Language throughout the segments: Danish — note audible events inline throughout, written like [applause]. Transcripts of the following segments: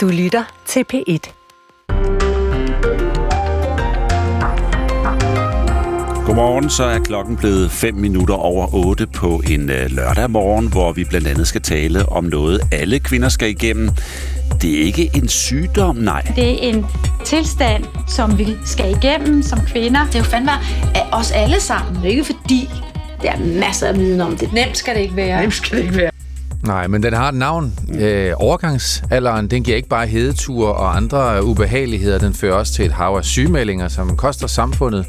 Du lytter til P1. Godmorgen, så er klokken blevet 5 minutter over 8 på en øh, lørdag morgen, hvor vi blandt andet skal tale om noget, alle kvinder skal igennem. Det er ikke en sygdom, nej. Det er en tilstand, som vi skal igennem som kvinder. Det er jo fandme af os alle sammen. Det er ikke fordi, der er masser af viden om det. Nemt skal det ikke være. Nemt skal det ikke være. Nej, men den har et navn. Øh, overgangsalderen, den giver ikke bare hedetur og andre ubehageligheder. Den fører også til et hav af sygemeldinger, som koster samfundet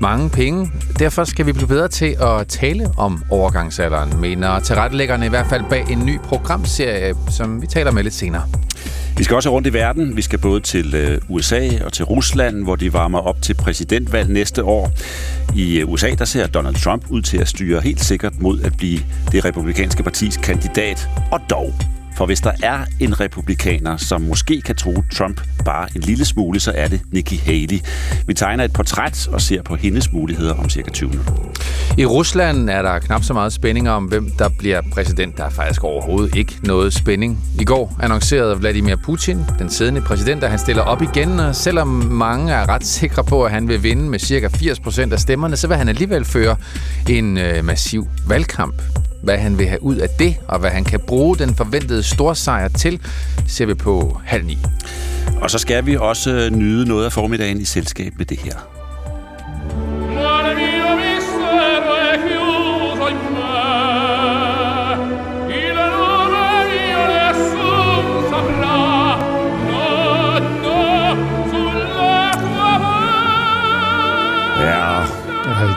mange penge. Derfor skal vi blive bedre til at tale om overgangsalderen, mener tilrettelæggerne i hvert fald bag en ny programserie, som vi taler med lidt senere. Vi skal også rundt i verden. Vi skal både til øh, USA og til Rusland, hvor de varmer op til præsidentvalg næste år. I øh, USA der ser Donald Trump ud til at styre helt sikkert mod at blive det republikanske partis kandidat. Og dog, for hvis der er en republikaner, som måske kan tro Trump bare en lille smule, så er det Nikki Haley. Vi tegner et portræt og ser på hendes muligheder om cirka 20 minutter. I Rusland er der knap så meget spænding om, hvem der bliver præsident. Der er faktisk overhovedet ikke noget spænding. I går annoncerede Vladimir Putin, den siddende præsident, at han stiller op igen, og selvom mange er ret sikre på, at han vil vinde med cirka 80 procent af stemmerne, så vil han alligevel føre en øh, massiv valgkamp. Hvad han vil have ud af det, og hvad han kan bruge den forventede storsejr til, ser vi på halv ni. Og så skal vi også nyde noget af formiddagen i selskab med det her.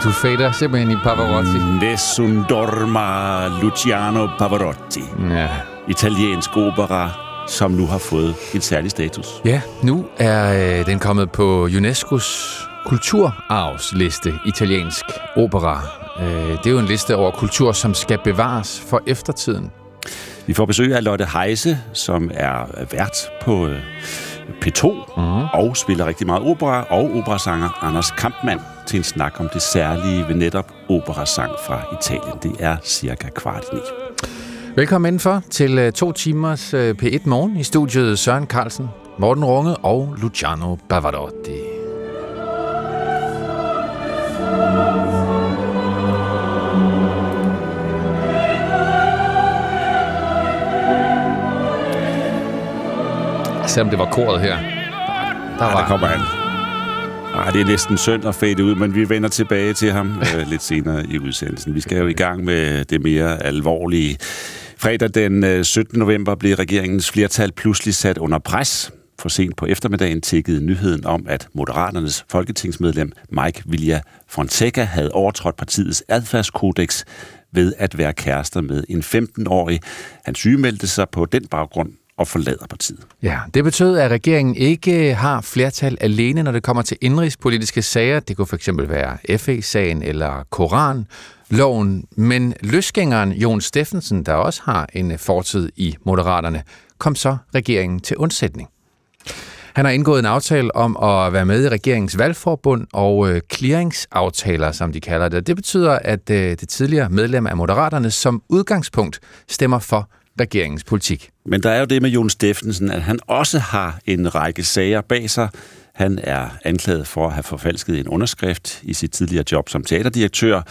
Du fader simpelthen i Pavarotti. Nessun dorma Luciano Pavarotti. Ja. Italiensk opera, som nu har fået en særlig status. Ja, nu er øh, den kommet på UNESCO's kulturarvsliste, italiensk opera. Øh, det er jo en liste over kultur, som skal bevares for eftertiden. Vi får besøg af Lotte Heise, som er vært på øh, P2 mm. og spiller rigtig meget opera, og operasanger Anders Kampmann til en snak om det særlige ved netop operasang fra Italien. Det er cirka kvart i ni. Velkommen indenfor til øh, to timers øh, P1 Morgen i studiet Søren Carlsen, Morten Runge og Luciano Pavarotti. Selvom det var koret her. Der Ja, var der kommer han. Ej, det er næsten synd at fade ud, men vi vender tilbage til ham [laughs] øh, lidt senere i udsendelsen. Vi skal jo i gang med det mere alvorlige. Fredag den øh, 17. november blev regeringens flertal pludselig sat under pres. For sent på eftermiddagen tikkede nyheden om, at Moderaternes folketingsmedlem Mike Vilja Fonseca havde overtrådt partiets adfærdskodex ved at være kærester med en 15-årig. Han sygemeldte sig på den baggrund og forlader partiet. Ja, det betød, at regeringen ikke har flertal alene, når det kommer til indrigspolitiske sager. Det kunne fx være FE-sagen eller Koran-loven. Men løsgængeren Jon Steffensen, der også har en fortid i Moderaterne, kom så regeringen til undsætning. Han har indgået en aftale om at være med i regeringens valgforbund og øh, clearingsaftaler, som de kalder det. Det betyder, at øh, det tidligere medlem af Moderaterne som udgangspunkt stemmer for regeringens politik. Men der er jo det med Jon Steffensen, at han også har en række sager bag sig. Han er anklaget for at have forfalsket en underskrift i sit tidligere job som teaterdirektør,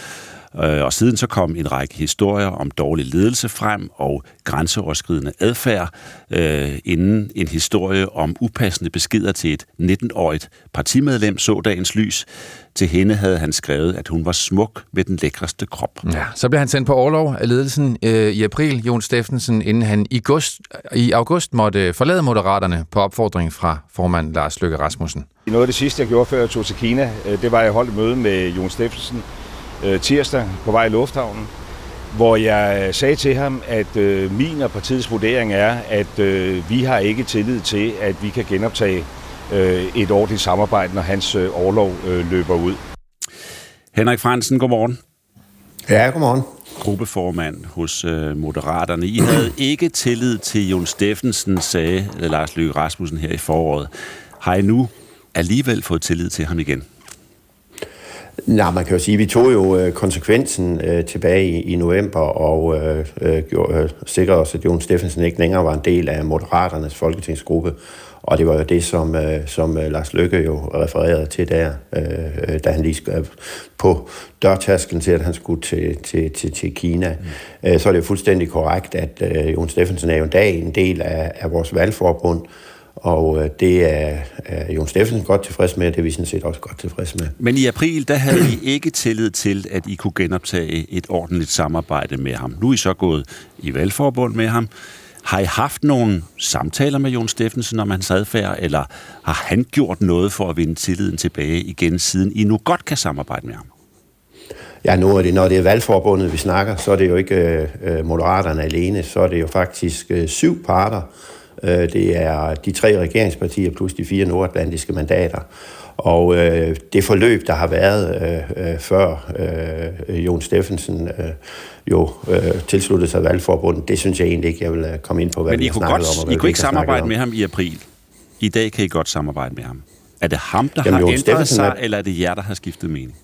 og siden så kom en række historier om dårlig ledelse frem og grænseoverskridende adfærd, øh, inden en historie om upassende beskeder til et 19-årigt partimedlem så dagens lys. Til hende havde han skrevet, at hun var smuk med den lækreste krop. Ja, så blev han sendt på overlov af ledelsen øh, i april, Jon Steffensen, inden han i, august, i august måtte forlade Moderaterne på opfordring fra formand Lars Løkke Rasmussen. Noget af det sidste, jeg gjorde, før jeg tog til Kina, øh, det var, at jeg holdt et møde med Jon Steffensen øh, tirsdag på vej i lufthavnen, hvor jeg sagde til ham, at øh, min og partiets vurdering er, at øh, vi har ikke tillid til, at vi kan genoptage øh, et ordentligt samarbejde, når hans øh, overlov øh, løber ud. Henrik Fransen, godmorgen. Ja, godmorgen. gruppeformand hos øh, Moderaterne. I havde [clears throat] ikke tillid til Jon Steffensen, sagde Lars Løkke Rasmussen her i foråret. Har I nu alligevel fået tillid til ham igen? Nej, man kan jo sige, at vi tog jo øh, konsekvensen øh, tilbage i, i november og øh, øh, øh, sikrede os, at Jon Steffensen ikke længere var en del af Moderaternes folketingsgruppe. Og det var jo det, som, øh, som øh, Lars Lykke jo refererede til der, øh, da han lige skrev på dørtasken til, at han skulle til, til, til, til Kina. Mm. så er det jo fuldstændig korrekt, at øh, Jon Steffensen er jo en dag en del af, af vores valgforbund, og øh, det er, er Jon Steffensen godt tilfreds med, og det er vi sådan set også godt tilfreds med. Men i april, der havde I ikke tillid til, at I kunne genoptage et ordentligt samarbejde med ham. Nu er I så gået i valgforbund med ham. Har I haft nogle samtaler med Jon Steffensen om hans adfærd, eller har han gjort noget for at vinde tilliden tilbage igen, siden I nu godt kan samarbejde med ham? Ja, nu er det, når det er valgforbundet, vi snakker, så er det jo ikke øh, øh moderaterne alene, så er det jo faktisk øh, syv parter, det er de tre regeringspartier plus de fire nordatlantiske mandater. Og øh, det forløb, der har været øh, øh, før øh, Jon Steffensen øh, jo øh, tilsluttede sig valgforbundet, det synes jeg egentlig ikke, jeg vil øh, komme ind på, hvad Men I kunne, godt, om, I kunne ikke samarbejde med ham i april. I dag kan I godt samarbejde med ham. Er det ham, der Jamen, har Jon ændret sig, er... eller er det jer, der har skiftet mening?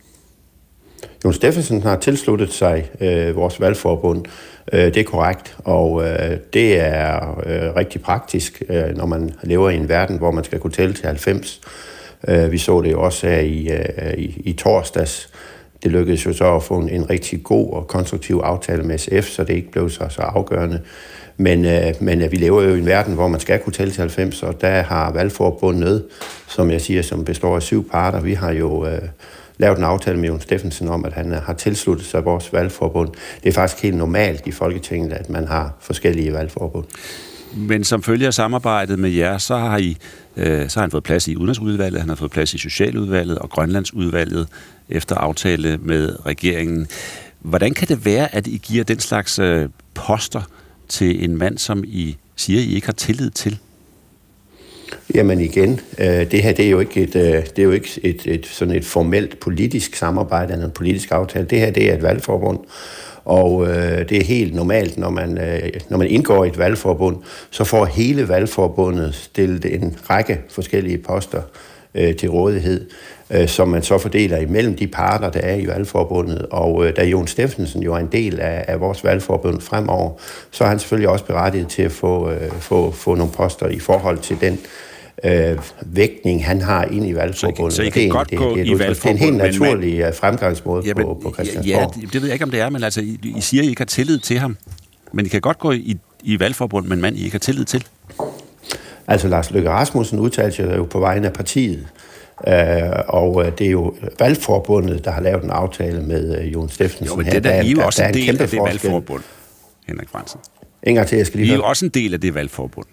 Jon Steffensen har tilsluttet sig øh, vores valgforbund. Øh, det er korrekt, og øh, det er øh, rigtig praktisk, øh, når man lever i en verden, hvor man skal kunne tælle til 90. Øh, vi så det jo også her i, øh, i, i torsdags. Det lykkedes jo så at få en, en rigtig god og konstruktiv aftale med SF, så det ikke blev så, så afgørende. Men, øh, men øh, vi lever jo i en verden, hvor man skal kunne tælle til 90, og der har valgforbundet, som jeg siger, som består af syv parter. Vi har jo... Øh, lavet en aftale med Jon Steffensen om, at han øh, har tilsluttet sig vores valgforbund. Det er faktisk helt normalt i Folketinget, at man har forskellige valgforbund. Men som følge af samarbejdet med jer, så har, I, øh, så har han fået plads i Udenrigsudvalget, han har fået plads i Socialudvalget og Grønlandsudvalget efter aftale med regeringen. Hvordan kan det være, at I giver den slags øh, poster til en mand, som I siger, I ikke har tillid til? Jamen igen, øh, det her det er jo ikke et, øh, det er jo ikke et, et, sådan et formelt politisk samarbejde eller en politisk aftale. Det her det er et valgforbund, og øh, det er helt normalt, når man, øh, når man indgår i et valgforbund, så får hele valgforbundet stillet en række forskellige poster øh, til rådighed, øh, som man så fordeler imellem de parter, der er i valgforbundet. Og øh, da Jon Steffensen jo er en del af, af vores valgforbund fremover, så er han selvfølgelig også berettiget til at få, øh, få, få nogle poster i forhold til den øh, vægtning, han har ind i valgforbundet. Så I, så I kan det, godt det, gå det, det, i valgforbundet? Det er en helt naturlig men, øh, fremgangsmåde ja, men, på, på Christiansborg. Ja, det, det ved jeg ikke, om det er, men altså, I, I siger, I ikke har tillid til ham. Men I kan godt gå i, i valgforbundet med en mand, I ikke har tillid til. Altså, Lars Løkke Rasmussen udtalte sig jo på vegne af partiet. Uh, og øh, det er jo valgforbundet, der har lavet en aftale med uh, Jon Steffensen. Jo, men det der, der, er jo også en del af det valgforbund, Henrik Fransen. En gang til, jeg skal lige I er jo også en del af det valgforbund.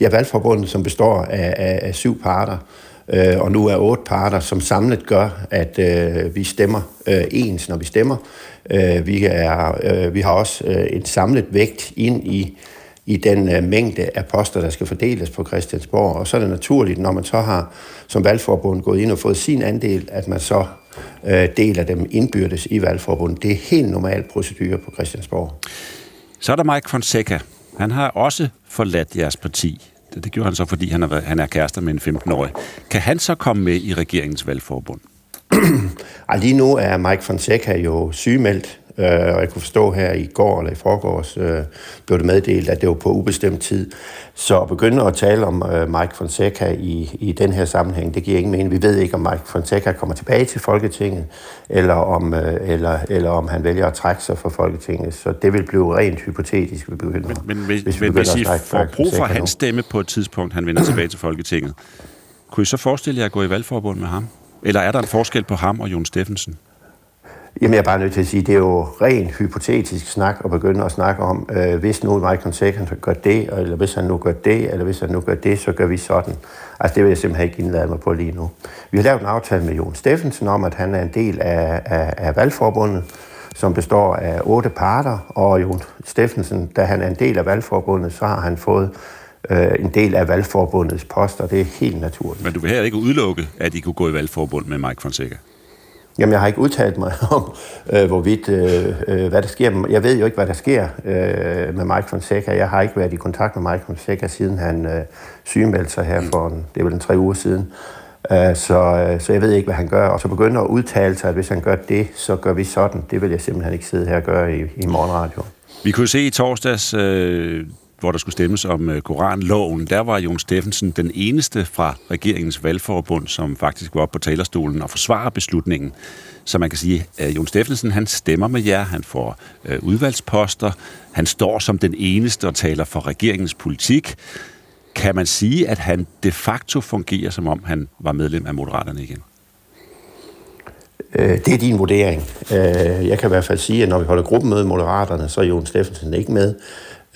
Ja, valgforbundet, som består af, af, af syv parter, øh, og nu er otte parter, som samlet gør, at øh, vi stemmer øh, ens, når vi stemmer. Øh, vi, er, øh, vi har også øh, et samlet vægt ind i, i den øh, mængde af poster, der skal fordeles på Christiansborg. Og så er det naturligt, når man så har som valgforbund gået ind og fået sin andel, at man så øh, deler dem indbyrdes i valgforbundet. Det er helt normal procedure på Christiansborg. Så er der Mike Fonseca, han har også forladt jeres parti. Det, det gjorde han så, fordi han er, han er kærester med en 15-årig. Kan han så komme med i regeringens valgforbund? [clears throat] lige nu er Mike Fonseca jo sygemeldt Øh, og jeg kunne forstå her i går eller i forgårs, øh, blev det meddelt, at det var på ubestemt tid. Så at begynde at tale om øh, Mike Fonseca i, i den her sammenhæng, det giver ingen mening. Vi ved ikke, om Mike Fonseca kommer tilbage til Folketinget, eller om, øh, eller, eller om han vælger at trække sig fra Folketinget. Så det vil blive rent hypotetisk, vi begynder, men, men, hvis, hvis, vi hvis I får brug for hans stemme på et tidspunkt, han vender tilbage til Folketinget, kunne I så forestille jer at gå i valgforbund med ham? Eller er der en forskel på ham og Jon Steffensen? Jamen, jeg er bare nødt til at sige, at det er jo rent hypotetisk snak at begynde at snakke om, øh, hvis nu Michael Sagan gør det, eller hvis han nu gør det, eller hvis han nu gør det, så gør vi sådan. Altså, det vil jeg simpelthen ikke indlade mig på lige nu. Vi har lavet en aftale med Jon Steffensen om, at han er en del af, af, af valgforbundet, som består af otte parter, og Jon Steffensen, da han er en del af valgforbundet, så har han fået øh, en del af valgforbundets poster. Det er helt naturligt. Men du vil her ikke udelukke, at I kunne gå i valgforbund med Mike Fonseca? Jamen, jeg har ikke udtalt mig [laughs] om, øh, hvorvidt, øh, øh, hvad der sker. Jeg ved jo ikke, hvad der sker øh, med Mike Fonseca. Jeg har ikke været i kontakt med Mike Fonseca, siden han øh, sygemeldte sig her for en, det er vel en tre uger siden. Øh, så, øh, så jeg ved ikke, hvad han gør. Og så begynder at udtale sig, at hvis han gør det, så gør vi sådan. Det vil jeg simpelthen ikke sidde her og gøre i, i morgenradio. Vi kunne se i torsdags, øh, hvor der skulle stemmes om øh, Koranloven, der var Jon Steffensen den eneste fra regeringens valgforbund, som faktisk var oppe på talerstolen og forsvarer beslutningen. Så man kan sige, at Jon Steffensen han stemmer med jer, han får øh, udvalgsposter, han står som den eneste og taler for regeringens politik. Kan man sige, at han de facto fungerer, som om han var medlem af Moderaterne igen? Øh, det er din vurdering. Øh, jeg kan i hvert fald sige, at når vi holder gruppemøde i Moderaterne, så er Jon Steffensen ikke med.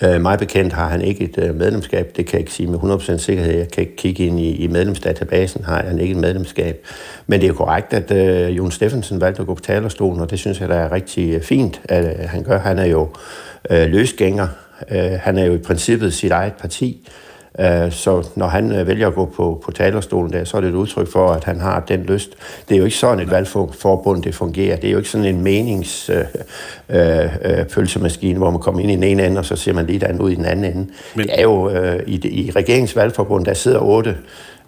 Øh, mig bekendt har han ikke et øh, medlemskab. Det kan jeg ikke sige med 100% sikkerhed. Jeg kan ikke kigge ind i, i medlemsdatabasen, har han ikke et medlemskab. Men det er korrekt, at øh, Jon Steffensen valgte at gå på talerstolen, og det synes jeg, der er rigtig øh, fint, at øh, han gør. Han er jo øh, løsgænger. Øh, han er jo i princippet sit eget parti. Øh, så når han øh, vælger at gå på, på talerstolen der, så er det et udtryk for, at han har den lyst. Det er jo ikke sådan et valgforbund, det fungerer. Det er jo ikke sådan en meningspølsemaskine, øh, øh, hvor man kommer ind i den ene ende, og så ser man lige den ud i den anden ende. Men... Det er jo øh, i, i regeringsvalgforbund, der sidder otte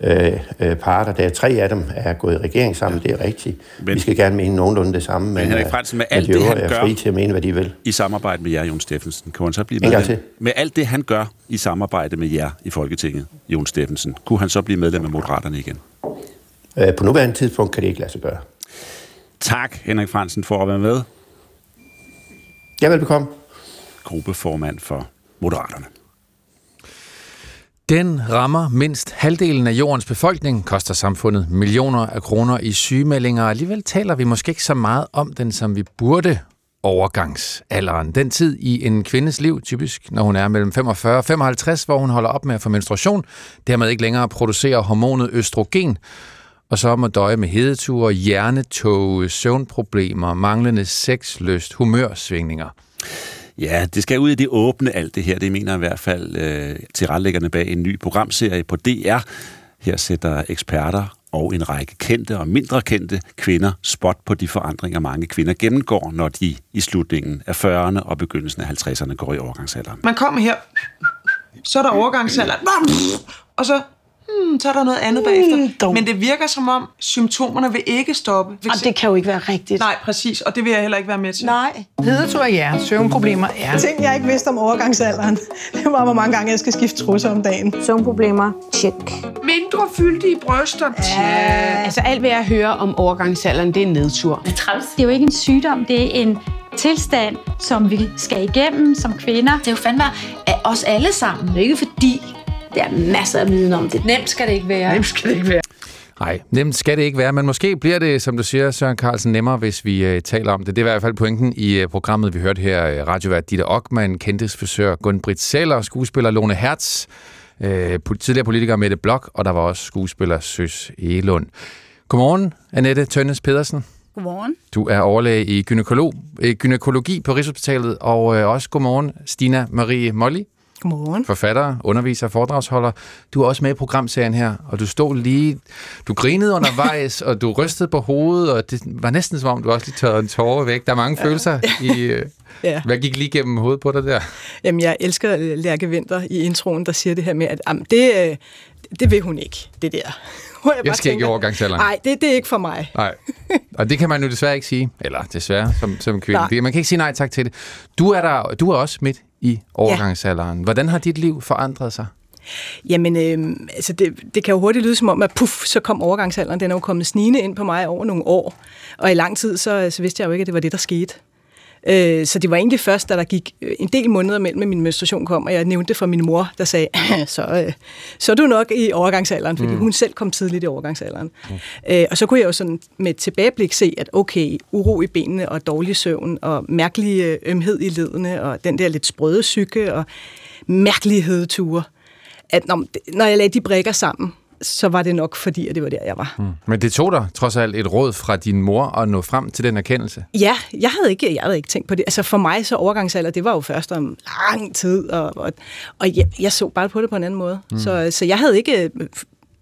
øh, øh, parter. Der er tre af dem er gået i regering sammen, ja. det er rigtigt. Men, vi skal gerne mene nogenlunde det samme, men, men Henrik Fransen, med alt det, han er gør fri til at mene, hvad de vil. i samarbejde med jer, Jon Steffensen, kan han så blive medlem? Med alt det, han gør i samarbejde med jer i Folketinget, Jon Steffensen, kunne han så blive medlem af Moderaterne igen? Øh, på nuværende tidspunkt kan det ikke lade sig gøre. Tak, Henrik Fransen, for at være med. Ja, velbekomme. Gruppeformand for Moderaterne. Den rammer mindst halvdelen af jordens befolkning, koster samfundet millioner af kroner i sygemeldinger. Alligevel taler vi måske ikke så meget om den, som vi burde overgangsalderen. Den tid i en kvindes liv, typisk når hun er mellem 45 og 55, hvor hun holder op med at få menstruation, dermed ikke længere producerer hormonet østrogen, og så må døje med hedeture, hjernetog, søvnproblemer, manglende sexlyst, humørsvingninger. Ja, det skal ud i det åbne alt det her. Det mener i hvert fald øh, tilrettelæggerne bag en ny programserie på DR. Her sætter eksperter og en række kendte og mindre kendte kvinder spot på de forandringer, mange kvinder gennemgår, når de i slutningen af 40'erne og begyndelsen af 50'erne går i overgangsalderen. Man kommer her, så er der overgangsalderen, og så hmm, så er der noget andet bagefter. Men det virker som om, symptomerne vil ikke stoppe. Og det kan jo ikke være rigtigt. Nej, præcis, og det vil jeg heller ikke være med til. Nej. Hedetur, ja. Søvnproblemer, ja. Ting, jeg ikke vidste om overgangsalderen. [laughs] Det var, hvor mange gange jeg skal skifte trusser om dagen. Søvnproblemer, check. Mindre fyldige bryster, Ja. Altså alt, hvad jeg hører om overgangsalderen, det er en nedtur. Det er jo ikke en sygdom, det er en tilstand, som vi skal igennem som kvinder. Det er jo fandme af os alle sammen. Det er ikke fordi, der er masser af viden om det. Nemt skal det ikke være. Nemt skal det ikke være. Nej, nemt skal det ikke være, men måske bliver det, som du siger, Søren Carlsen, nemmere, hvis vi uh, taler om det. Det er i hvert fald pointen i uh, programmet, vi hørte her. Uh, radiovært Ditte Ockmann, kendtes frisør Gunn-Britt Seller, skuespiller Lone Hertz, uh, tidligere politiker Mette Blok, og der var også skuespiller Søs Elund. Godmorgen, Annette Tønnes Pedersen. Godmorgen. Du er overlæge i gynekolog, øh, gynækologi på Rigshospitalet, og øh, også godmorgen, Stina Marie Molly. Godmorgen. Forfatter, underviser, foredragsholder. Du er også med i programserien her, og du stod lige... Du grinede undervejs, og du rystede på hovedet, og det var næsten som om, du også lige tørrede en tårer væk. Der er mange følelser i... Øh, Ja. Hvad gik lige gennem hovedet på dig der? Jamen, jeg elsker Lærke Vinter i introen, der siger det her med, at jamen, det, øh, det vil hun ikke, det der. [laughs] Hvor Jeg bare skal ikke i overgangsalderen. Nej, det, det er ikke for mig. Nej, [laughs] og det kan man jo desværre ikke sige. Eller desværre, som, som kvinde. Nej. Man kan ikke sige nej tak til det. Du er, der, du er også midt i overgangsalderen. Hvordan har dit liv forandret sig? Jamen, øh, altså det, det kan jo hurtigt lyde som om, at puff, så kom overgangsalderen. Den er jo kommet snigende ind på mig over nogle år. Og i lang tid, så, så vidste jeg jo ikke, at det var det, der skete. Øh, så det var egentlig først, da der gik øh, en del måneder mellem, at min menstruation kom, og jeg nævnte det for min mor, der sagde, [laughs] så, øh, så er du nok i overgangsalderen, fordi mm. hun selv kom tidligt i overgangsalderen. Mm. Øh, og så kunne jeg jo sådan med et tilbageblik se, at okay, uro i benene og dårlig søvn og mærkelig øh, ømhed i ledene og den der lidt sprøde psyke og mærkelige hedeture, at når, når jeg lagde de brækker sammen, så var det nok fordi, at det var der, jeg var. Mm. Men det tog dig trods alt et råd fra din mor at nå frem til den erkendelse. Ja, jeg havde ikke, jeg havde ikke tænkt på det. Altså for mig så overgangsalder, det var jo først om lang tid, og, og, og jeg, jeg så bare på det på en anden måde. Mm. Så, så jeg havde ikke øh,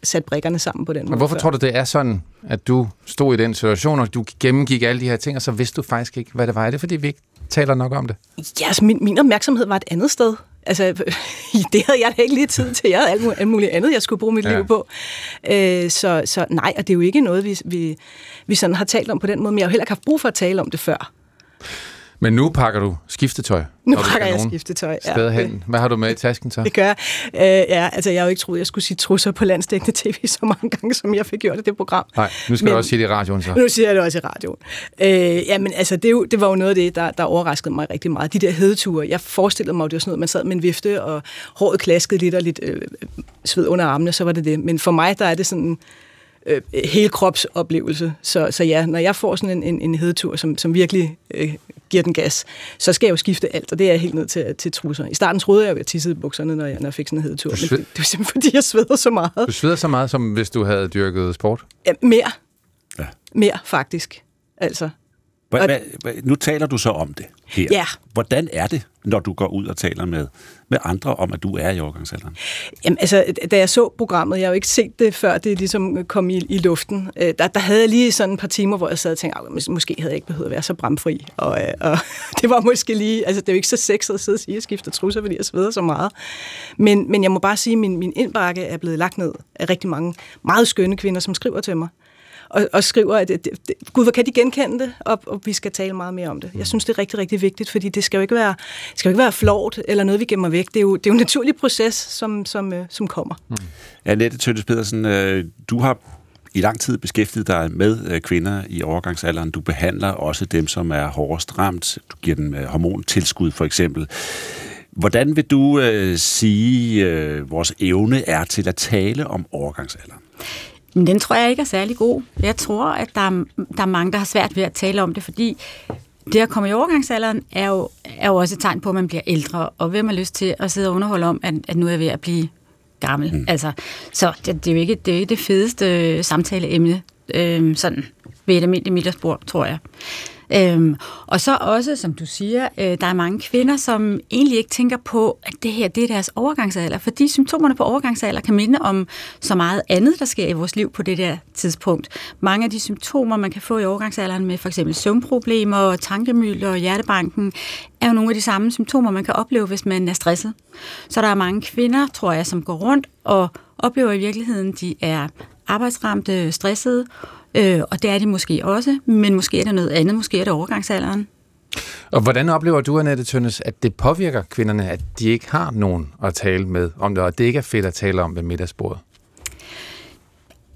sat brikkerne sammen på den måde. Men hvorfor før. tror du, det er sådan, at du stod i den situation, og du gennemgik alle de her ting, og så vidste du faktisk ikke, hvad det var? Er det, fordi vi ikke taler nok om det? Ja, altså min, min opmærksomhed var et andet sted. Altså, [laughs] det havde jeg da ikke lige tid til. Jeg havde alt muligt, alt muligt andet, jeg skulle bruge mit ja. liv på. Øh, så, så nej, og det er jo ikke noget, vi, vi, vi sådan har talt om på den måde, men jeg har jo heller ikke haft brug for at tale om det før. Men nu pakker du skiftetøj. Nu pakker jeg skiftetøj, ja. Steder hen. Hvad har du med i tasken så? Det gør jeg. Øh, ja, altså jeg har jo ikke troet, jeg skulle sige trusser på landstækkende tv [laughs] så mange gange, som jeg fik gjort i det program. Nej, nu skal men, du også sige det i radioen så. Nu siger jeg det også i radioen. Øh, ja, men altså det, det var jo noget af det, der, der overraskede mig rigtig meget. De der hedeture, jeg forestillede mig, at det var sådan noget, man sad med en vifte, og håret klaskede lidt og lidt øh, sved under armene, så var det det. Men for mig, der er det sådan øh, hele kropsoplevelse. Så, så ja, når jeg får sådan en, en, en hedetur, som, som virkelig øh, giver den gas, så skal jeg jo skifte alt, og det er helt ned til, til trusser. I starten troede jeg jo, at jeg tissede bukserne, når jeg, når jeg fik sådan en hedetur, men det, det var simpelthen, fordi jeg sveder så meget. Du sveder så meget, som hvis du havde dyrket sport? Ja, mere. Ja. Mere, faktisk. Altså, hva, hva, hva, nu taler du så om det her. Ja. Hvordan er det, når du går ud og taler med, med andre om, at du er i overgangsalderen? Jamen, altså, da jeg så programmet, jeg har jo ikke set det, før det ligesom kom i, i luften, øh, der, der havde jeg lige sådan et par timer, hvor jeg sad og tænkte, måske havde jeg ikke behøvet at være så bramfri. Og, øh, og [laughs] det var måske lige, altså det er jo ikke så sexet at sidde og sige, at jeg skifter trusser, fordi jeg sveder så meget. Men, men jeg må bare sige, at min, min indbakke er blevet lagt ned af rigtig mange meget skønne kvinder, som skriver til mig og, og skriver, at det, det, gud, hvor kan de genkende det, og, og vi skal tale meget mere om det. Jeg synes, det er rigtig, rigtig vigtigt, fordi det skal jo ikke være, skal jo ikke være flot eller noget, vi gemmer væk. Det er jo, det er jo en naturlig proces, som, som, øh, som kommer. Mm. Annette Tøttes Pedersen, øh, du har i lang tid beskæftiget dig med øh, kvinder i overgangsalderen. Du behandler også dem, som er hårdest ramt. Du giver dem øh, hormontilskud, for eksempel. Hvordan vil du øh, sige, øh, vores evne er til at tale om overgangsalderen? Men den tror jeg ikke er særlig god. Jeg tror, at der er, der er mange, der har svært ved at tale om det, fordi det at komme i overgangsalderen er jo, er jo også et tegn på, at man bliver ældre, og hvem har lyst til at sidde og underholde om, at, at nu er jeg ved at blive gammel. Mm. Altså, så det, det, er jo ikke det, er ikke det fedeste samtaleemne, øh, sådan ved et almindeligt middagsbord, tror jeg. Øhm, og så også, som du siger, øh, der er mange kvinder, som egentlig ikke tænker på, at det her det er deres overgangsalder, fordi symptomerne på overgangsalder kan minde om så meget andet, der sker i vores liv på det der tidspunkt. Mange af de symptomer, man kan få i overgangsalderen med for eksempel søvnproblemer, tankemylder og hjertebanken, er jo nogle af de samme symptomer, man kan opleve, hvis man er stresset. Så der er mange kvinder, tror jeg, som går rundt og oplever i virkeligheden, de er arbejdsramte, stressede, Øh, og det er de måske også, men måske er det noget andet, måske er det overgangsalderen. Og hvordan oplever du, Annette Tønnes, at det påvirker kvinderne, at de ikke har nogen at tale med om det, og det ikke er fedt at tale om ved middagsbordet?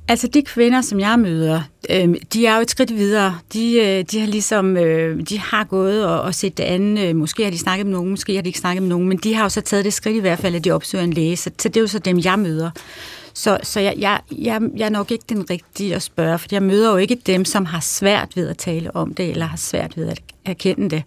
Altså de kvinder, som jeg møder, øh, de er jo et skridt videre. De, øh, de har ligesom, øh, de har gået og, og set det andet. Øh, måske har de snakket med nogen, måske har de ikke snakket med nogen, men de har jo så taget det skridt i hvert fald, at de opsøger en læge. Så, så det er jo så dem, jeg møder. Så, så jeg, jeg, jeg, jeg er nok ikke den rigtige at spørge, for jeg møder jo ikke dem, som har svært ved at tale om det, eller har svært ved at erkende det.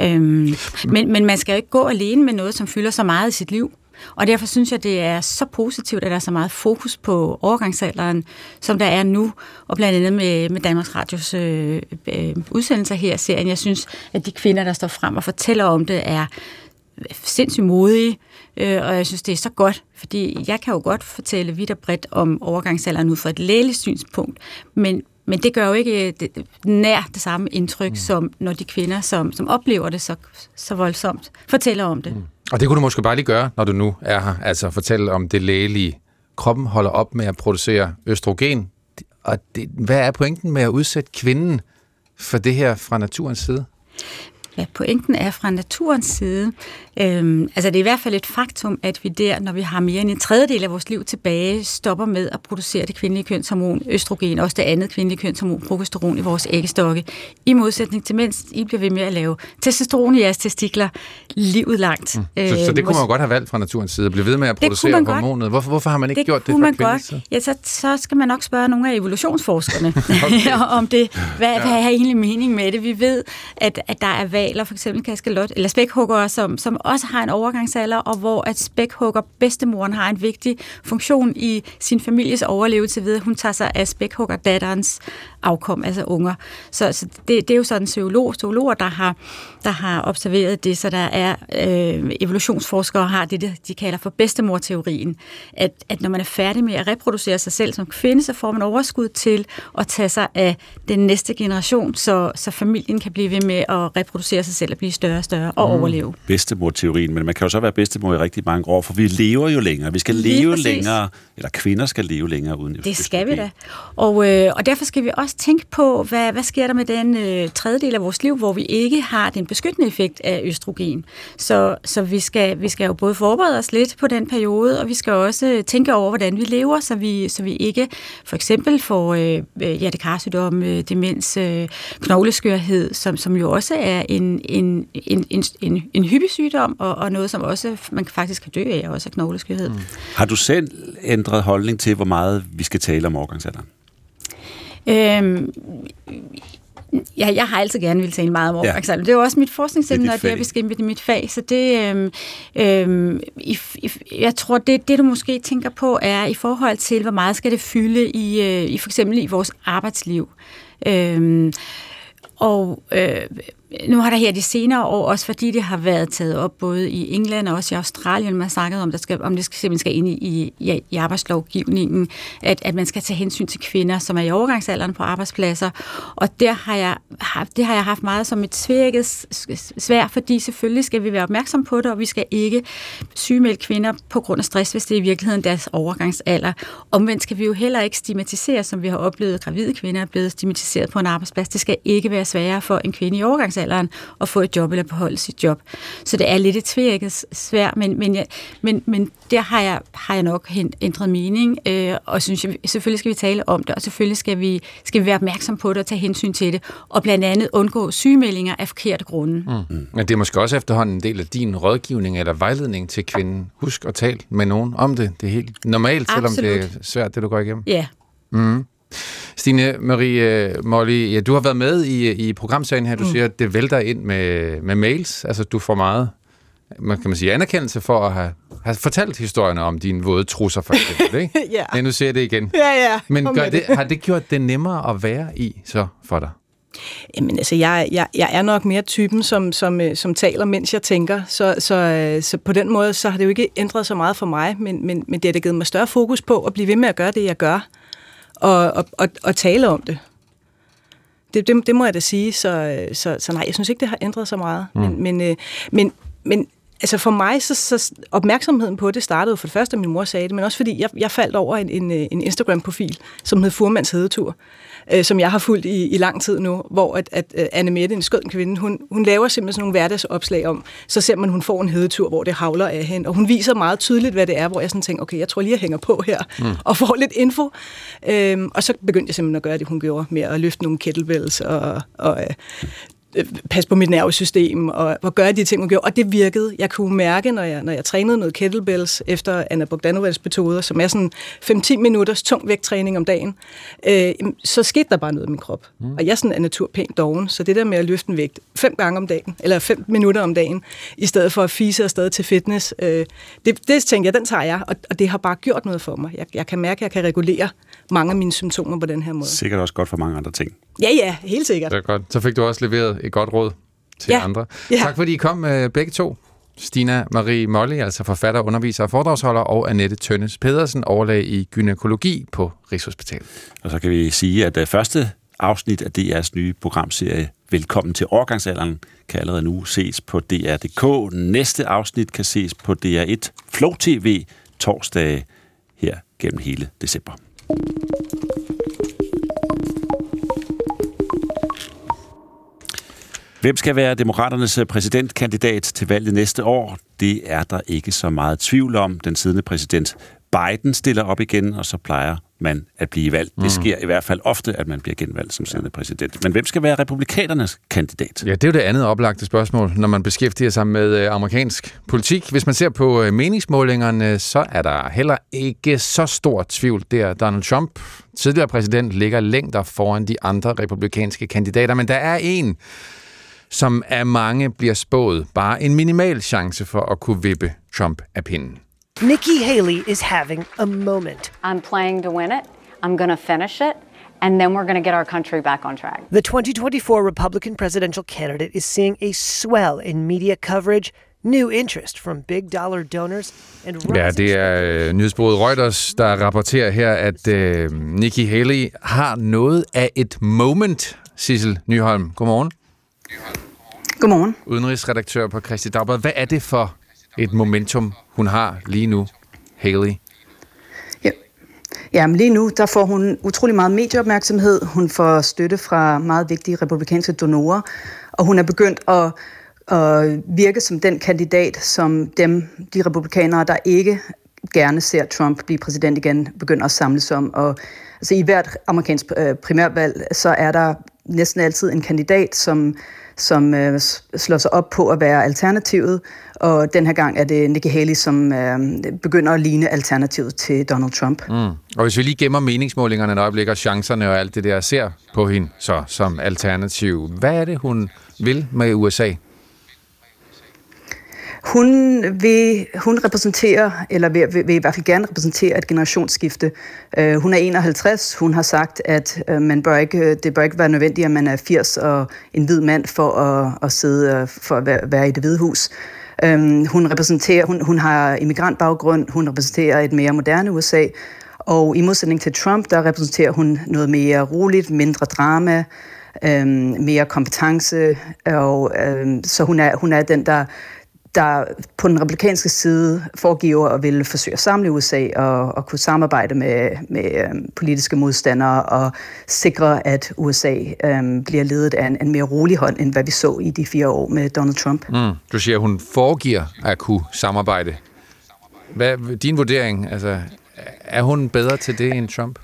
Øhm, men, men man skal jo ikke gå alene med noget, som fylder så meget i sit liv. Og derfor synes jeg, det er så positivt, at der er så meget fokus på overgangsalderen, som der er nu, og blandt andet med, med Danmarks Radios øh, øh, udsendelser her serien. Jeg synes, at de kvinder, der står frem og fortæller om det, er sindssygt modige, øh, og jeg synes, det er så godt, fordi jeg kan jo godt fortælle vidt og bredt om overgangsalderen ud fra et lægeligt synspunkt, men, men det gør jo ikke det, nær det samme indtryk, mm. som når de kvinder, som, som oplever det så, så voldsomt, fortæller om det. Mm. Og det kunne du måske bare lige gøre, når du nu er her, altså fortælle om det lægelige. Kroppen holder op med at producere østrogen, og det, hvad er pointen med at udsætte kvinden for det her fra naturens side? Ja, pointen er fra naturens side. Øhm, altså det er i hvert fald et faktum, at vi der, når vi har mere end en tredjedel af vores liv tilbage, stopper med at producere det kvindelige kønshormon østrogen, også det andet kvindelige kønshormon progesteron i vores æggestokke. I modsætning til mens I bliver ved med at lave testosteron i jeres testikler livet langt. Mm. Så, så det øh, kunne man godt have valgt fra naturens side, at blive ved med at producere hormonet. Hvorfor, hvorfor har man ikke det gjort det fra man godt. Side? Ja, så, så skal man nok spørge nogle af evolutionsforskerne [laughs] [laughs] om det. Hvad, ja. hvad er egentlig mening med det? Vi ved, at, at der er valer, for eksempel kaskelot, eller spækhuggere, som, som også har en overgangsalder, og hvor at spækhugger bedstemoren har en vigtig funktion i sin families overlevelse ved, at hun tager sig af spækhugger datterens afkom, altså unger. Så, så det, det er jo sådan zoolog, zoologer, der har, der har observeret det, så der er øh, evolutionsforskere har det, de kalder for bedstemorteorien, at, at når man er færdig med at reproducere sig selv som kvinde, så får man overskud til at tage sig af den næste generation, så, så familien kan blive ved med at reproducere sig selv og blive større og større og mm. overleve. Bedstemor-teorien, men man kan jo så være bedstemor i rigtig mange år, for vi lever jo længere. Vi skal Lige leve præcis. længere, eller kvinder skal leve længere uden Det skal vi da. Og, øh, og derfor skal vi også tænke på, hvad, hvad sker der med den øh, tredjedel af vores liv, hvor vi ikke har den beskyttende effekt af østrogen. Så, så vi, skal, vi skal jo både forberede os lidt på den periode, og vi skal også øh, tænke over, hvordan vi lever, så vi, så vi ikke for eksempel får øh, øh, hjertekarsygdom, øh, demens, øh, knogleskørhed, som, som jo også er en, en, en, en, en, en hyppig sygdom, og, og noget, som også man faktisk kan dø af, også af knogleskørhed. Mm. Har du selv ændret holdning til, hvor meget vi skal tale om overgangsalderen? Øhm, Ja, jeg har altid gerne vil tale meget om overgangsalderen. Ja. Det er jo også mit forskningsemne, og det er beskæmpet i mit fag. Så det, øhm, øhm, i, i, jeg tror, det, det du måske tænker på, er i forhold til, hvor meget skal det fylde i, øh, i for eksempel i vores arbejdsliv. Øhm, og øh, nu har der her de senere år, også fordi det har været taget op både i England og også i Australien, man har snakket om, der skal, om det skal, simpelthen skal ind i, i, i arbejdslovgivningen, at, at man skal tage hensyn til kvinder, som er i overgangsalderen på arbejdspladser. Og der har jeg haft, det har jeg haft meget som et svækket svær, fordi selvfølgelig skal vi være opmærksom på det, og vi skal ikke sygemelde kvinder på grund af stress, hvis det er i virkeligheden deres overgangsalder. Omvendt skal vi jo heller ikke stigmatisere, som vi har oplevet, at gravide kvinder er blevet stigmatiseret på en arbejdsplads. Det skal ikke være sværere for en kvinde i overgangsalderen at få et job eller beholde sit job. Så det er lidt et tvækket svært, men, men, jeg, men, men der har jeg, har jeg nok ændret mening, øh, og synes jeg, selvfølgelig skal vi tale om det, og selvfølgelig skal vi, skal vi være opmærksom på det og tage hensyn til det, og blandt andet undgå sygemeldinger af forkerte grunde. Mm. Mm. Men det er måske også efterhånden en del af din rådgivning eller vejledning til kvinden. Husk at tale med nogen om det. Det er helt normalt, selvom Absolut. det er svært, det du går igennem. Ja. Mm. Stine Marie Molly, ja, du har været med i, i programserien her. Du mm. siger, at det vælter ind med, med mails. Altså, du får meget man kan man sige, anerkendelse for at have, have fortalt historierne om dine våde trusser, for eksempel. Ikke? [laughs] ja. Men nu ser jeg det igen. Ja, ja. Men gør det, har det gjort det nemmere at være i så for dig? Jamen altså, jeg, jeg, jeg er nok mere typen, som, som, øh, som taler, mens jeg tænker. Så, så, øh, så på den måde, så har det jo ikke ændret så meget for mig, men, men, men det har da givet mig større fokus på at blive ved med at gøre det, jeg gør og, og, og, og tale om det. Det, det. det må jeg da sige, så, så, så nej, jeg synes ikke, det har ændret så meget. Mm. Men, men, øh, men, men altså for mig, så, så opmærksomheden på det startede for det første, at min mor sagde det, men også fordi jeg, jeg faldt over en, en, en Instagram-profil, som hed Furmands Hedetur øh, som jeg har fulgt i, i lang tid nu, hvor at, at uh, Anne Mette, en skød kvinde, hun, hun laver simpelthen sådan nogle hverdagsopslag om, så ser man, hun får en hedetur, hvor det havler af hende, og hun viser meget tydeligt, hvad det er, hvor jeg sådan tænker, okay, jeg tror lige, jeg hænger på her, mm. [laughs] og får lidt info. Øhm, og så begyndte jeg simpelthen at gøre det, hun gjorde, med at løfte nogle kettlebells og, og Øh, passe på mit nervesystem og, og gøre de ting, hun gjorde. Og det virkede. Jeg kunne mærke, når jeg, når jeg trænede noget kettlebells efter Anna Bogdanovas metoder, som er sådan 5-10 minutters tung vægttræning om dagen, øh, så skete der bare noget i min krop. Mm. Og jeg sådan er naturpænt doven, så det der med at løfte en vægt fem gange om dagen, eller fem minutter om dagen, i stedet for at fise afsted til fitness, øh, det, det tænker jeg, den tager jeg, og, og det har bare gjort noget for mig. Jeg, jeg kan mærke, at jeg kan regulere mange af mine symptomer på den her måde. Sikkert også godt for mange andre ting. Ja, ja, helt sikkert. Det er godt. Så fik du også leveret et godt råd til ja. andre. Ja. Tak fordi I kom uh, begge to. Stina Marie Molly, altså forfatter, underviser og foredragsholder, og Annette Tønnes Pedersen, overlæge i gynækologi på Rigshospitalet. Og så kan vi sige, at det første afsnit af DR's nye programserie Velkommen til Årgangsalderen kan allerede nu ses på DR.dk. Næste afsnit kan ses på DR1 Flow TV torsdag her gennem hele december. Hvem skal være demokraternes præsidentkandidat til valget næste år? Det er der ikke så meget tvivl om. Den siddende præsident Biden stiller op igen, og så plejer man at blive valgt. Mm. Det sker i hvert fald ofte, at man bliver genvalgt som siddende præsident. Men hvem skal være republikanernes kandidat? Ja, det er jo det andet oplagte spørgsmål, når man beskæftiger sig med øh, amerikansk politik. Hvis man ser på øh, meningsmålingerne, så er der heller ikke så stor tvivl der. Donald Trump, tidligere præsident, ligger længder foran de andre republikanske kandidater, men der er en, som af mange bliver spået bare en minimal chance for at kunne vippe Trump af pinden. Nikki Haley is having a moment. I'm playing to win it. I'm going to finish it. And then we're going to get our country back on track. The 2024 Republican presidential candidate is seeing a swell in media coverage New interest from big dollar donors and Ja, det er uh, nyhedsbureauet Reuters, der rapporterer her, at uh, Nikki Haley har noget af et moment, Sissel Nyholm. Godmorgen. Godmorgen. Udenrigsredaktør på Christi Dagblad. Hvad er det for et momentum, hun har lige nu, Haley? Ja. Jamen lige nu, der får hun utrolig meget medieopmærksomhed. Hun får støtte fra meget vigtige republikanske donorer, og hun er begyndt at, at virke som den kandidat, som dem, de republikanere, der ikke gerne ser Trump blive præsident igen, begynder at samles om. Og altså, i hvert amerikansk øh, primærvalg, så er der næsten altid en kandidat, som som øh, slår sig op på at være alternativet, og den her gang er det Nikki Haley, som øh, begynder at ligne alternativet til Donald Trump. Mm. Og hvis vi lige gemmer meningsmålingerne et øjeblik, og chancerne og alt det der, ser på hende så som alternativ, hvad er det, hun vil med USA? Hun, vil, hun repræsenterer, eller vil, vil, vil i hvert fald gerne repræsentere et generationsskifte. Uh, hun er 51. Hun har sagt, at uh, man bør ikke, det bør ikke være nødvendigt, at man er 80 og en hvid mand for at, at sidde øh, for at være, være i det hvide hus. Um, hun repræsenterer, hun, hun har immigrantbaggrund, hun repræsenterer et mere moderne USA, og i modsætning til Trump, der repræsenterer hun noget mere roligt, mindre drama, øhm, mere kompetence, og øhm, så hun er, hun er den, der der på den republikanske side foregiver at ville forsøge at samle USA og, og kunne samarbejde med, med øhm, politiske modstandere og sikre, at USA øhm, bliver ledet af en, en mere rolig hånd, end hvad vi så i de fire år med Donald Trump. Mm. Du siger, at hun foregiver at kunne samarbejde. Hvad din vurdering? Altså, er hun bedre til det end Trump?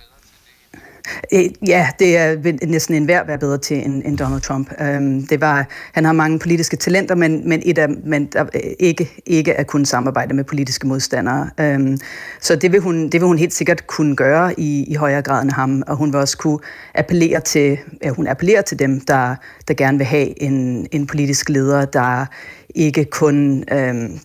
Øh, ja, det er næsten en værd være bedre til end, end Donald Trump. Um, det var, han har mange politiske talenter, men, men, et af, men der, øh, ikke, ikke at kunne samarbejde med politiske modstandere. Um, så det vil, hun, det vil hun helt sikkert kunne gøre i, i højere grad end ham, og hun vil også kunne appellere til, ja, hun appellerer til dem, der, der gerne vil have en, en politisk leder, der ikke kun... Um,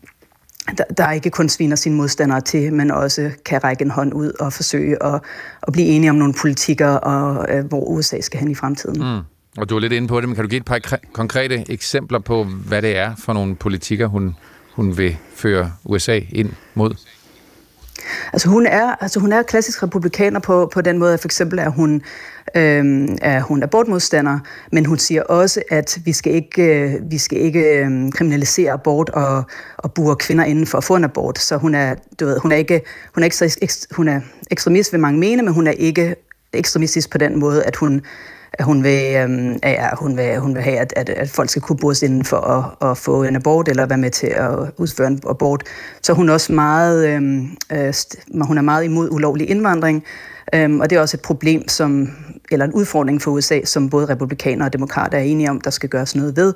der, der ikke kun sviner sine modstandere til, men også kan række en hånd ud og forsøge at, at blive enige om nogle politikker, og øh, hvor USA skal hen i fremtiden. Mm. Og du er lidt inde på det, men kan du give et par konkrete eksempler på, hvad det er for nogle politikker, hun, hun vil føre USA ind mod? Altså hun er, altså hun er klassisk republikaner på, på den måde, at for eksempel er hun, øh, er hun abortmodstander, men hun siger også, at vi skal ikke, øh, vi skal ikke øh, kriminalisere abort og, og bure kvinder inden for at få en abort. Så hun er, du ved, hun er ikke, hun er ikke så, hun er ekstremist, vil mange mene, men hun er ikke ekstremistisk på den måde, at hun at hun vil, øh, ja, hun vil, hun vil have, at, at, at folk skal kunne bores inden for at, at få en abort, eller være med til at udføre en abort. Så hun er også meget, øhm, øh, øh, hun er meget imod ulovlig indvandring, øh, og det er også et problem, som, eller en udfordring for USA, som både republikanere og demokrater er enige om, der skal gøres noget ved.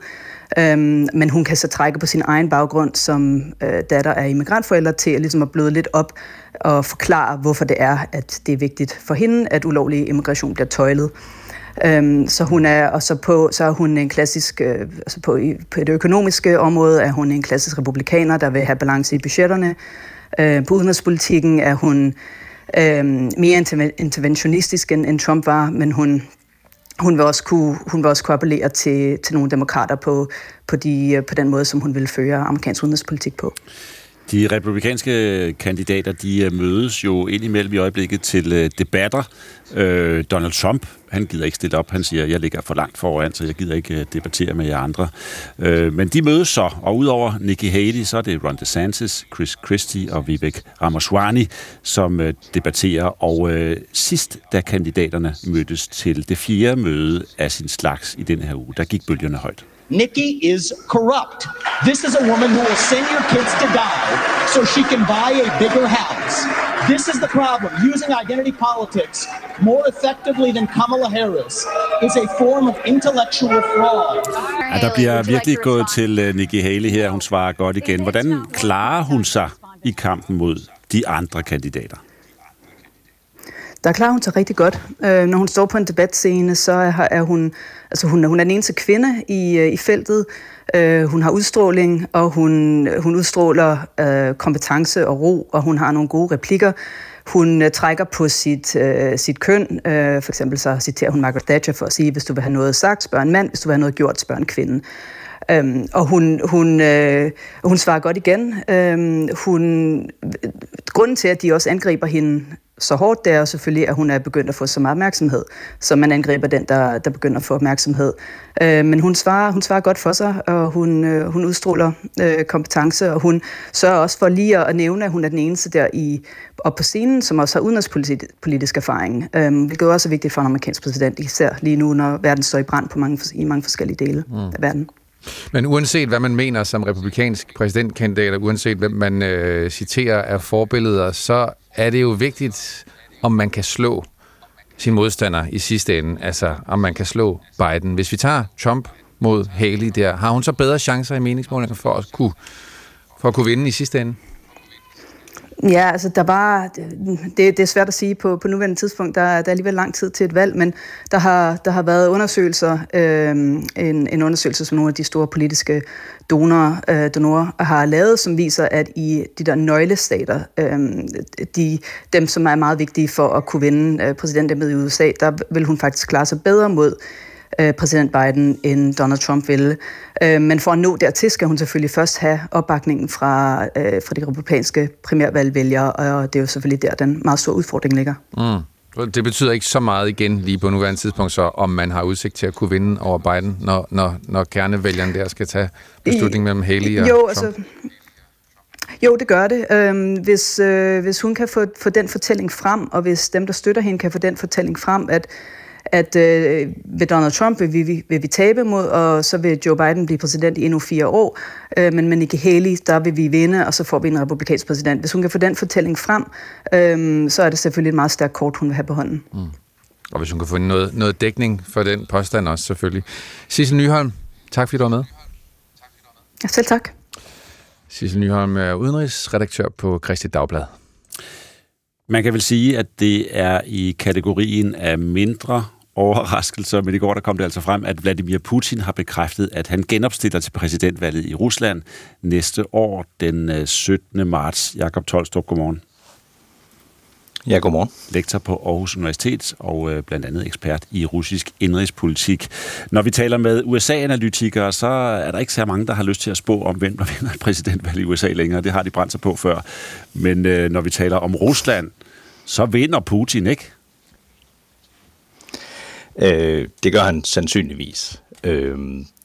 Øhm, men hun kan så trække på sin egen baggrund som øh, datter af immigrantforældre til at, ligesom at bløde lidt op og forklare, hvorfor det er, at det er vigtigt for hende, at ulovlig immigration bliver tøjlet. Øhm, så hun er, og så, på, så er hun en klassisk, øh, altså på, på det økonomiske område er hun en klassisk republikaner, der vil have balance i budgetterne. Øh, på udenrigspolitikken er hun øh, mere interventionistisk end, end Trump var, men hun, hun vil også kunne, hun vil også kunne appellere til, til nogle demokrater på, på, de, øh, på den måde, som hun vil føre amerikansk udenrigspolitik på. De republikanske kandidater, de øh, mødes jo indimellem i øjeblikket til øh, debatter. Øh, Donald Trump, han gider ikke stille op. Han siger, jeg ligger for langt foran, så jeg gider ikke øh, debattere med jer andre. men de mødes så, og udover Nikki Haley, så er det Ron DeSantis, Chris Christie og Vivek Ramaswamy, som debatterer. Og sidst, da kandidaterne mødtes til det fjerde møde af sin slags i den her uge, der gik bølgerne højt. Nikki is corrupt. This is a woman who will send your kids to die so she can buy a bigger house. This is the problem. Using identity politics more effectively than Kamala Harris is a form of intellectual fraud. Ja, der bliver virkelig gået til uh, Nikki Haley her. Hun svarer godt igen. Hvordan klarer hun sig i kampen mod de andre kandidater? Der klarer hun sig rigtig godt. Øh, når hun står på en debatscene, så er hun, altså hun, hun er den eneste kvinde i, øh, i feltet. Øh, hun har udstråling, og hun, hun udstråler øh, kompetence og ro, og hun har nogle gode replikker. Hun øh, trækker på sit, øh, sit køn. Øh, for eksempel så citerer hun Margaret Thatcher for at sige, hvis du vil have noget sagt, spørg en mand. Hvis du vil have noget gjort, spørg en kvinde. Øhm, og hun, hun, øh, hun svarer godt igen. Øhm, hun, grunden til, at de også angriber hende så hårdt, det er jo selvfølgelig, at hun er begyndt at få så meget opmærksomhed, så man angriber den, der, der begynder at få opmærksomhed. Øh, men hun svarer, hun svarer godt for sig, og hun, øh, hun udstråler øh, kompetence, og hun sørger også for lige at nævne, at hun er den eneste der i, op på scenen, som også har udenrigspolitisk erfaring, øh, hvilket også er vigtigt for en amerikansk præsident, især lige nu, når verden står i brand på mange, i mange forskellige dele mm. af verden. Men uanset hvad man mener som republikansk præsidentkandidat, og uanset hvem man øh, citerer af forbilleder, så er det jo vigtigt, om man kan slå sin modstander i sidste ende. Altså, om man kan slå Biden. Hvis vi tager Trump mod Haley der, har hun så bedre chancer i meningsmålinger for at kunne, for at kunne vinde i sidste ende? Ja, altså der var, det, det er svært at sige på, på nuværende tidspunkt, der, der er alligevel lang tid til et valg, men der har, der har været undersøgelser, øh, en, en undersøgelse, som nogle af de store politiske donorer, øh, donorer har lavet, som viser, at i de der nøglestater, øh, de, dem som er meget vigtige for at kunne vinde øh, præsidentembedet i USA, der vil hun faktisk klare sig bedre mod øh, præsident Biden, end Donald Trump ville. Øh, men for at nå dertil, skal hun selvfølgelig først have opbakningen fra, øh, fra de republikanske primærvalgvælgere, og det er jo selvfølgelig der, den meget store udfordring ligger. Mm. Det betyder ikke så meget igen lige på nuværende tidspunkt, så om man har udsigt til at kunne vinde over Biden, når, når, når kernevælgerne der skal tage beslutning mellem Haley og jo, Trump? Altså, jo, det gør det. Øhm, hvis, øh, hvis hun kan få, få den fortælling frem, og hvis dem, der støtter hende, kan få den fortælling frem, at at øh, ved Donald Trump vil vi, vil vi tabe mod, og så vil Joe Biden blive præsident i endnu fire år. Øh, men med Nikki Haley, der vil vi vinde, og så får vi en republikansk præsident. Hvis hun kan få den fortælling frem, øh, så er det selvfølgelig et meget stærkt kort, hun vil have på hånden. Mm. Og hvis hun kan få noget, noget dækning for den påstand også, selvfølgelig. Sissel Nyholm, tak fordi du var med. Ja, selv tak. Sissel Nyholm er udenrigsredaktør på Christi Dagblad. Man kan vel sige, at det er i kategorien af mindre overraskelser, men i går der kom det altså frem, at Vladimir Putin har bekræftet, at han genopstiller til præsidentvalget i Rusland næste år, den 17. Øh, marts. Jakob Tolstrup, godmorgen. Ja, godmorgen. Lektor på Aarhus Universitet og øh, blandt andet ekspert i russisk indrigspolitik. Når vi taler med USA-analytikere, så er der ikke så mange, der har lyst til at spå om, hvem der [laughs] vinder et præsidentvalg i USA længere. Det har de brændt sig på før. Men øh, når vi taler om Rusland, så vinder Putin, ikke? Øh, det gør han sandsynligvis. Øh,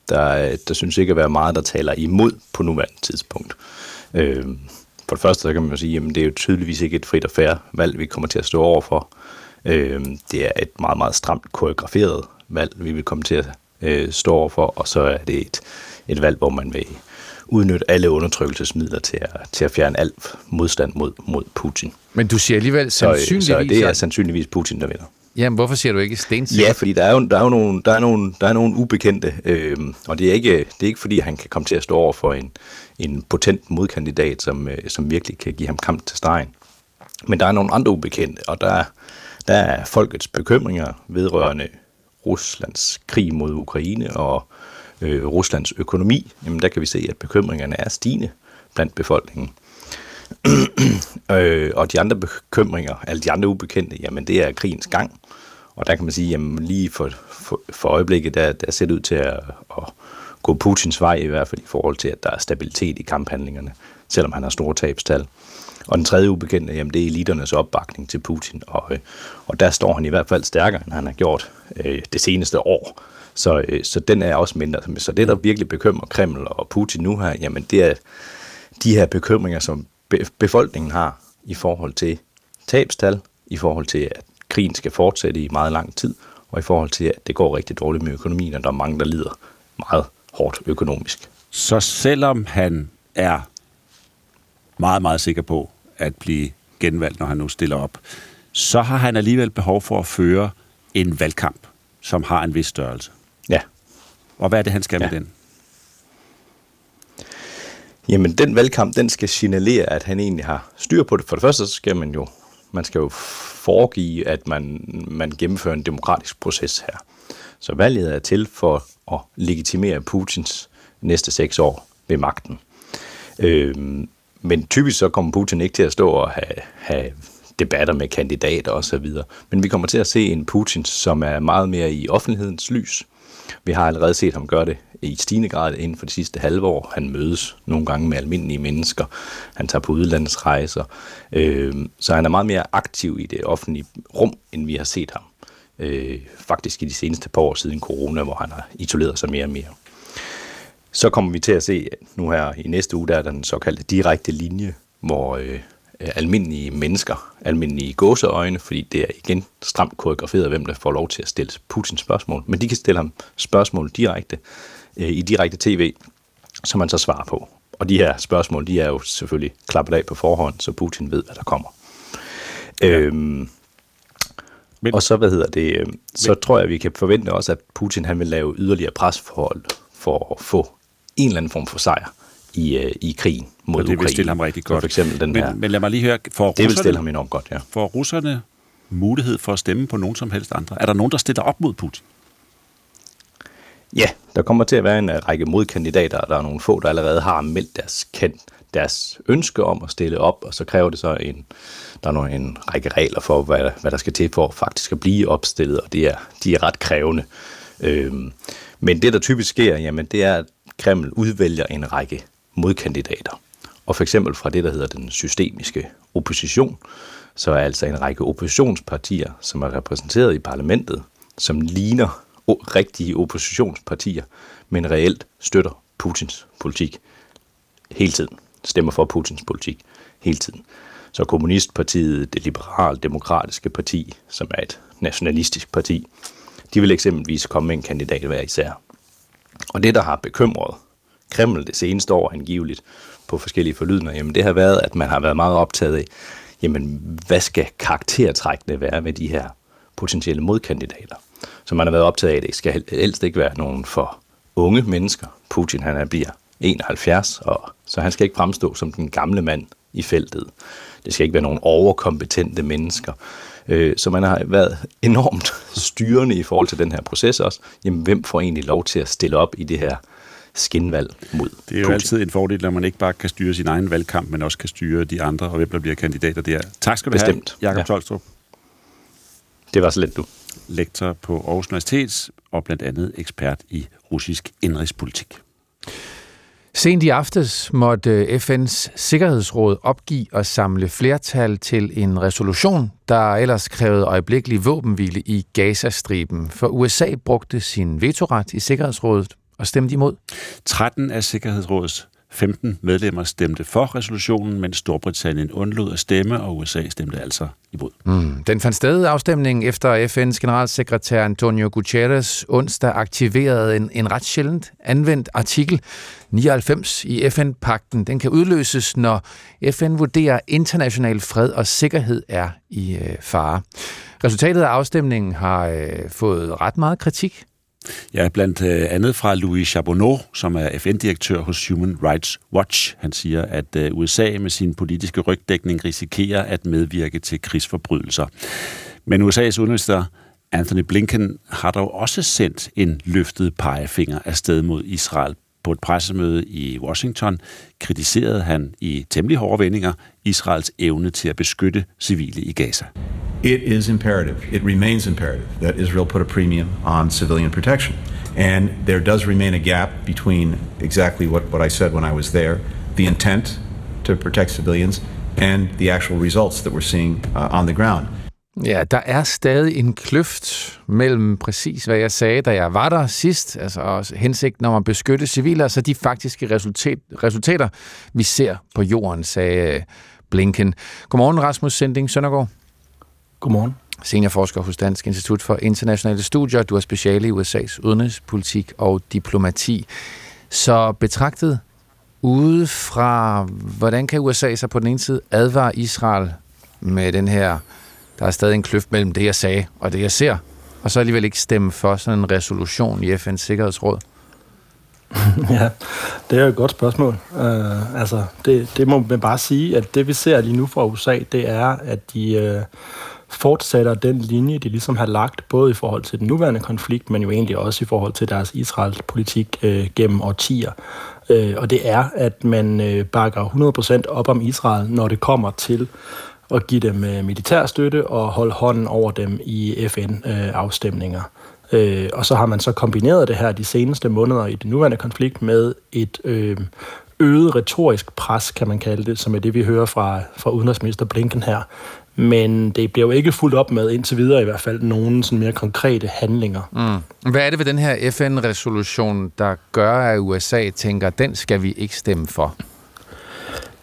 der, der synes ikke at være meget, der taler imod på nuværende tidspunkt. Øh, for det første så kan man jo sige, at det er jo tydeligvis ikke et frit og færre valg, vi kommer til at stå overfor. Øh, det er et meget, meget stramt koreograferet valg, vi vil komme til at øh, stå overfor, og så er det et, et valg, hvor man vil udnytte alle undertrykkelsesmidler til at, til at fjerne alt modstand mod, mod Putin. Men du siger alligevel sandsynligvis... Så, så det er sandsynligvis Putin, der vinder. Jamen, hvorfor siger du ikke stensikker? Ja, fordi der er jo, der er jo nogle, der er nogle, der er nogle ubekendte, øh, og det er, ikke, det er ikke fordi, han kan komme til at stå over for en, en potent modkandidat, som, øh, som virkelig kan give ham kamp til stregen. Men der er nogle andre ubekendte, og der, der er folkets bekymringer vedrørende Ruslands krig mod Ukraine og øh, Ruslands økonomi. Jamen der kan vi se, at bekymringerne er stigende blandt befolkningen øh, og de andre bekymringer, alle de andre ubekendte, jamen det er krigens gang. Og der kan man sige, jamen lige for, for, for øjeblikket, der, der ser det ud til at, at gå Putins vej, i hvert fald i forhold til, at der er stabilitet i kamphandlingerne, selvom han har store tabstal. Og den tredje ubekendte, jamen det er eliternes opbakning til Putin, og, øh, og der står han i hvert fald stærkere, end han har gjort øh, det seneste år. Så, øh, så den er også mindre. Så det, der virkelig bekymrer Kreml og Putin nu her, jamen det er de her bekymringer, som befolkningen har i forhold til tabstal, i forhold til, at krigen skal fortsætte i meget lang tid, og i forhold til, at det går rigtig dårligt med økonomien, og der er mange, der lider meget hårdt økonomisk. Så selvom han er meget, meget sikker på at blive genvalgt, når han nu stiller op, så har han alligevel behov for at føre en valgkamp, som har en vis størrelse. Ja. Og hvad er det, han skal ja. med den? Jamen, den valgkamp, den skal signalere, at han egentlig har styr på det. For det første, så skal man jo, man skal jo foregive, at man, man gennemfører en demokratisk proces her. Så valget er til for at legitimere Putins næste seks år ved magten. Øh, men typisk så kommer Putin ikke til at stå og have, have debatter med kandidater osv. Men vi kommer til at se en Putin, som er meget mere i offentlighedens lys, vi har allerede set ham gøre det i stigende grad inden for de sidste halve år. Han mødes nogle gange med almindelige mennesker. Han tager på udlandsrejser. Øh, så han er meget mere aktiv i det offentlige rum, end vi har set ham. Øh, faktisk i de seneste par år siden corona, hvor han har isoleret sig mere og mere. Så kommer vi til at se nu her i næste uge, der er den såkaldte direkte linje, hvor øh, almindelige mennesker, almindelige gåseøjne, fordi det er igen stramt koreograferet, hvem der får lov til at stille Putins spørgsmål, men de kan stille ham spørgsmål direkte øh, i direkte tv, som man så svarer på. Og de her spørgsmål, de er jo selvfølgelig klappet af på forhånd, så Putin ved, hvad der kommer. Ja. Øhm, men, og så, hvad hedder det, øh, så men, tror jeg, vi kan forvente også, at Putin han vil lave yderligere presforhold for at få en eller anden form for sejr i, øh, i krigen mod og det Ukraine. vil stille ham rigtig godt. For eksempel den men, her. Men lad mig lige høre, for det vil stille ham enormt godt, ja. For russerne mulighed for at stemme på nogen som helst andre? Er der nogen, der stiller op mod Putin? Ja, der kommer til at være en uh, række modkandidater, der er nogle få, der allerede har meldt deres, kendt, deres ønske om at stille op, og så kræver det så en, der er nogle, en række regler for, hvad, hvad der skal til for faktisk at blive opstillet, og det er, de er ret krævende. Øhm, men det, der typisk sker, jamen, det er, at Kreml udvælger en række modkandidater. Og for eksempel fra det, der hedder den systemiske opposition, så er altså en række oppositionspartier, som er repræsenteret i parlamentet, som ligner rigtige oppositionspartier, men reelt støtter Putins politik hele tiden. Stemmer for Putins politik hele tiden. Så Kommunistpartiet, det liberal-demokratiske parti, som er et nationalistisk parti, de vil eksempelvis komme med en kandidat hver især. Og det, der har bekymret Kreml det seneste år angiveligt på forskellige forlydende, jamen det har været, at man har været meget optaget af, jamen hvad skal karaktertrækkene være med de her potentielle modkandidater? Så man har været optaget af, at det skal helst ikke være nogen for unge mennesker. Putin han er, bliver 71, og så han skal ikke fremstå som den gamle mand i feltet. Det skal ikke være nogen overkompetente mennesker. Øh, så man har været enormt styrende i forhold til den her proces også. Jamen, hvem får egentlig lov til at stille op i det her skinvalg mod Det er jo Putin? altid en fordel, når man ikke bare kan styre sin egen valgkamp, men også kan styre de andre, og hvem der bliver kandidater der. Tak skal du Bestemt. have, Jakob Ja. Tolstrup. Det var så let, du. Lektor på Aarhus Universitet, og blandt andet ekspert i russisk indrigspolitik. Sent i aftes måtte FN's Sikkerhedsråd opgive at samle flertal til en resolution, der ellers krævede øjeblikkelig våbenhvile i Gazastriben, for USA brugte sin vetoret i Sikkerhedsrådet og stemte imod. 13 af Sikkerhedsrådets 15 medlemmer stemte for resolutionen, mens Storbritannien undlod at stemme, og USA stemte altså imod. Mm. Den fandt sted afstemningen efter FN's generalsekretær Antonio Guterres onsdag aktiverede en, en ret sjældent anvendt artikel 99 i FN-pakten. Den kan udløses, når FN vurderer, at international fred og sikkerhed er i øh, fare. Resultatet af afstemningen har øh, fået ret meget kritik. Ja, blandt øh, andet fra Louis Charbonneau, som er FN-direktør hos Human Rights Watch. Han siger, at øh, USA med sin politiske rygdækning risikerer at medvirke til krigsforbrydelser. Men USA's udenrigsminister Anthony Blinken har dog også sendt en løftet pegefinger afsted mod Israel. På et pressemøde i Washington kritiserede han i temmelig hårde vendinger Israels evne til at beskytte civile i Gaza. It is imperative, it remains imperative, that Israel put a premium on civilian protection. And there does remain a gap between exactly what, what I said when I was there the intent to protect civilians and the actual results that we're seeing uh, on the ground. Ja, der er stadig en kløft mellem præcis, hvad jeg sagde, da jeg var der sidst, altså også hensigten om at beskytte civile, og så de faktiske resultat, resultater, vi ser på jorden, sagde øh, Blinken. Godmorgen, Rasmus Sending Søndergaard. Godmorgen. Seniorforsker hos Dansk Institut for Internationale Studier. Du er speciale i USA's udenrigspolitik og diplomati. Så betragtet udefra, hvordan kan USA så på den ene side advare Israel med den her, der er stadig en kløft mellem det, jeg sagde og det, jeg ser, og så alligevel ikke stemme for sådan en resolution i FN's Sikkerhedsråd? [laughs] Ja, det er jo et godt spørgsmål. Uh, altså, det, det må man bare sige, at det vi ser lige nu fra USA, det er, at de uh, fortsætter den linje, de ligesom har lagt, både i forhold til den nuværende konflikt, men jo egentlig også i forhold til deres Israels politik uh, øh, gennem årtier. Uh, og det er, at man uh, bakker 100% op om Israel, når det kommer til at give dem øh, militær støtte og holde hånden over dem i FN-afstemninger. Øh, øh, og så har man så kombineret det her de seneste måneder i den nuværende konflikt med et øh, øget retorisk pres, kan man kalde det, som er det, vi hører fra, fra udenrigsminister Blinken her. Men det bliver jo ikke fuldt op med, indtil videre i hvert fald, nogen sådan mere konkrete handlinger. Mm. Hvad er det ved den her FN-resolution, der gør, at USA tænker, den skal vi ikke stemme for?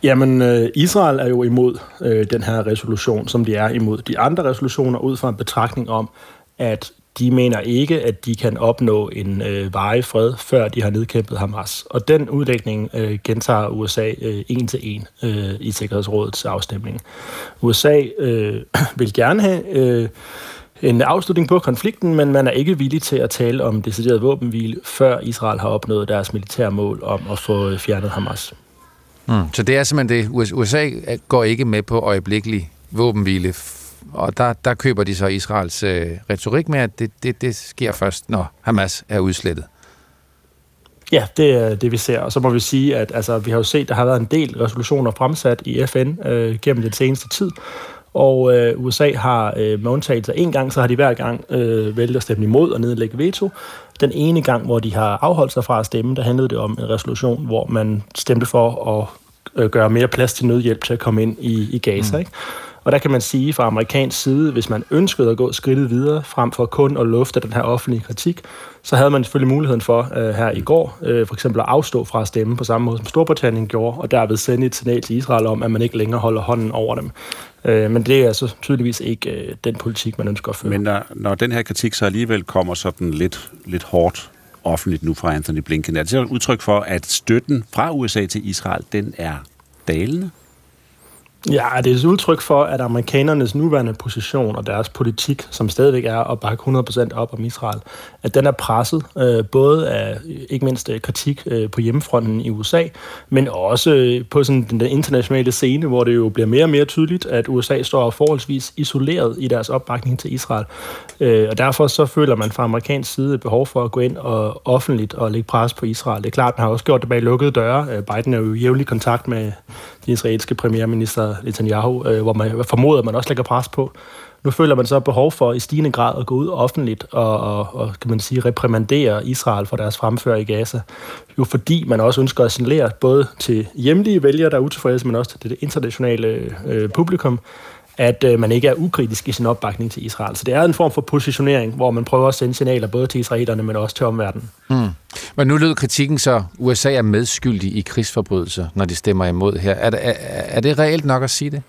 Jamen, øh, Israel er jo imod øh, den her resolution, som de er imod de andre resolutioner, ud fra en betragtning om, at de mener ikke, at de kan opnå en øh, varig fred, før de har nedkæmpet Hamas. Og den udlægning øh, gentager USA øh, en til en øh, i Sikkerhedsrådets afstemning. USA øh, [clears throat] vil gerne have øh, en afslutning på konflikten, men man er ikke villig til at tale om decideret våbenhvile, før Israel har opnået deres militære mål om at få øh, fjernet Hamas. Mm. Så det er simpelthen det. USA går ikke med på øjeblikkelig våbenhvile, og der, der køber de så Israels øh, retorik med, at det, det, det sker først, når Hamas er udslettet. Ja, det er det, vi ser. Og så må vi sige, at altså, vi har jo set, at der har været en del resolutioner fremsat i FN øh, gennem den seneste tid, og øh, USA har øh, med undtagelse en gang, så har de hver gang øh, vælget at stemme imod og nedlægge veto. Den ene gang, hvor de har afholdt sig fra at stemme, der handlede det om en resolution, hvor man stemte for at øh, gøre mere plads til nødhjælp til at komme ind i, i Gaza. Mm. Ikke? Og der kan man sige fra amerikansk side, hvis man ønskede at gå skridtet videre, frem for kun at lufte den her offentlige kritik, så havde man selvfølgelig muligheden for uh, her i går, uh, for eksempel at afstå fra at stemme på samme måde, som Storbritannien gjorde, og derved sende et signal til Israel om, at man ikke længere holder hånden over dem. Uh, men det er altså tydeligvis ikke uh, den politik, man ønsker at føre. Men når, når den her kritik så alligevel kommer sådan lidt, lidt hårdt offentligt nu fra Anthony Blinken, er det så et udtryk for, at støtten fra USA til Israel, den er dalende? Ja, det er et udtryk for, at amerikanernes nuværende position og deres politik, som stadigvæk er at bakke 100% op om Israel, at den er presset øh, både af ikke mindst øh, kritik øh, på hjemmefronten i USA, men også øh, på sådan den internationale scene, hvor det jo bliver mere og mere tydeligt, at USA står forholdsvis isoleret i deres opbakning til Israel. Øh, og derfor så føler man fra amerikansk side behov for at gå ind og offentligt og lægge pres på Israel. Det er klart, man har også gjort det bag lukkede døre. Øh, Biden er jo i jævnlig kontakt med den israelske premierminister Netanyahu, øh, hvor man formoder, at man også lægger pres på. Nu føler man så behov for i stigende grad at gå ud offentligt og, og, og kan man sige, reprimandere Israel for deres fremfør i Gaza. Jo fordi man også ønsker at signalere både til hjemlige vælgere, der er utilfredse, men også til det internationale øh, publikum, at øh, man ikke er ukritisk i sin opbakning til Israel. Så det er en form for positionering, hvor man prøver at sende signaler både til israelerne, men også til omverdenen. Mm. Men nu lød kritikken så, USA er medskyldig i krigsforbrydelser, når de stemmer imod her. Er det, er, er det reelt nok at sige det?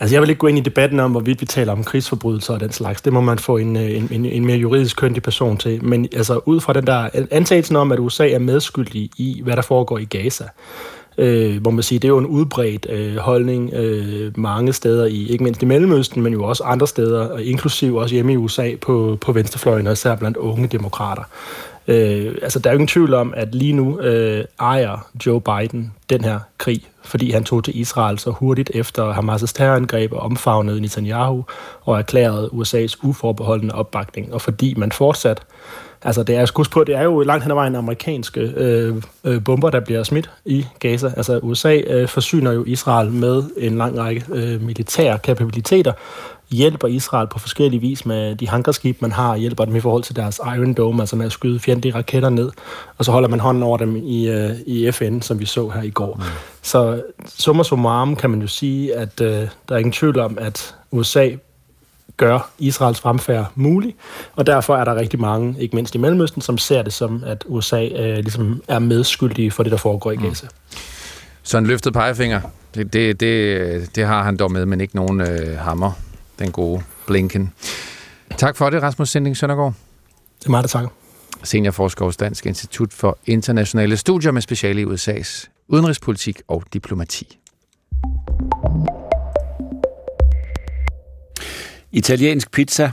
Altså, jeg vil ikke gå ind i debatten om, hvorvidt vi taler om krigsforbrydelser og den slags. Det må man få en, en, en, en mere juridisk køndig person til. Men altså, ud fra den der antagelsen om, at USA er medskyldig i, hvad der foregår i Gaza, øh, hvor man siger, det er jo en udbredt øh, holdning øh, mange steder i, ikke mindst i Mellemøsten, men jo også andre steder, inklusiv også hjemme i USA på, på venstrefløjen, og især blandt unge demokrater. Øh, altså, der er jo ingen tvivl om, at lige nu øh, ejer Joe Biden den her krig, fordi han tog til Israel så hurtigt efter Hamas' terrorangreb og omfavnede Netanyahu og erklærede USA's uforbeholdende opbakning, og fordi man fortsat Altså, det er, på, det er jo langt hen ad vejen amerikanske øh, øh, bomber, der bliver smidt i Gaza. Altså, USA øh, forsyner jo Israel med en lang række øh, militære kapabiliteter, hjælper Israel på forskellige vis med de hangarskib, man har, hjælper dem i forhold til deres Iron Dome, altså med at skyde fjendtlige raketter ned, og så holder man hånden over dem i, uh, i FN, som vi så her i går. Mm. Så summa summarum kan man jo sige, at uh, der er ingen tvivl om, at USA gør Israels fremfærd mulig, og derfor er der rigtig mange, ikke mindst i Mellemøsten, som ser det som, at USA uh, ligesom er medskyldige for det, der foregår i mm. Gaza. Mm. Så en løftet pegefinger, det, det, det, det har han dog med, men ikke nogen øh, hammer den gode Blinken. Tak for det, Rasmus Sinding Søndergaard. Det er meget, der takker. Seniorforsker hos Dansk Institut for Internationale Studier med speciale i USA's udenrigspolitik og diplomati. Italiensk pizza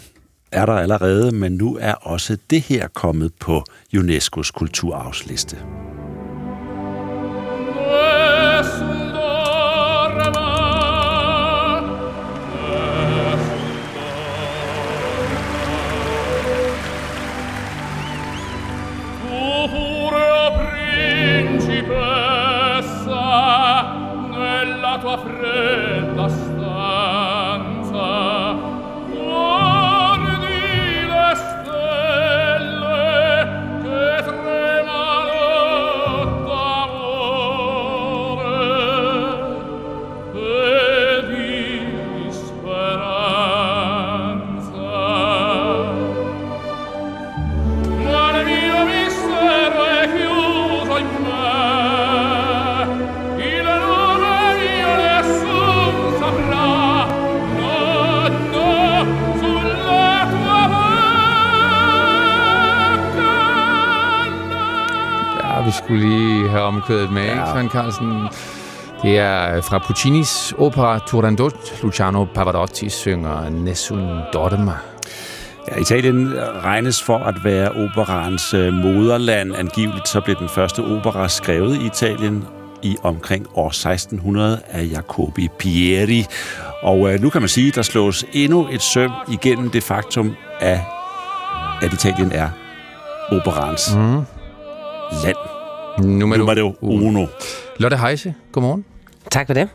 er der allerede, men nu er også det her kommet på UNESCO's kulturarvsliste. Have omkvædet med, ja. ikke, Søren Carlsen? Det er fra Puccinis opera Turandot. Luciano Pavarotti synger Nessun Dorma. Ja, Italien regnes for at være operaens øh, moderland. Angiveligt så blev den første opera skrevet i Italien i omkring år 1600 af Jacobi Pieri. Og øh, nu kan man sige, at der slås endnu et søm igennem det faktum, at, at Italien er operaens mm. land. Nummer, Numero uno. Lotte Heise, godmorgen. Tak for det.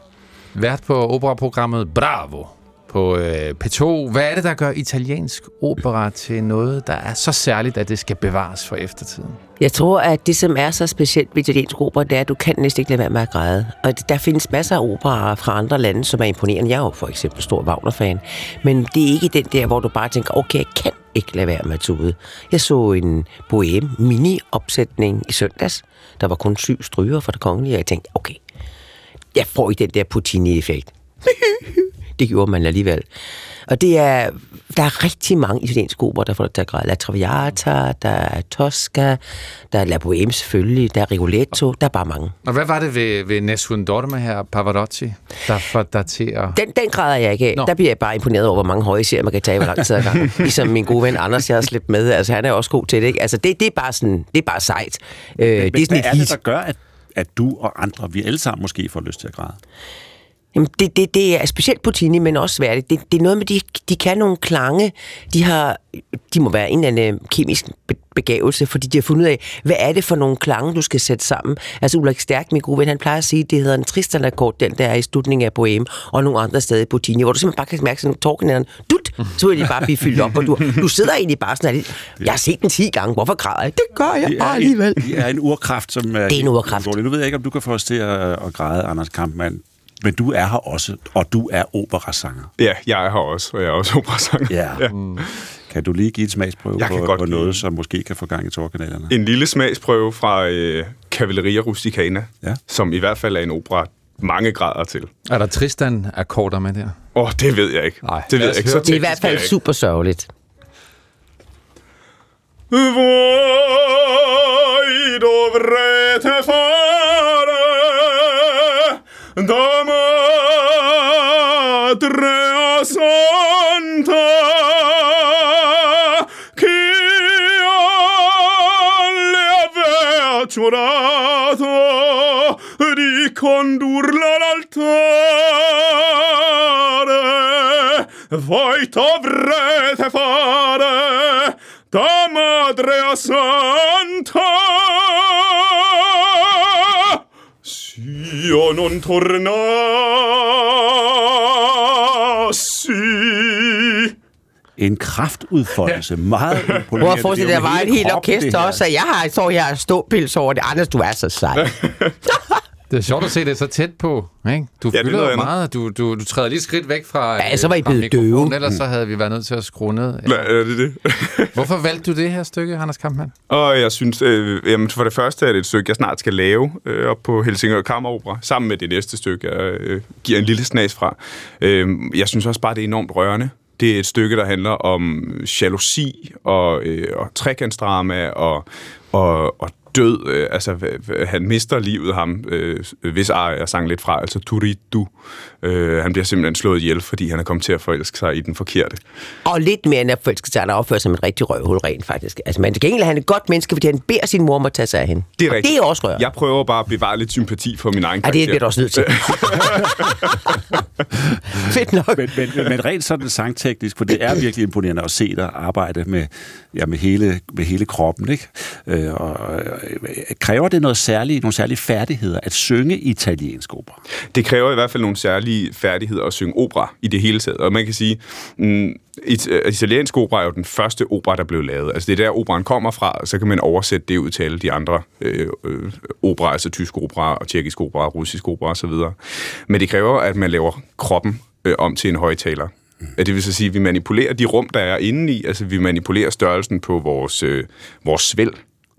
Vært på operaprogrammet Bravo på øh, P2. Hvad er det, der gør italiensk opera til noget, der er så særligt, at det skal bevares for eftertiden? Jeg tror, at det, som er så specielt ved italiensk opera, det er, at du kan næsten ikke lade være med at græde. Og der findes masser af operaer fra andre lande, som er imponerende. Jeg er jo for eksempel stor Wagner-fan. Men det er ikke den der, hvor du bare tænker, okay, jeg kan ikke lade være med at tude. Jeg så en bohem mini-opsætning i søndags. Der var kun syv stryger for det kongelige, og jeg tænkte, okay, jeg får ikke den der Puccini-effekt. [laughs] det gjorde man alligevel. Og det er, der er rigtig mange italienske opera, der får at græde. La Traviata, der er Tosca, der er La Bohème selvfølgelig, der er Rigoletto, der er bare mange. Og hvad var det ved, ved Nessun Dorma her, Pavarotti, der får dig til at... Den, den græder jeg ikke af. Nå. Der bliver jeg bare imponeret over, hvor mange høje serier man kan tage, hvor lang tid ad gang. [laughs] ligesom min gode ven Anders, jeg har slæbt med. Altså, han er også god til det, ikke? Altså, det, det er bare sådan, det er bare sejt. Øh, Men, det er sådan hvad et er det, der gør, at, at du og andre, vi alle sammen måske får lyst til at græde? Jamen, det, det, det er specielt Puccini, men også svært. Det, det er noget med, de, de kan nogle klange. De, har, de må være en eller anden kemisk begavelse, fordi de har fundet ud af, hvad er det for nogle klange, du skal sætte sammen. Altså Ulrik Stærk, min gode ven, han plejer at sige, at det hedder en Tristan-akkord, den der er i slutningen af Bohème, og nogle andre steder i Puccini, hvor du simpelthen bare kan mærke sådan en dut, så vil de bare blive fyldt op, og du, du sidder egentlig bare sådan, at jeg har set den 10 gange, hvorfor græder jeg? Det gør jeg bare alligevel. Det er en urkraft, som er... Det er en urkraft. Nu ved jeg ikke, om du kan få os til at, at græde, Anders Kampmann men du er her også, og du er operasanger. Ja, jeg er her også, og jeg er også operasanger. Ja. ja. Mm. Kan du lige give et smagsprøve jeg på, på noget, som måske kan få gang i tårkanalerne? En lille smagsprøve fra øh, Cavalleria Rusticana, ja. som i hvert fald er en opera, mange grader til. Er der Tristan-akkorder med der? Åh, oh, det ved jeg ikke. Nej, det ved jeg ikke. Så det er i hvert fald super sørgeligt. Voi dovrete fare da madre santa che le aveva giurato di condurla all'altare voi dovrete fare da madre santa. Io non tornassi. En kraftudfoldelse. Meget imponerende. Hvor jeg forestiller, der var et helt orkester også, og jeg har, står her og ståpils over det. Anders, du er så sej. [laughs] Det er sjovt at se det så tæt på. Ikke? Du ja, fylder jo meget. Du, du, du træder lige skridt væk fra Ja, så var I blevet døve. Ellers så havde vi været nødt til at skrue ned. Ja, er det det? [laughs] Hvorfor valgte du det her stykke, Anders Kampmann? Og jeg synes, øh, jamen for det første er det et stykke, jeg snart skal lave øh, op på Helsingør Kammeropera, sammen med det næste stykke, jeg øh, giver en lille snas fra. Øh, jeg synes også bare, det er enormt rørende. Det er et stykke, der handler om jalousi og, øh, og trekantsdrama og, og, og død. Øh, altså, han mister livet, ham, øh, hvis jeg sang lidt fra, altså Turidu. Øh, han bliver simpelthen slået ihjel, fordi han er kommet til at forelske sig i den forkerte. Og lidt mere end at forelske sig, han opfører som en rigtig røvhul rent faktisk. Altså, men til gengæld er han et godt menneske, fordi han beder sin mor om at tage sig af hende. Det er, rigtigt. det er også rørende. Jeg prøver bare at bevare lidt sympati for min egen karakter. Ja, det bliver du også nødt til. [laughs] Fedt nok. Men, men, men rent sådan sangteknisk, for det er virkelig imponerende at se dig arbejde med, ja, med, hele, med hele kroppen. Ikke? Øh, og, kræver det noget særligt, nogle særlige færdigheder at synge italiensk opera? Det kræver i hvert fald nogle særlige færdigheder at synge opera i det hele taget. Og man kan sige, mm, it, italiensk opera er jo den første opera, der blev lavet. Altså det er der, operan kommer fra, og så kan man oversætte det ud til alle de andre øh, øh, opera, altså tysk opera, og tjekkisk opera, russisk opera osv. Men det kræver, at man laver kroppen øh, om til en højtaler. Det vil så sige, at vi manipulerer de rum, der er inde i, altså vi manipulerer størrelsen på vores, øh, vores svæld,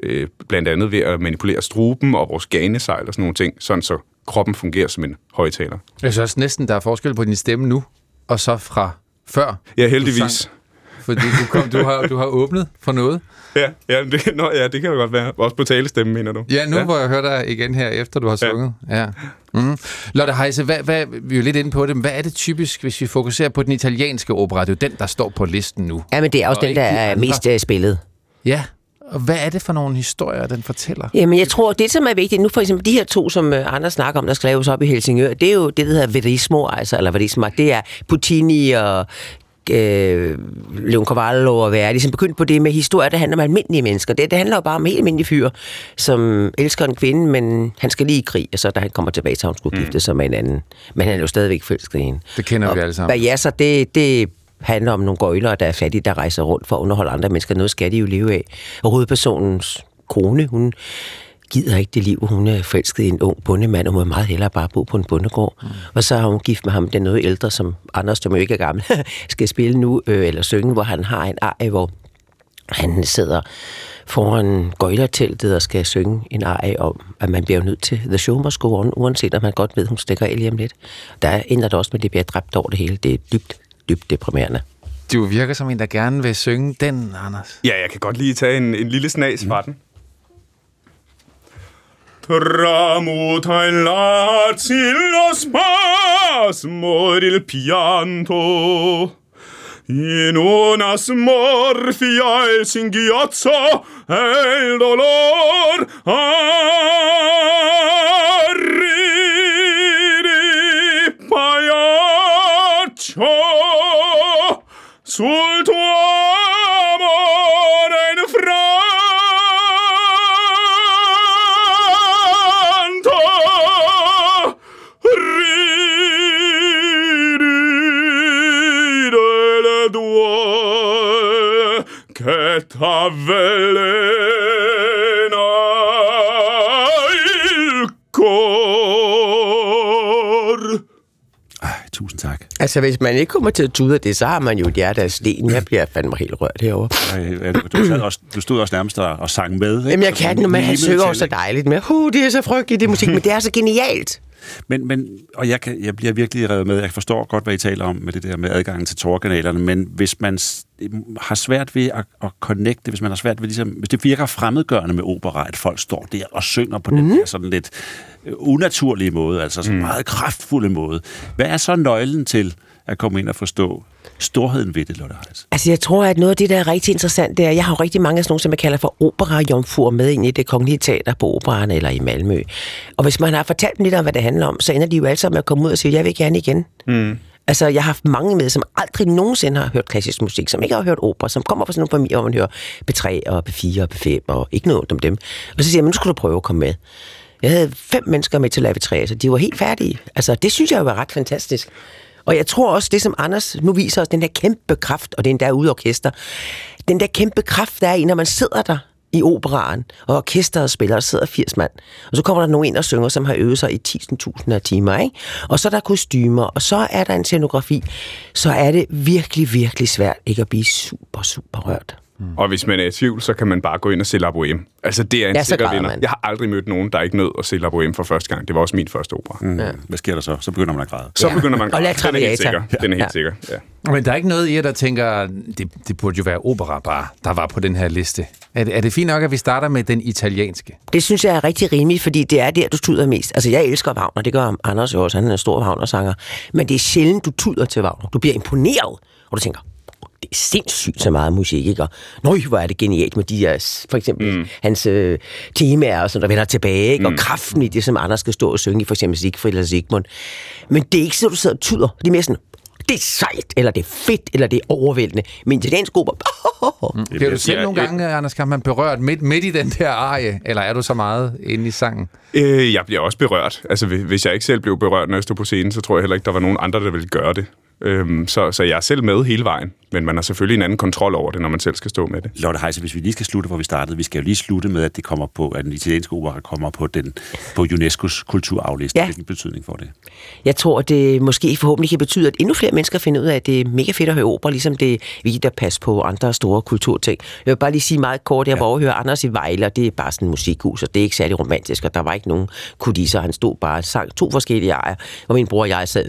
øh, blandt andet ved at manipulere struben og vores ganesejl og sådan nogle ting, sådan så kroppen fungerer som en højtaler. Jeg synes også næsten, der er forskel på din stemme nu, og så fra før. Ja, heldigvis. fordi du, kom, du, har, du har åbnet for noget. Ja, ja, det, nå, ja, det kan jo godt være. Også på talestemme, mener du? Ja, nu ja. hvor jeg hører dig igen her, efter du har sunget. Ja. ja. Mm. Lotte Heise, hvad, hvad, vi er jo lidt inde på det, men hvad er det typisk, hvis vi fokuserer på den italienske opera? Det er jo den, der står på listen nu. Ja, men det er også og den, der er mest uh, spillet. Ja, og hvad er det for nogle historier, den fortæller? Jamen, jeg tror, det som er vigtigt, nu for eksempel de her to, som uh, andre snakker om, der skreves op i Helsingør, det er jo det, der hedder Verismo, altså, eller Verismo, det er Puccini og øh, Leon Cavallo og Verdi, som begyndte på det med historier, der handler om almindelige mennesker. Det, det handler jo bare om helt almindelige fyr, som elsker en kvinde, men han skal lige i krig, og så da han kommer tilbage, så han skulle mm. gifte sig med en anden. Men han er jo stadigvæk forelsket i hende. Det kender og, vi alle sammen. Ja, så det, det handler om nogle gøjlere, der er fattige, der rejser rundt for at underholde andre mennesker. Noget skal de jo leve af. Og hovedpersonens kone, hun gider ikke det liv. Hun er forelsket i en ung bondemand, og hun vil meget hellere bare bo på en bondegård. Mm. Og så har hun gift med ham, den noget ældre, som Anders, som jo ikke er gammel, [laughs] skal spille nu, øh, eller synge, hvor han har en ej, hvor han sidder foran gøjlerteltet og skal synge en ej om, at man bliver nødt til The Show Must Go On, uanset om man godt ved, hun stikker el om lidt. Der ender det også med, at det bliver dræbt over det hele. Det er dybt, dybt deprimerende. Du virker som en, der gerne vil synge den, Anders. Ja, jeg kan godt lige tage en, en lille snas fra den. Tramuta in lo spasmo il pianto. In una smorfia il singhiozzo e il dolor arrivi soll tu amor eine Franta ridi le due che t'avvele Altså, hvis man ikke kommer til at tude af det, så har man jo et hjerte af sten. Jeg bliver fandme helt rørt herovre. Ej, du, sad også, du stod også nærmest og, og sang med. Ikke? Jamen, jeg kan det, men han synger også så dejligt med. Huh, det er så frygteligt, det musik, men det er så genialt. Men, men, og jeg, kan, jeg bliver virkelig revet med. Jeg forstår godt, hvad I taler om med det der med adgangen til torkanalerne, men hvis man har svært ved at, at connecte, hvis man har svært ved ligesom, hvis det virker fremmedgørende med opera, at folk står der og synger på mm. den her sådan lidt øh, unaturlige måde, altså sådan en mm. meget kraftfulde måde. Hvad er så nøglen til at komme ind og forstå storheden ved det, Lotte Heis? Altså, jeg tror, at noget af det, der er rigtig interessant, det er, jeg har jo rigtig mange af sådan nogle, som jeg kalder for opera med ind i det kongelige teater på operan eller i Malmø. Og hvis man har fortalt dem lidt om, hvad det handler om, så ender de jo alle sammen med at komme ud og sige, jeg vil gerne igen. Mm. Altså, jeg har haft mange med, som aldrig nogensinde har hørt klassisk musik, som ikke har hørt opera, som kommer fra sådan nogle familier, hvor man hører B3 og B4 og B5 og ikke noget om dem. Og så siger jeg, nu skal du prøve at komme med. Jeg havde fem mennesker med til Lave 3, så de var helt færdige. Altså, det synes jeg jo var ret fantastisk. Og jeg tror også, det som Anders nu viser os, den der kæmpe kraft, og det er endda ude orkester, den der kæmpe kraft, der er i, når man sidder der i operaren, og orkestret spiller, og sidder 80 mand. Og så kommer der nogen ind og synger, som har øvet sig i 10.000 af timer, ikke? Og så er der kostymer, og så er der en scenografi. Så er det virkelig, virkelig svært ikke at blive super, super rørt. Mm. Og hvis man er i tvivl, så kan man bare gå ind og se La Boheme. Altså, det er en ja, sikker vinder. Man. Jeg har aldrig mødt nogen, der ikke nød at se La Boheme for første gang. Det var også min første opera. Mm. Ja. Hvad sker der så? Så begynder man at græde. Så ja. begynder man at græde. Og Den er helt sikker. Ja. Den er helt ja. sikker, ja. Men der er ikke noget i jer, der tænker, det, det burde jo være opera bare, der var på den her liste. Er det, er det fint nok, at vi starter med den italienske? Det synes jeg er rigtig rimeligt, fordi det er der, du tuder mest. Altså, jeg elsker Wagner, det gør Anders jo også, han er en stor Wagner-sanger. Men det er sjældent, du tuder til Wagner. Du bliver imponeret, og du tænker, det er sindssygt så meget musik, ikke? Og nøj, hvor er det genialt med de her, for eksempel mm. hans øh, temaer, som der vender tilbage, ikke? Mm. Og kraften i det, som Anders skal stå og synge i, for eksempel Siegfried eller Sigmund. Men det er ikke så, du sidder og tyder. Det er mere sådan, det er sejt, eller det er fedt, eller det er overvældende. Men italiensk opera... Mm. Bliver du selv nogle gange, Anders Kamp, berørt midt, midt i den der arie, eller er du så meget inde i sangen? Øh, jeg bliver også berørt. Altså, hvis jeg ikke selv blev berørt, når jeg stod på scenen, så tror jeg heller ikke, der var nogen andre, der ville gøre det. Øhm, så, så jeg er selv med hele vejen, men man har selvfølgelig en anden kontrol over det, når man selv skal stå med det. Lotte Heise, hvis vi lige skal slutte, hvor vi startede, vi skal jo lige slutte med, at det kommer på, at den italienske opera kommer på, den, på UNESCO's kulturafliste. Ja. Hvilken betydning får det? Jeg tror, det måske forhåbentlig kan betyde, at endnu flere mennesker finder ud af, at det er mega fedt at høre opera, ligesom det er vigtigt at passe på andre store kulturting. Jeg vil bare lige sige meget kort, jeg ja. var overhøre Anders i Vejle, og det er bare sådan en musikhus, og det er ikke særlig romantisk, og der var ikke nogen kulisser. Han stod bare og sang to forskellige ejer, og min bror og jeg sad,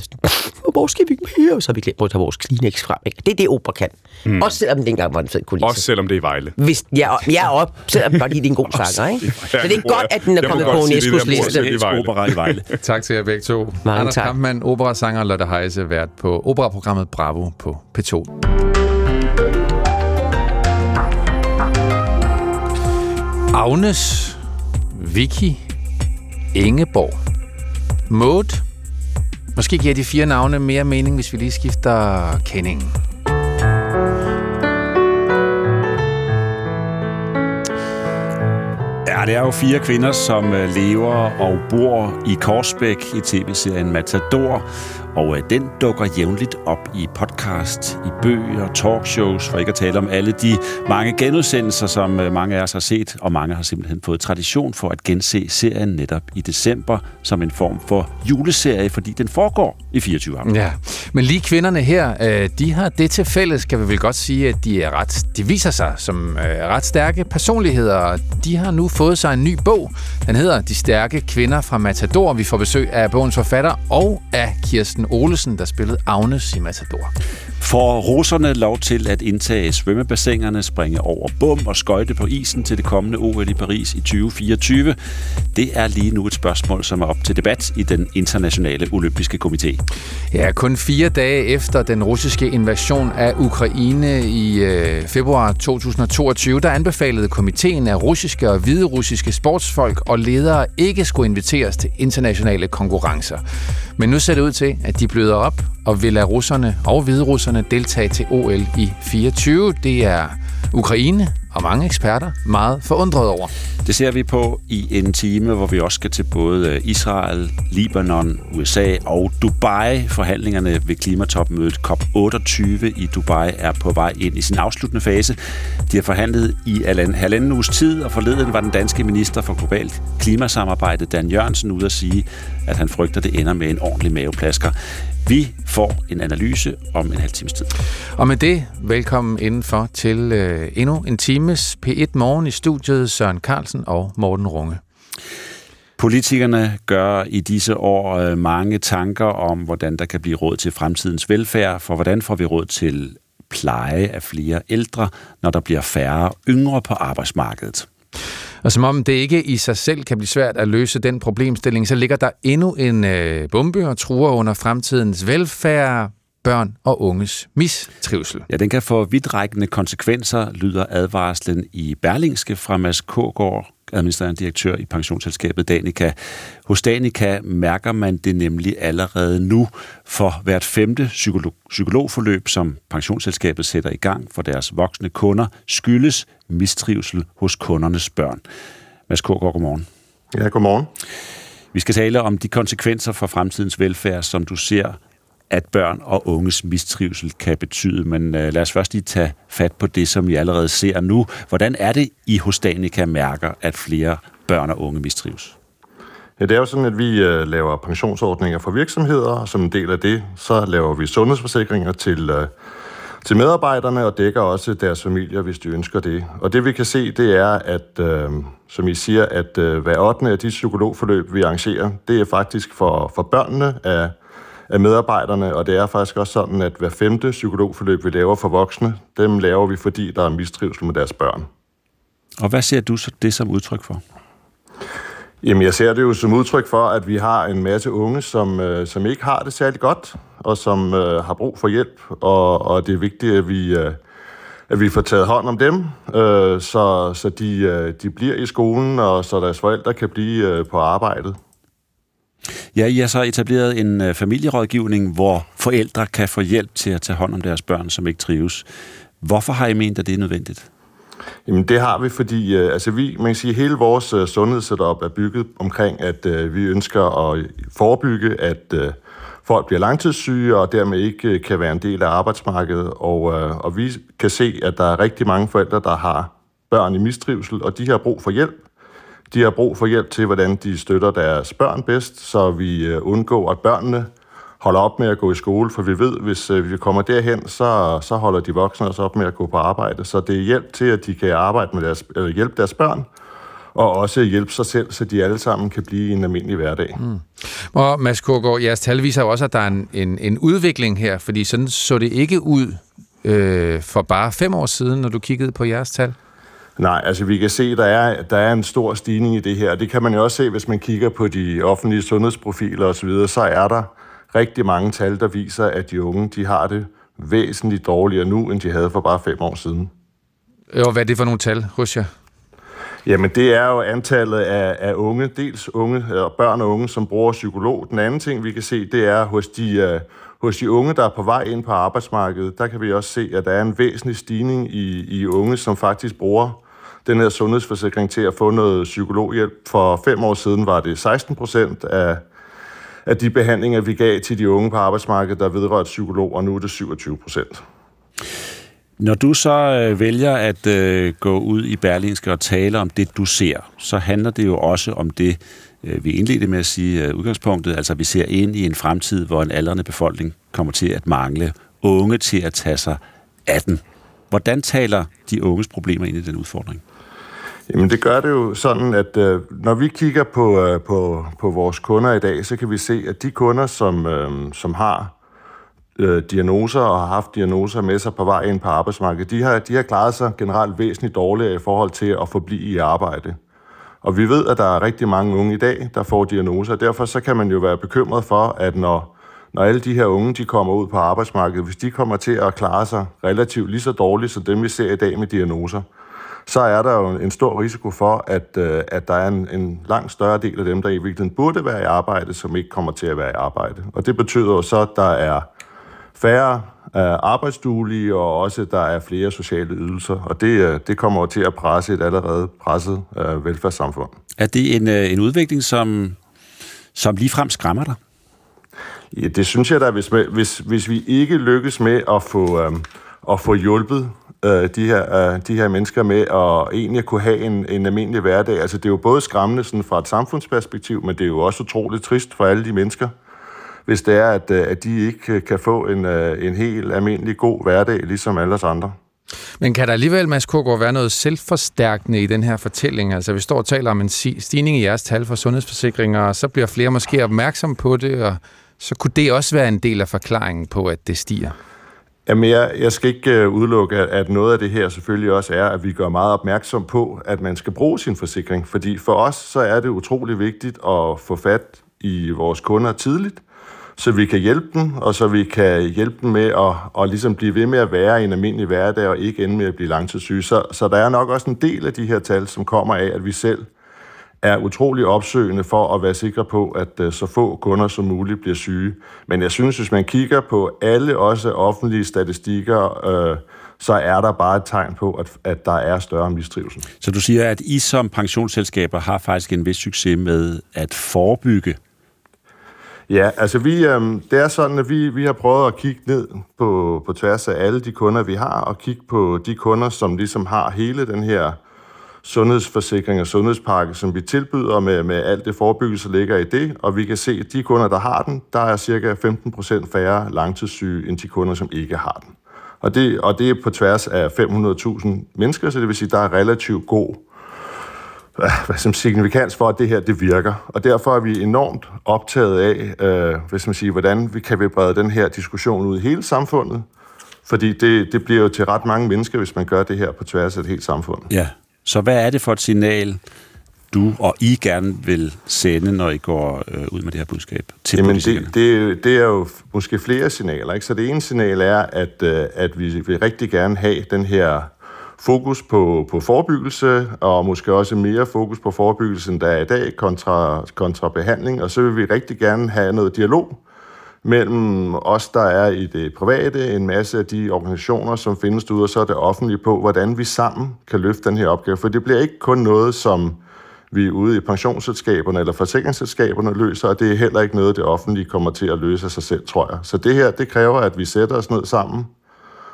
hvor skal vi mere? så har vi glemt at tage vores Kleenex frem. Ikke? Det er det, opera kan. Mm. Også selvom det ikke engang var en fed kulisse. Også selvom det er i Vejle. Hvis, ja, ja op, selvom godt lide, [laughs] det er en god sanger, ikke? Så det er godt, at den er kommet på UNESCO's liste. Opera i Vejle. [laughs] tak til jer begge to. Mange Anders tak. Kampmann, operasanger, Lotte Heise, vært på operaprogrammet Bravo på P2. Agnes, Vicky, Ingeborg, Maud. Måske giver de fire navne mere mening, hvis vi lige skifter kendingen. Ja, det er jo fire kvinder, som øh, lever og bor i Korsbæk i tv-serien Matador. Og øh, den dukker jævnligt op i podcast, i bøger, talkshows, for ikke at tale om alle de mange genudsendelser, som øh, mange af os har set, og mange har simpelthen fået tradition for at gense serien netop i december som en form for juleserie, fordi den foregår i 24 aften. Ja, men lige kvinderne her, øh, de har det til fælles, kan vi vel godt sige, at de er ret, de viser sig som øh, ret stærke personligheder. De har nu fået sig en ny bog. Den hedder De stærke kvinder fra Matador. Vi får besøg af bogens forfatter og af Kirsten Olesen, der spillede Agnes i Matador. Får russerne lov til at indtage svømmebassinerne, springe over bum og skøjte på isen til det kommende OL i Paris i 2024? Det er lige nu et spørgsmål, som er op til debat i den internationale olympiske komité. Ja, kun fire dage efter den russiske invasion af Ukraine i øh, februar 2022, der anbefalede komiteen, at russiske og hviderussiske sportsfolk og ledere ikke skulle inviteres til internationale konkurrencer. Men nu ser det ud til, at de bløder op og vil lade russerne og hviderusserne deltage til OL i 24. Det er Ukraine og mange eksperter meget forundret over. Det ser vi på i en time, hvor vi også skal til både øh, Israel, Libanon, USA og Dubai. Forhandlingerne ved klimatopmødet COP28 i Dubai er på vej ind i sin afsluttende fase. De har forhandlet i halvanden uges tid, og forleden var den danske minister for globalt klimasamarbejde, Dan Jørgensen, ude at sige, at han frygter, det ender med en ordentlig maveplasker. Vi får en analyse om en halv times tid. Og med det, velkommen indenfor til øh, endnu en times P1 Morgen i studiet Søren Carlsen og Morten Runge. Politikerne gør i disse år øh, mange tanker om, hvordan der kan blive råd til fremtidens velfærd, for hvordan får vi råd til pleje af flere ældre, når der bliver færre yngre på arbejdsmarkedet. Og som om det ikke i sig selv kan blive svært at løse den problemstilling, så ligger der endnu en øh, bombe og truer under fremtidens velfærd, børn og unges mistrivsel. Ja, den kan få vidtrækkende konsekvenser, lyder advarslen i Berlingske fra Mads Kågaard, administrerende direktør i pensionsselskabet Danica. Hos Danica mærker man det nemlig allerede nu for hvert femte psykolog, psykologforløb, som pensionsselskabet sætter i gang for deres voksne kunder, skyldes mistrivsel hos kundernes børn. Mads Kågaard, godmorgen. Ja, godmorgen. Vi skal tale om de konsekvenser for fremtidens velfærd, som du ser at børn og unges mistrivsel kan betyde. Men øh, lad os først lige tage fat på det, som vi allerede ser nu. Hvordan er det, I hos Danica mærker, at flere børn og unge mistrives? Ja, det er jo sådan, at vi øh, laver pensionsordninger for virksomheder, og som en del af det, så laver vi sundhedsforsikringer til, øh, til medarbejderne, og dækker også deres familier, hvis de ønsker det. Og det vi kan se, det er, at øh, som I siger, at øh, hver 8. af de psykologforløb, vi arrangerer, det er faktisk for, for børnene af af medarbejderne, og det er faktisk også sådan, at hver femte psykologforløb, vi laver for voksne, dem laver vi, fordi der er mistrivsel med deres børn. Og hvad ser du så det som udtryk for? Jamen, jeg ser det jo som udtryk for, at vi har en masse unge, som, øh, som ikke har det særlig godt, og som øh, har brug for hjælp, og, og det er vigtigt, at vi, øh, at vi får taget hånd om dem, øh, så, så de, øh, de bliver i skolen, og så deres forældre kan blive øh, på arbejdet. Ja, I har så etableret en øh, familierådgivning, hvor forældre kan få hjælp til at tage hånd om deres børn, som ikke trives. Hvorfor har I ment, at det er nødvendigt? Jamen det har vi, fordi øh, altså vi, man kan sige, hele vores øh, sundhedssetup er bygget omkring, at øh, vi ønsker at forebygge, at øh, folk bliver langtidssyge og dermed ikke øh, kan være en del af arbejdsmarkedet. Og, øh, og vi kan se, at der er rigtig mange forældre, der har børn i mistrivsel, og de har brug for hjælp. De har brug for hjælp til, hvordan de støtter deres børn bedst, så vi øh, undgår, at børnene holder op med at gå i skole, for vi ved, hvis øh, vi kommer derhen, så, så holder de voksne også op med at gå på arbejde. Så det er hjælp til, at de kan arbejde med deres, eller hjælpe deres børn, og også hjælpe sig selv, så de alle sammen kan blive i en almindelig hverdag. Mm. Og Mads Kågaard, jeres tal viser jo også, at der er en, en, en udvikling her, fordi sådan så det ikke ud øh, for bare fem år siden, når du kiggede på jeres tal. Nej, altså vi kan se, at der er, der er en stor stigning i det her. Det kan man jo også se, hvis man kigger på de offentlige sundhedsprofiler osv., så er der rigtig mange tal, der viser, at de unge de har det væsentligt dårligere nu, end de havde for bare fem år siden. Og hvad er det for nogle tal hos jer? Jamen, det er jo antallet af, af unge, dels unge, og børn og unge, som bruger psykolog. Den anden ting, vi kan se, det er hos de, uh, hos de unge, der er på vej ind på arbejdsmarkedet, der kan vi også se, at der er en væsentlig stigning i, i unge, som faktisk bruger den her sundhedsforsikring til at få noget psykologhjælp. For fem år siden var det 16 procent af, af de behandlinger, vi gav til de unge på arbejdsmarkedet, der vedrørte psykolog, og nu er det 27 procent. Når du så øh, vælger at øh, gå ud i Berlinske og tale om det, du ser, så handler det jo også om det, Øh, vi indledte med at sige øh, udgangspunktet, altså vi ser ind i en fremtid, hvor en aldrende befolkning kommer til at mangle unge til at tage sig af den. Hvordan taler de unges problemer ind i den udfordring? Jamen det gør det jo sådan, at øh, når vi kigger på, øh, på, på vores kunder i dag, så kan vi se, at de kunder, som, øh, som har øh, diagnoser og har haft diagnoser med sig på vej ind på arbejdsmarkedet, de har, de har klaret sig generelt væsentligt dårligere i forhold til at forblive i arbejde. Og vi ved, at der er rigtig mange unge i dag, der får diagnoser, og derfor så kan man jo være bekymret for, at når, når alle de her unge de kommer ud på arbejdsmarkedet, hvis de kommer til at klare sig relativt lige så dårligt som dem, vi ser i dag med diagnoser, så er der jo en stor risiko for, at, øh, at der er en, en langt større del af dem, der i virkeligheden burde være i arbejde, som ikke kommer til at være i arbejde. Og det betyder jo så, at der er færre arbejdsduelige, og også der er flere sociale ydelser. Og det, øh, det kommer til at presse et allerede presset øh, velfærdssamfund. Er det en, øh, en udvikling, som, som ligefrem skræmmer dig? Ja, det synes jeg da, hvis, hvis, hvis vi ikke lykkes med at få, øh, at få hjulpet øh, de, her, øh, de her mennesker med at egentlig kunne have en, en almindelig hverdag. Altså det er jo både skræmmende sådan fra et samfundsperspektiv, men det er jo også utroligt trist for alle de mennesker, hvis det er, at, øh, at de ikke kan få en, øh, en helt almindelig god hverdag, ligesom alle os andre. Men kan der alligevel, Mads Kågaard, være noget selvforstærkende i den her fortælling? Altså, vi står og taler om en stigning i jeres tal for sundhedsforsikringer, og så bliver flere måske opmærksom på det, og så kunne det også være en del af forklaringen på, at det stiger. Jamen, jeg, jeg skal ikke udelukke, at, at noget af det her selvfølgelig også er, at vi gør meget opmærksom på, at man skal bruge sin forsikring. Fordi for os, så er det utrolig vigtigt at få fat i vores kunder tidligt, så vi kan hjælpe dem, og så vi kan hjælpe dem med at, at ligesom blive ved med at være i en almindelig hverdag, og ikke ende med at blive langtidssyge. Så, så der er nok også en del af de her tal, som kommer af, at vi selv er utrolig opsøgende for at være sikre på, at øh, så få kunder som muligt bliver syge. Men jeg synes, hvis man kigger på alle også offentlige statistikker, øh, så er der bare et tegn på, at, at der er større mistrivsel. Så du siger, at I som pensionsselskaber har faktisk en vis succes med at forebygge Ja, altså vi, øh, det er sådan, at vi, vi har prøvet at kigge ned på, på tværs af alle de kunder, vi har, og kigge på de kunder, som ligesom har hele den her sundhedsforsikring og sundhedspakke, som vi tilbyder med, med alt det forebyggelse, ligger i det, og vi kan se, at de kunder, der har den, der er cirka 15% færre langtidssyge, end de kunder, som ikke har den. Og det, og det er på tværs af 500.000 mennesker, så det vil sige, at der er relativt god [laughs] hvad som signifikans for, at det her det virker. Og derfor er vi enormt optaget af, øh, hvis man siger, hvordan vi kan vi brede den her diskussion ud i hele samfundet. Fordi det, det bliver jo til ret mange mennesker, hvis man gør det her på tværs af et helt samfund. Ja, så hvad er det for et signal, du og I gerne vil sende, når I går øh, ud med det her budskab til Jamen det, det, det er jo måske flere signaler. Ikke? Så det ene signal er, at, øh, at vi vil rigtig gerne have den her fokus på, på forebyggelse, og måske også mere fokus på forebyggelse, end der er i dag, kontra, kontra behandling. Og så vil vi rigtig gerne have noget dialog mellem os, der er i det private, en masse af de organisationer, som findes derude, og så er det offentlige på, hvordan vi sammen kan løfte den her opgave. For det bliver ikke kun noget, som vi ude i pensionsselskaberne eller forsikringsselskaberne løser, og det er heller ikke noget, det offentlige kommer til at løse af sig selv, tror jeg. Så det her, det kræver, at vi sætter os ned sammen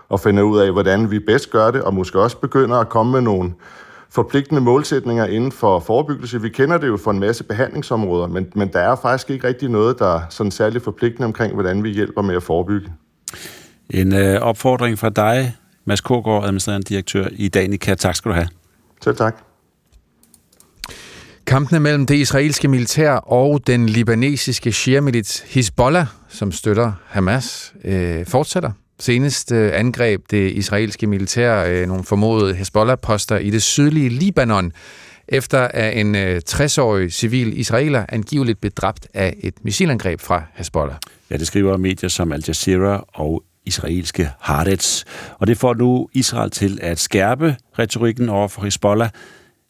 og finder ud af, hvordan vi bedst gør det, og måske også begynder at komme med nogle forpligtende målsætninger inden for forebyggelse. Vi kender det jo for en masse behandlingsområder, men, men der er faktisk ikke rigtig noget, der er sådan særligt forpligtende omkring, hvordan vi hjælper med at forebygge. En øh, opfordring fra dig, Mads Kågaard, administrerende direktør i Danica. Tak skal du have. Selv tak. Kampene mellem det israelske militær og den libanesiske shia-milits Hezbollah, som støtter Hamas, øh, fortsætter. Senest øh, angreb det israelske militær øh, nogle formodede Hezbollah-poster i det sydlige Libanon, efter at en øh, 60-årig civil israeler angiveligt blev dræbt af et missilangreb fra Hezbollah. Ja, det skriver medier som Al Jazeera og israelske Haaretz. Og det får nu Israel til at skærpe retorikken over for Hezbollah.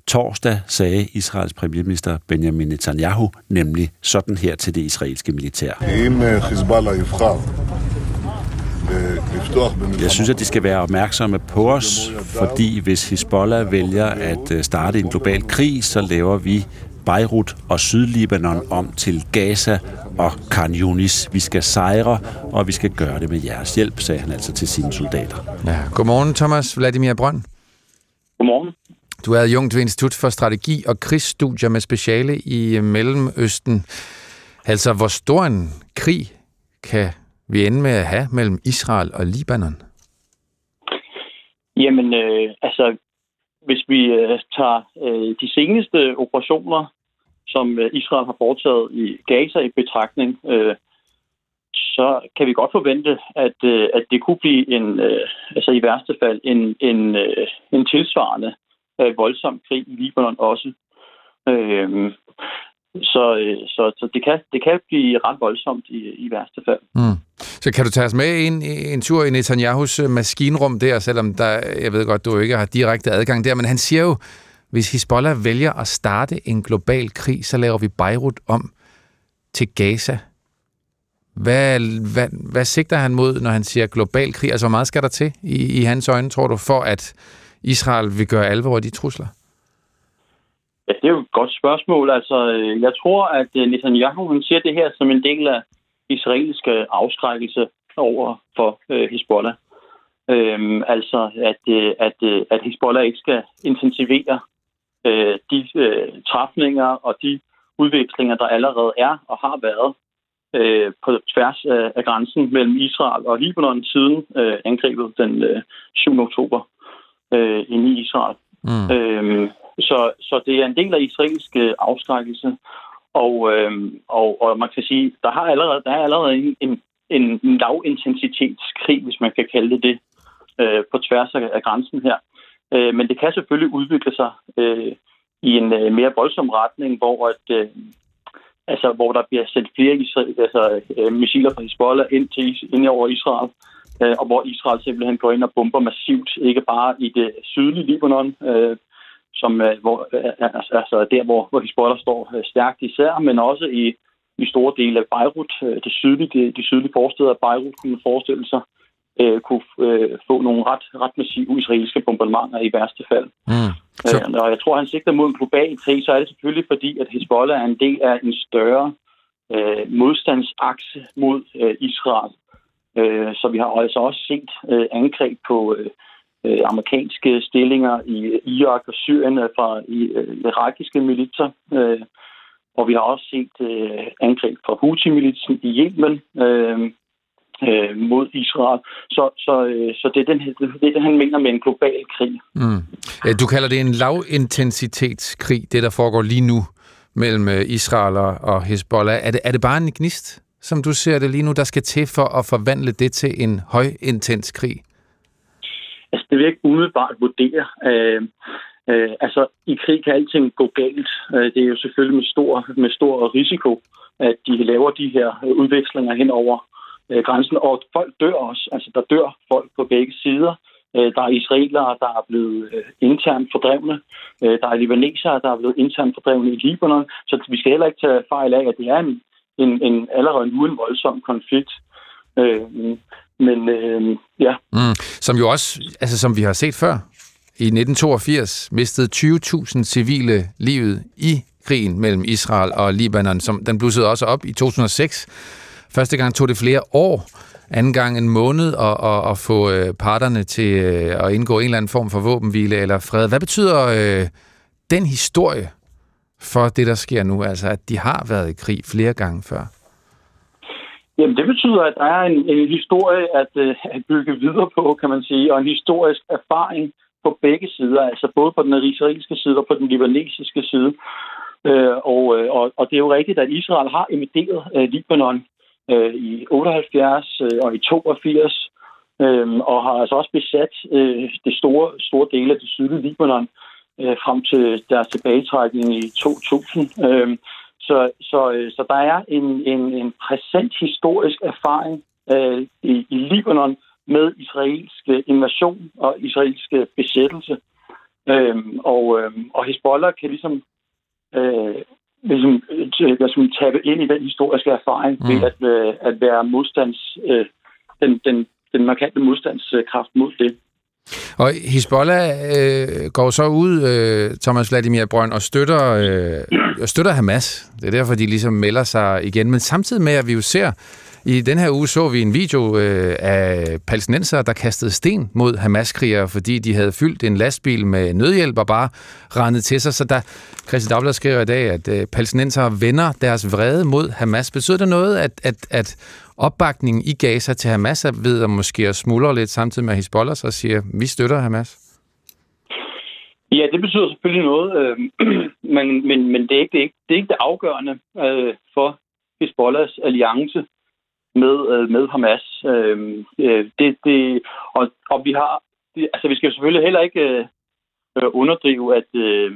Torsdag sagde Israels premierminister Benjamin Netanyahu nemlig sådan her til det israelske militær. Jeg synes, at de skal være opmærksomme på os, fordi hvis Hezbollah vælger at øh, starte en global krig, så laver vi Beirut og Sydlibanon om til Gaza og Khan Yunis. Vi skal sejre, og vi skal gøre det med jeres hjælp, sagde han altså til sine soldater. Ja. Godmorgen, Thomas Vladimir Brønd. Godmorgen. Du er adjunkt ved Institut for Strategi og Krigsstudier med speciale i Mellemøsten. Altså, hvor stor en krig kan vi ender med at have mellem Israel og Libanon? Jamen, øh, altså, hvis vi øh, tager øh, de seneste operationer, som øh, Israel har foretaget i Gaza i betragtning, øh, så kan vi godt forvente, at, øh, at det kunne blive en, øh, altså i værste fald en, en, øh, en tilsvarende øh, voldsom krig i Libanon også. Øh, så, øh, så, så det, kan, det kan blive ret voldsomt i, i værste fald. Mm. Så kan du tage os med en, en tur i Netanyahus øh, maskinrum der, selvom der, jeg ved godt, du ikke har direkte adgang der, men han siger jo, hvis Hezbollah vælger at starte en global krig, så laver vi Beirut om til Gaza. Hvad, hvad, hvad sigter han mod, når han siger global krig? Altså, hvor meget skal der til i, i hans øjne, tror du, for at Israel vil gøre alvor af de trusler? Det er jo et godt spørgsmål. Altså, øh, jeg tror, at øh, Netanyahu han siger det her som en del af israelske afskrækkelse over for øh, Hezbollah. Øhm, altså, at, øh, at, at Hezbollah ikke skal intensivere øh, de øh, træfninger og de udvekslinger, der allerede er og har været øh, på tværs af, af grænsen mellem Israel og Libanon siden øh, angrebet den øh, 7. oktober øh, inde i Israel. Mm. Øhm, så, så det er en del af israelsk øh, afskrækkelse. Og, øh, og, og man kan sige, der har allerede, der er allerede en, en, en lavintensitetskrig, hvis man kan kalde det det, øh, på tværs af, af grænsen her. Øh, men det kan selvfølgelig udvikle sig øh, i en øh, mere voldsom retning, hvor at, øh, altså, hvor der bliver sendt flere altså, øh, missiler fra Hezbollah ind, til, ind over Israel, øh, og hvor Israel simpelthen går ind og bomber massivt, ikke bare i det sydlige Libanon, øh, som, øh, hvor, øh, altså, der, hvor, hvor Hezbollah står øh, stærkt især, men også i, i store dele af Beirut, det sydlige, de, de sydlige forsteder af Beirut, kunne man forestille sig, øh, kunne øh, få nogle ret, ret massive israelske bombardementer i værste fald. Mm. Så... Øh, og jeg tror, han sigter mod en global krig, så er det selvfølgelig fordi, at Hezbollah er en del af en større øh, modstandsakse mod øh, Israel. Øh, så vi har altså også set øh, angreb på øh, øh, amerikanske stillinger i Irak og Syrien øh, fra i, øh, irakiske militser. Øh, og vi har også set øh, angreb fra Houthi-militsen i Yemen øh, øh, mod Israel. Så, så, øh, så det er den, det, er det, han mener med en global krig. Mm. Du kalder det en lavintensitetskrig, det der foregår lige nu mellem øh, Israel og Hezbollah. Er det, er det bare en gnist, som du ser det lige nu, der skal til for at forvandle det til en højintens krig? Altså, det vil jeg ikke umiddelbart vurdere. Øh, øh, altså, i krig kan alting gå galt. Øh, det er jo selvfølgelig med stor, med stor risiko, at de laver de her øh, udvekslinger hen over øh, grænsen. Og folk dør også. Altså, der dør folk på begge sider. Øh, der er israelere, der er blevet øh, internt fordrevne. Øh, der er libanesere, der er blevet internt fordrevne i Libanon. Så vi skal heller ikke tage fejl af, at det er en, en, en allerede nu en voldsom konflikt. Øh, men øh, ja. Mm. Som jo også, altså som vi har set før, i 1982 mistede 20.000 civile livet i krigen mellem Israel og Libanon. Som, den blussede også op i 2006. Første gang tog det flere år, anden gang en måned at, at, at få øh, parterne til øh, at indgå en eller anden form for våbenhvile eller fred. Hvad betyder øh, den historie for det, der sker nu? Altså, at de har været i krig flere gange før? Jamen, det betyder, at der er en, en historie at, øh, at bygge videre på, kan man sige, og en historisk erfaring på begge sider, altså både på den israelske side og på den libanesiske side. Øh, og, øh, og, og det er jo rigtigt, at Israel har invaderet øh, Libanon øh, i 78 øh, og i 82, øh, og har altså også besat øh, det store, store dele af det sydlige Libanon øh, frem til deres tilbagetrækning i 2000. Øh, så, så, øh, så der er en, en, en præsent historisk erfaring øh, i, i Libanon med israelsk invasion og israelsk besættelse. Øhm, og, øhm, og Hezbollah kan ligesom, øh, ligesom ligesom tabe ind i den historiske erfaring mm. ved at, øh, at være modstands, øh, den, den, den markante modstandskraft mod det. Og Hezbollah øh, går så ud, øh, Thomas Vladimir Brønd, og støtter, øh, støtter Hamas. Det er derfor, de ligesom melder sig igen. Men samtidig med, at vi jo ser i den her uge så vi en video øh, af palæstinenser, der kastede sten mod Hamas-krigere, fordi de havde fyldt en lastbil med nødhjælp og bare rendet til sig. Så der, Christi Dagblad skriver i dag, at øh, palæstinenser vender deres vrede mod Hamas. Betyder det noget, at, at, at opbakningen i Gaza til Hamas er ved at måske smuldre lidt, samtidig med at Hezbollah så siger, vi støtter Hamas? Ja, det betyder selvfølgelig noget, øh, [clears throat] men, men, men det, er ikke, det, er ikke, det er ikke det afgørende øh, for Hezbollahs alliance med, øh, med Hamas. Øhm, øh, det, det, og, og vi har, det, altså vi skal selvfølgelig heller ikke øh, øh, underdrive, at, øh,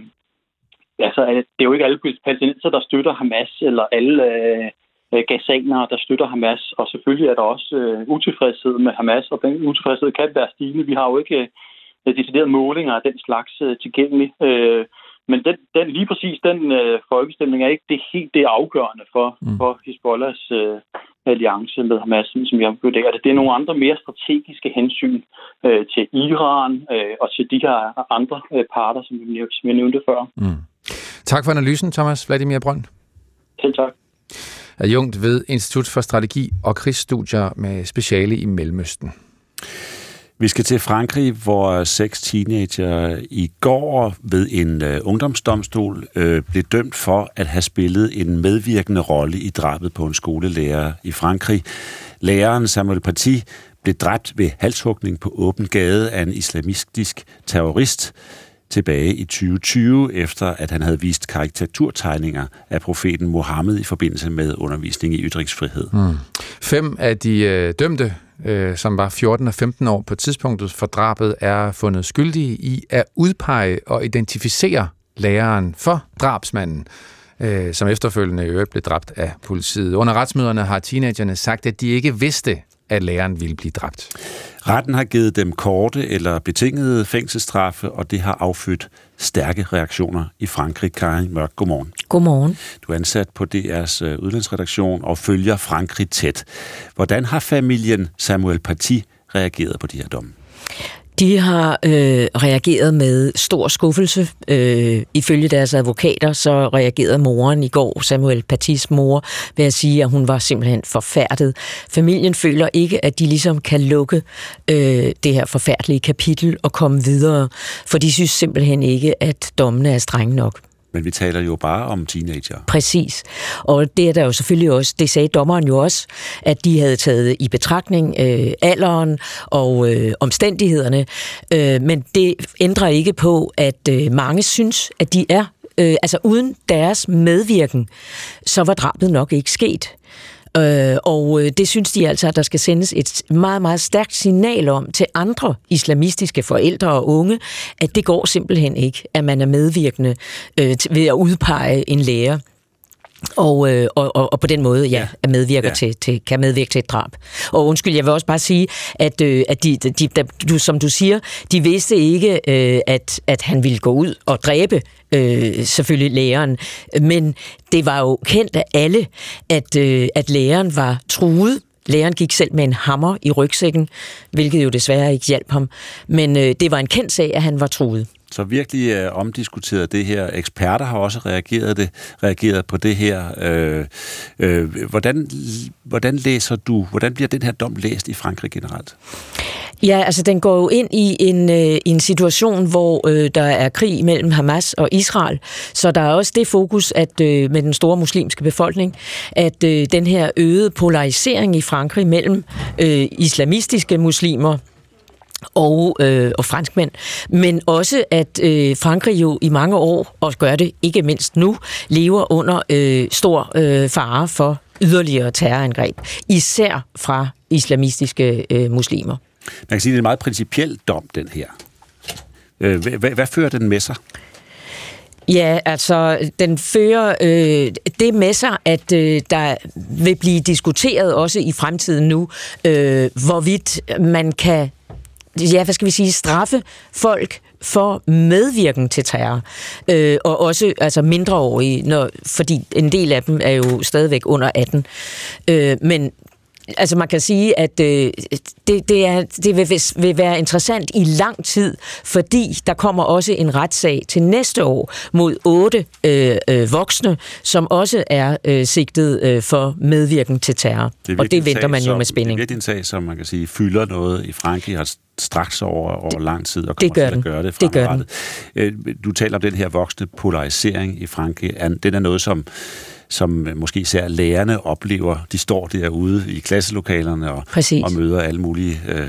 altså, at det er jo ikke alle palæstinenser, der støtter Hamas, eller alle øh, gazanere, der støtter Hamas. Og selvfølgelig er der også øh, utilfredshed med Hamas, og den utilfredshed kan være stigende. Vi har jo ikke øh, deciderede målinger af den slags øh, tilgængelige. Øh, men den, den, lige præcis den øh, folkestemning er ikke det helt det afgørende for, mm. for Hezbollahs øh, alliance med Hamas, som jeg vurderer det. Det er nogle andre mere strategiske hensyn øh, til Iran øh, og til de her andre øh, parter, som jeg, som jeg nævnte før. Mm. Tak for analysen, Thomas Vladimir Brønd. Selv tak. Adjunkt ved Institut for Strategi og Krigsstudier med speciale i Mellemøsten. Vi skal til Frankrig, hvor seks teenager i går ved en uh, ungdomsdomstol uh, blev dømt for at have spillet en medvirkende rolle i drabet på en skolelærer i Frankrig. Læreren Samuel Paty blev dræbt ved halshugning på åben gade af en islamistisk terrorist tilbage i 2020, efter at han havde vist karikaturtegninger af profeten Mohammed i forbindelse med undervisning i ytringsfrihed. Mm. Fem af de øh, dømte øh, som var 14 og 15 år på tidspunktet for drabet, er fundet skyldige i at udpege og identificere læreren for drabsmanden, øh, som efterfølgende i øvrigt blev dræbt af politiet. Under retsmøderne har teenagerne sagt, at de ikke vidste, at læreren ville blive dræbt. Retten har givet dem korte eller betingede fængselsstraffe, og det har affødt stærke reaktioner i Frankrig. Karin Mørk, godmorgen. Godmorgen. Du er ansat på DR's øh, udlandsredaktion og følger Frankrig tæt. Hvordan har familien Samuel Paty reageret på de her domme? De har øh, reageret med stor skuffelse. Øh, ifølge deres advokater, så reagerede moren i går, Samuel Patis mor, ved at sige, at hun var simpelthen forfærdet. Familien føler ikke, at de ligesom kan lukke øh, det her forfærdelige kapitel og komme videre, for de synes simpelthen ikke, at dommene er strenge nok. Men vi taler jo bare om teenager. Præcis. Og det er der jo selvfølgelig også, det sagde dommeren jo også, at de havde taget i betragtning øh, alderen og øh, omstændighederne. Øh, men det ændrer ikke på, at øh, mange synes, at de er, øh, altså uden deres medvirken, så var drabet nok ikke sket. Øh, og øh, det synes de altså, at der skal sendes et meget, meget stærkt signal om til andre islamistiske forældre og unge, at det går simpelthen ikke, at man er medvirkende øh, ved at udpege en lærer. Og, øh, og, og, og på den måde, ja, ja. medvirker ja. Til, til, kan medvirke til et drab. Og undskyld, jeg vil også bare sige, at, øh, at de, de, de, du, som du siger, de vidste ikke, øh, at, at han ville gå ud og dræbe øh, selvfølgelig læreren. Men det var jo kendt af alle, at, øh, at læreren var truet Læreren gik selv med en hammer i rygsækken, hvilket jo desværre ikke hjalp ham. Men øh, det var en kendt sag, at han var truet. Så virkelig øh, omdiskuteret det her. Eksperter har også reageret, det, reageret på det her. Øh, øh, hvordan, hvordan læser du, hvordan bliver den her dom læst i Frankrig generelt? Ja, altså den går jo ind i en, øh, en situation, hvor øh, der er krig mellem Hamas og Israel. Så der er også det fokus, at øh, med den store muslimske befolkning, at øh, den her øgede polarisering i Frankrig mellem øh, islamistiske muslimer og, øh, og franskmænd, men også at øh, Frankrig jo i mange år, og gør det ikke mindst nu, lever under øh, stor øh, fare for yderligere terrorangreb, især fra islamistiske øh, muslimer. Man kan sige, at det er en meget principiel dom, den her. Øh, hvad, hvad, fører den med sig? Ja, altså, den fører øh, det med sig, at øh, der vil blive diskuteret også i fremtiden nu, øh, hvorvidt man kan, ja, hvad skal vi sige, straffe folk for medvirken til terror, øh, og også altså mindreårige, når, fordi en del af dem er jo stadigvæk under 18. Øh, men altså man kan sige, at øh, det, det, er, det vil, vil være interessant i lang tid, fordi der kommer også en retssag til næste år mod otte øh, øh, voksne, som også er øh, sigtet øh, for medvirken til terror. Det og det venter man jo som, med spænding. Det er en sag, som man kan sige fylder noget i Frankrig, har straks over, over lang tid og det kommer gør til at gøre det Det gør den. Øh, Du taler om den her voksne polarisering i Frankrig. Den er noget, som som øh, måske især lærerne oplever. De står derude i klasselokalerne og, Præcis. og møder alle mulige øh,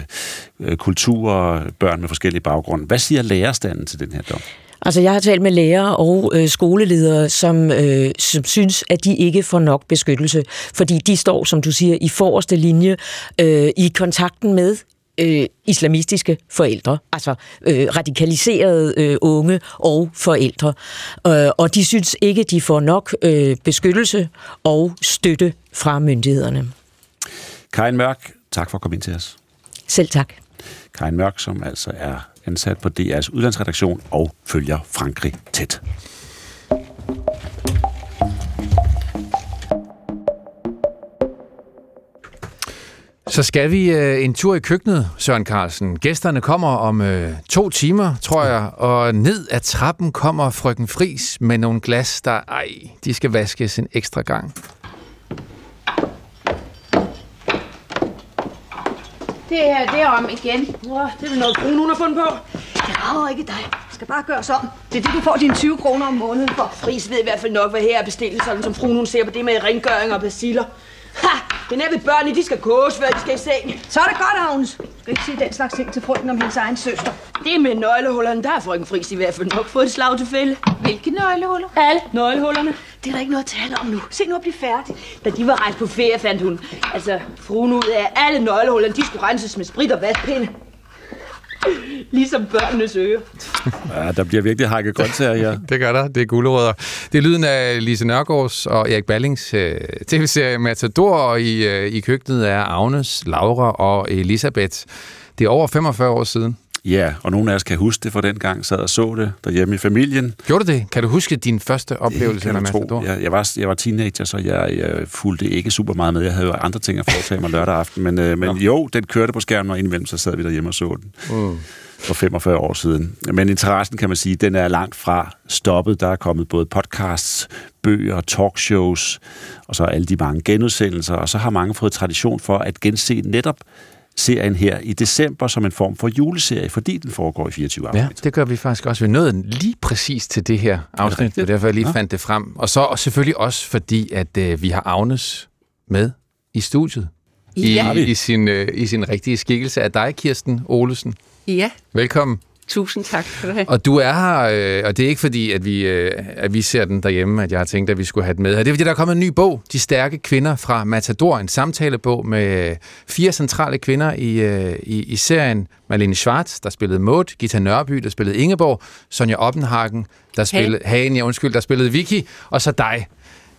øh, kulturer, børn med forskellige baggrunde. Hvad siger lærerstanden til den her dom? Altså, jeg har talt med lærere og øh, skoleledere, som, øh, som synes, at de ikke får nok beskyttelse, fordi de står, som du siger, i forreste linje øh, i kontakten med øh, islamistiske forældre, altså øh, radikaliserede øh, unge og forældre. Øh, og de synes ikke, de får nok øh, beskyttelse og støtte fra myndighederne. Karin Mørk, tak for at komme ind til os. Selv tak. Karin Mørk, som altså er ansat på DR's udlandsredaktion og følger Frankrig tæt. Så skal vi øh, en tur i køkkenet, Søren Carlsen. Gæsterne kommer om øh, to timer, tror jeg, og ned ad trappen kommer frøken Fris med nogle glas, der, ej, de skal vaskes en ekstra gang. Det her, det er om igen. Åh, det er vel noget Bruno, hun har fundet på. Jeg rager ikke dig. Det skal bare gøres om. Det er det, du får dine 20 kroner om måneden for. Fris ved i hvert fald nok, hvad her er bestilt, sådan som fruen hun ser på det med rengøring og basiller. Ha! Det er ved børnene, de skal koges, før de skal i seng. Så er det godt, Agnes. Du skal ikke sige den slags ting til frygten om hendes egen søster. Det med nøglehullerne, der har frøken Fris i hvert fald nok fået et slag til fælde. Hvilke nøglehuller? Alle nøglehullerne. Det er der ikke noget at tale om nu. Se nu at blive færdig. Da de var rejst på ferie, fandt hun. Altså, fruen ud af alle nøglehullerne, de skulle renses med sprit og vaskepinde. [laughs] Ligesom børnenes ører. Ja, der bliver virkelig hakket grøntsager her. Det gør der. Det er gulerødder. Det er lyden af Lise Nørgaards og Erik Ballings øh, tv-serie Matador, og i, øh, i køkkenet er Agnes, Laura og Elisabeth. Det er over 45 år siden. Ja, og nogle af os kan huske det fra den gang, sad og så det derhjemme i familien. Gjorde du det? Kan du huske din første oplevelse tro. Matador? Jeg, jeg, var, jeg var teenager, så jeg, jeg fulgte ikke super meget med. Jeg havde jo andre ting at foretage mig lørdag aften. Men, øh, men jo, den kørte på skærmen, og indimellem så sad vi derhjemme og så den. Mm. For 45 år siden. Men interessen, kan man sige, den er langt fra stoppet. Der er kommet både podcasts, bøger, talkshows, og så alle de mange genudsendelser. Og så har mange fået tradition for at gense netop serien her i december som en form for juleserie, fordi den foregår i 24 afsnit. Ja, det gør vi faktisk også. Vi nåede lige præcis til det her afsnit, det derfor jeg lige Ja. fandt det frem. Og så og selvfølgelig også fordi, at øh, vi har Agnes med i studiet. I, Ja. i, sin, øh, I sin rigtige skikkelse af dig, Kirsten Olesen. Ja, Velkommen. Tusind tak for det. Og du er her, øh, og det er ikke fordi, at vi, øh, at vi ser den derhjemme, at jeg har tænkt, at vi skulle have den med her. Det er fordi, der er kommet en ny bog, De stærke kvinder fra Matador, en samtalebog med fire centrale kvinder i, øh, i, i serien. Malene Schwartz, der spillede Maud, Gita Nørby, der spillede Ingeborg, Sonja Oppenhagen, der spillede Hagen, ja, undskyld, der spillede Vicky, og så dig.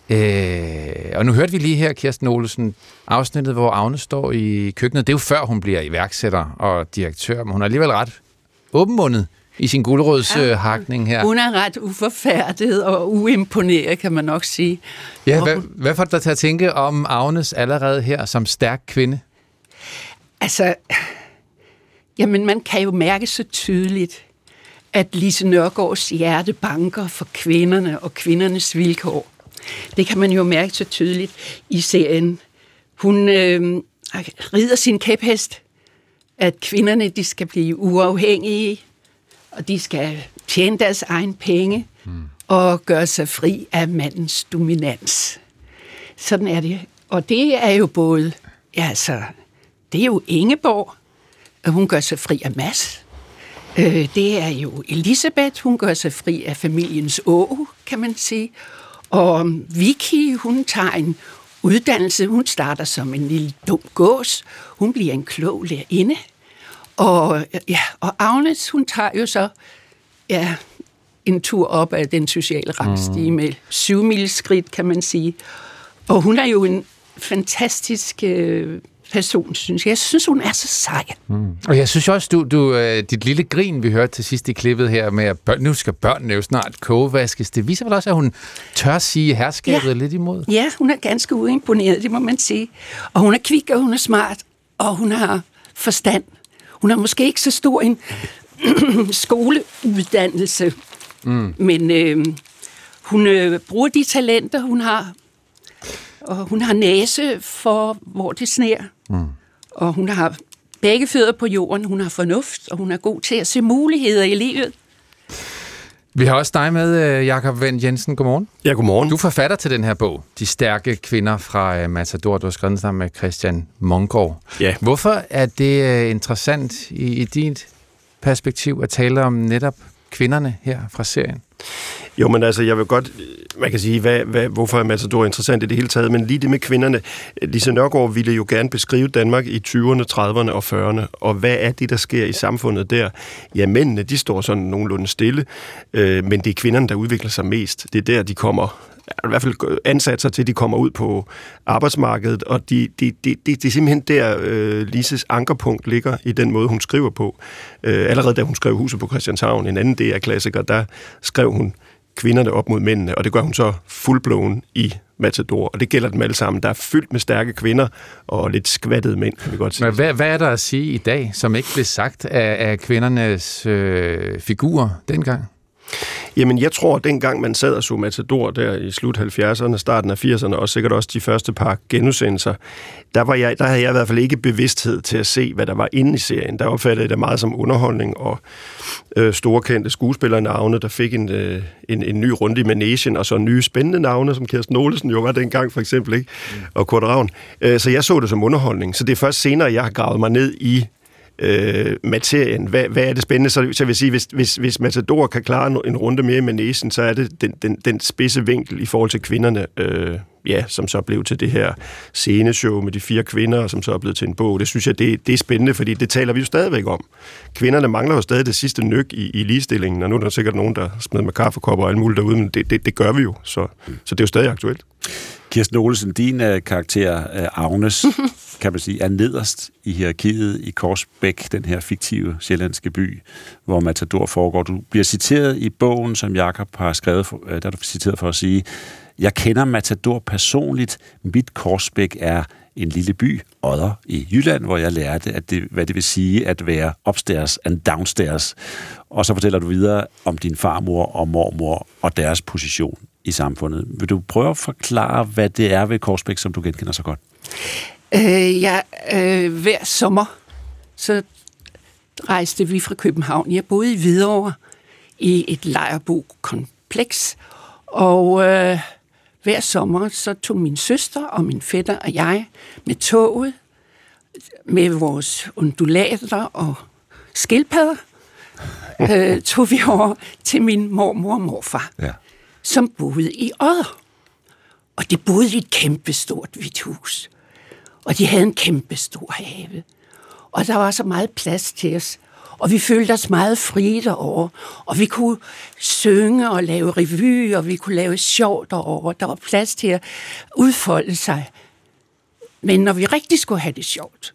Øh, og nu hørte vi lige her, Kirsten Olsen, afsnittet, hvor Agnes står i køkkenet. Det er jo før, hun bliver iværksætter og direktør, men hun er alligevel ret åbenmundet i sin guldrødshakning her. Hun er ret uforfærdet og uimponeret, kan man nok sige. Ja, hvad, hun- hvad får dig til at tænke om Agnes allerede her som stærk kvinde? Altså, jamen man kan jo mærke så tydeligt, at Lise Nørgaards hjerte banker for kvinderne og kvindernes vilkår. Det kan man jo mærke så tydeligt i serien. Hun øh, rider sin kæphest, at kvinderne de skal blive uafhængige, og de skal tjene deres egen penge mm. og gøre sig fri af mandens dominans. Sådan er det. Og det er jo både, ja, altså, det er jo Ingeborg, Hun gør sig fri af Mads. Øh, det er jo Elisabeth, hun gør sig fri af familiens å, kan man sige. Og Vicky, hun tager en uddannelse. Hun starter som en lille dum gås. Hun bliver en klog lærerinde. Og, ja, og Agnes, hun tager jo så ja, en tur op ad den sociale rangstige mm. med syv skridt, kan man sige. Og hun er jo en fantastisk øh, person, synes jeg. Jeg synes, hun er så sej. Mm. Og jeg synes også, du, du, øh, dit lille grin, vi hørte til sidst i klippet her med, at børn, nu skal børnene jo snart kogevaskes, det viser vel også, at hun tør sige herskabet ja. lidt imod. Ja, hun er ganske uimponeret, det må man sige. Og hun er kvik, og hun er smart, og hun har forstand. Hun har måske ikke så stor en [clears throat] skoleuddannelse, mm. men øh, hun øh, bruger de talenter, hun har. Og hun har næse for, hvor det sner. Mm. Og hun har begge fødder på jorden, hun har fornuft, og hun er god til at se muligheder i livet. Vi har også dig med, øh, Jakob Vendt Jensen. Godmorgen. Ja, godmorgen. Du er forfatter til den her bog, De stærke kvinder fra øh, Matador. Du har skrevet den sammen med Christian Mongård. Ja. Hvorfor er det øh, interessant i, i dit perspektiv at tale om netop kvinderne her fra serien? Jo, men altså, jeg vil godt, man kan sige, hvad, hvad, hvorfor er Matador interessant i det hele taget, men lige det med kvinderne. Lise Nørgaard ville jo gerne beskrive Danmark i 20'erne, 30'erne og 40'erne, og hvad er det, der sker i samfundet der? Ja, mændene, de står sådan nogenlunde stille, øh, men det er kvinderne, der udvikler sig mest. Det er der, de kommer i hvert fald ansat sig til, at de kommer ud på arbejdsmarkedet, og de, de, de, de, det er simpelthen der, øh, Lises ankerpunkt ligger i den måde, hun skriver på. Øh, allerede da hun skrev Huset på Christianshavn, en anden DR-klassiker, der skrev hun kvinderne op mod mændene, og det gør hun så fuldblåen i Matador, og det gælder dem alle sammen. Der er fyldt med stærke kvinder og lidt skvattede mænd, kan vi godt sige. Men hvad, hvad er der at sige i dag, som ikke blev sagt af, af kvindernes øh, figurer dengang? Jamen, jeg tror, at dengang man sad og så Matador der i slut 70'erne, starten af 80'erne, og sikkert også de første par genudsendelser, der, var jeg, der havde jeg i hvert fald ikke bevidsthed til at se, hvad der var inde i serien. Der opfattede jeg det meget som underholdning og øh, store skuespillernavne, der fik en, øh, en, en ny runde i Manesien, og så nye spændende navne, som Kirsten Olesen jo var dengang for eksempel, ikke? og Kurt Ravn. Øh, så jeg så det som underholdning. Så det er først senere, jeg har gravet mig ned i øh, materien. Hvad, hvad er det spændende? Så, så jeg vil sige, hvis, hvis, hvis Matador kan klare en, en runde mere med næsen, så er det den, den, den spidse vinkel i forhold til kvinderne, øh, ja, som så blev til det her sceneshow med de fire kvinder, som så er blevet til en bog. Det synes jeg, det, det er spændende, fordi det taler vi jo stadigvæk om. Kvinderne mangler jo stadig det sidste nyk i, i ligestillingen, og nu er der sikkert nogen, der smider med kaffekopper og alt muligt derude, men det, det, det gør vi jo, så, så det er jo stadig aktuelt. Kirsten Olsen, din uh, karakter, uh, Agnes, [laughs] kan man sige, er nederst i hierarkiet i Korsbæk, den her fiktive sjællandske by, hvor Matador foregår. Du bliver citeret i bogen, som Jakob har skrevet, for, uh, der er du citeret for at sige, jeg kender Matador personligt. Mit Korsbæk er en lille by, Odder, i Jylland, hvor jeg lærte, at det, hvad det vil sige at være upstairs and downstairs. Og så fortæller du videre om din farmor og mormor og deres position i samfundet. Vil du prøve at forklare, hvad det er ved Korsbæk, som du genkender så godt? Øh, ja, øh, hver sommer, så rejste vi fra København. Jeg boede i Hvidovre i et lejerbo-kompleks, og øh, hver sommer så tog min søster og min fætter og jeg med toget, med vores undulater og skildpadder, [laughs] øh, tog vi over til min mormor og morfar. Ja som boede i Odder. Og de boede i et kæmpestort hvidt hus. Og de havde en kæmpestor have. Og der var så meget plads til os. Og vi følte os meget frie derovre. Og vi kunne synge og lave revy, og vi kunne lave sjov derovre. Der var plads til at udfolde sig. Men når vi rigtig skulle have det sjovt,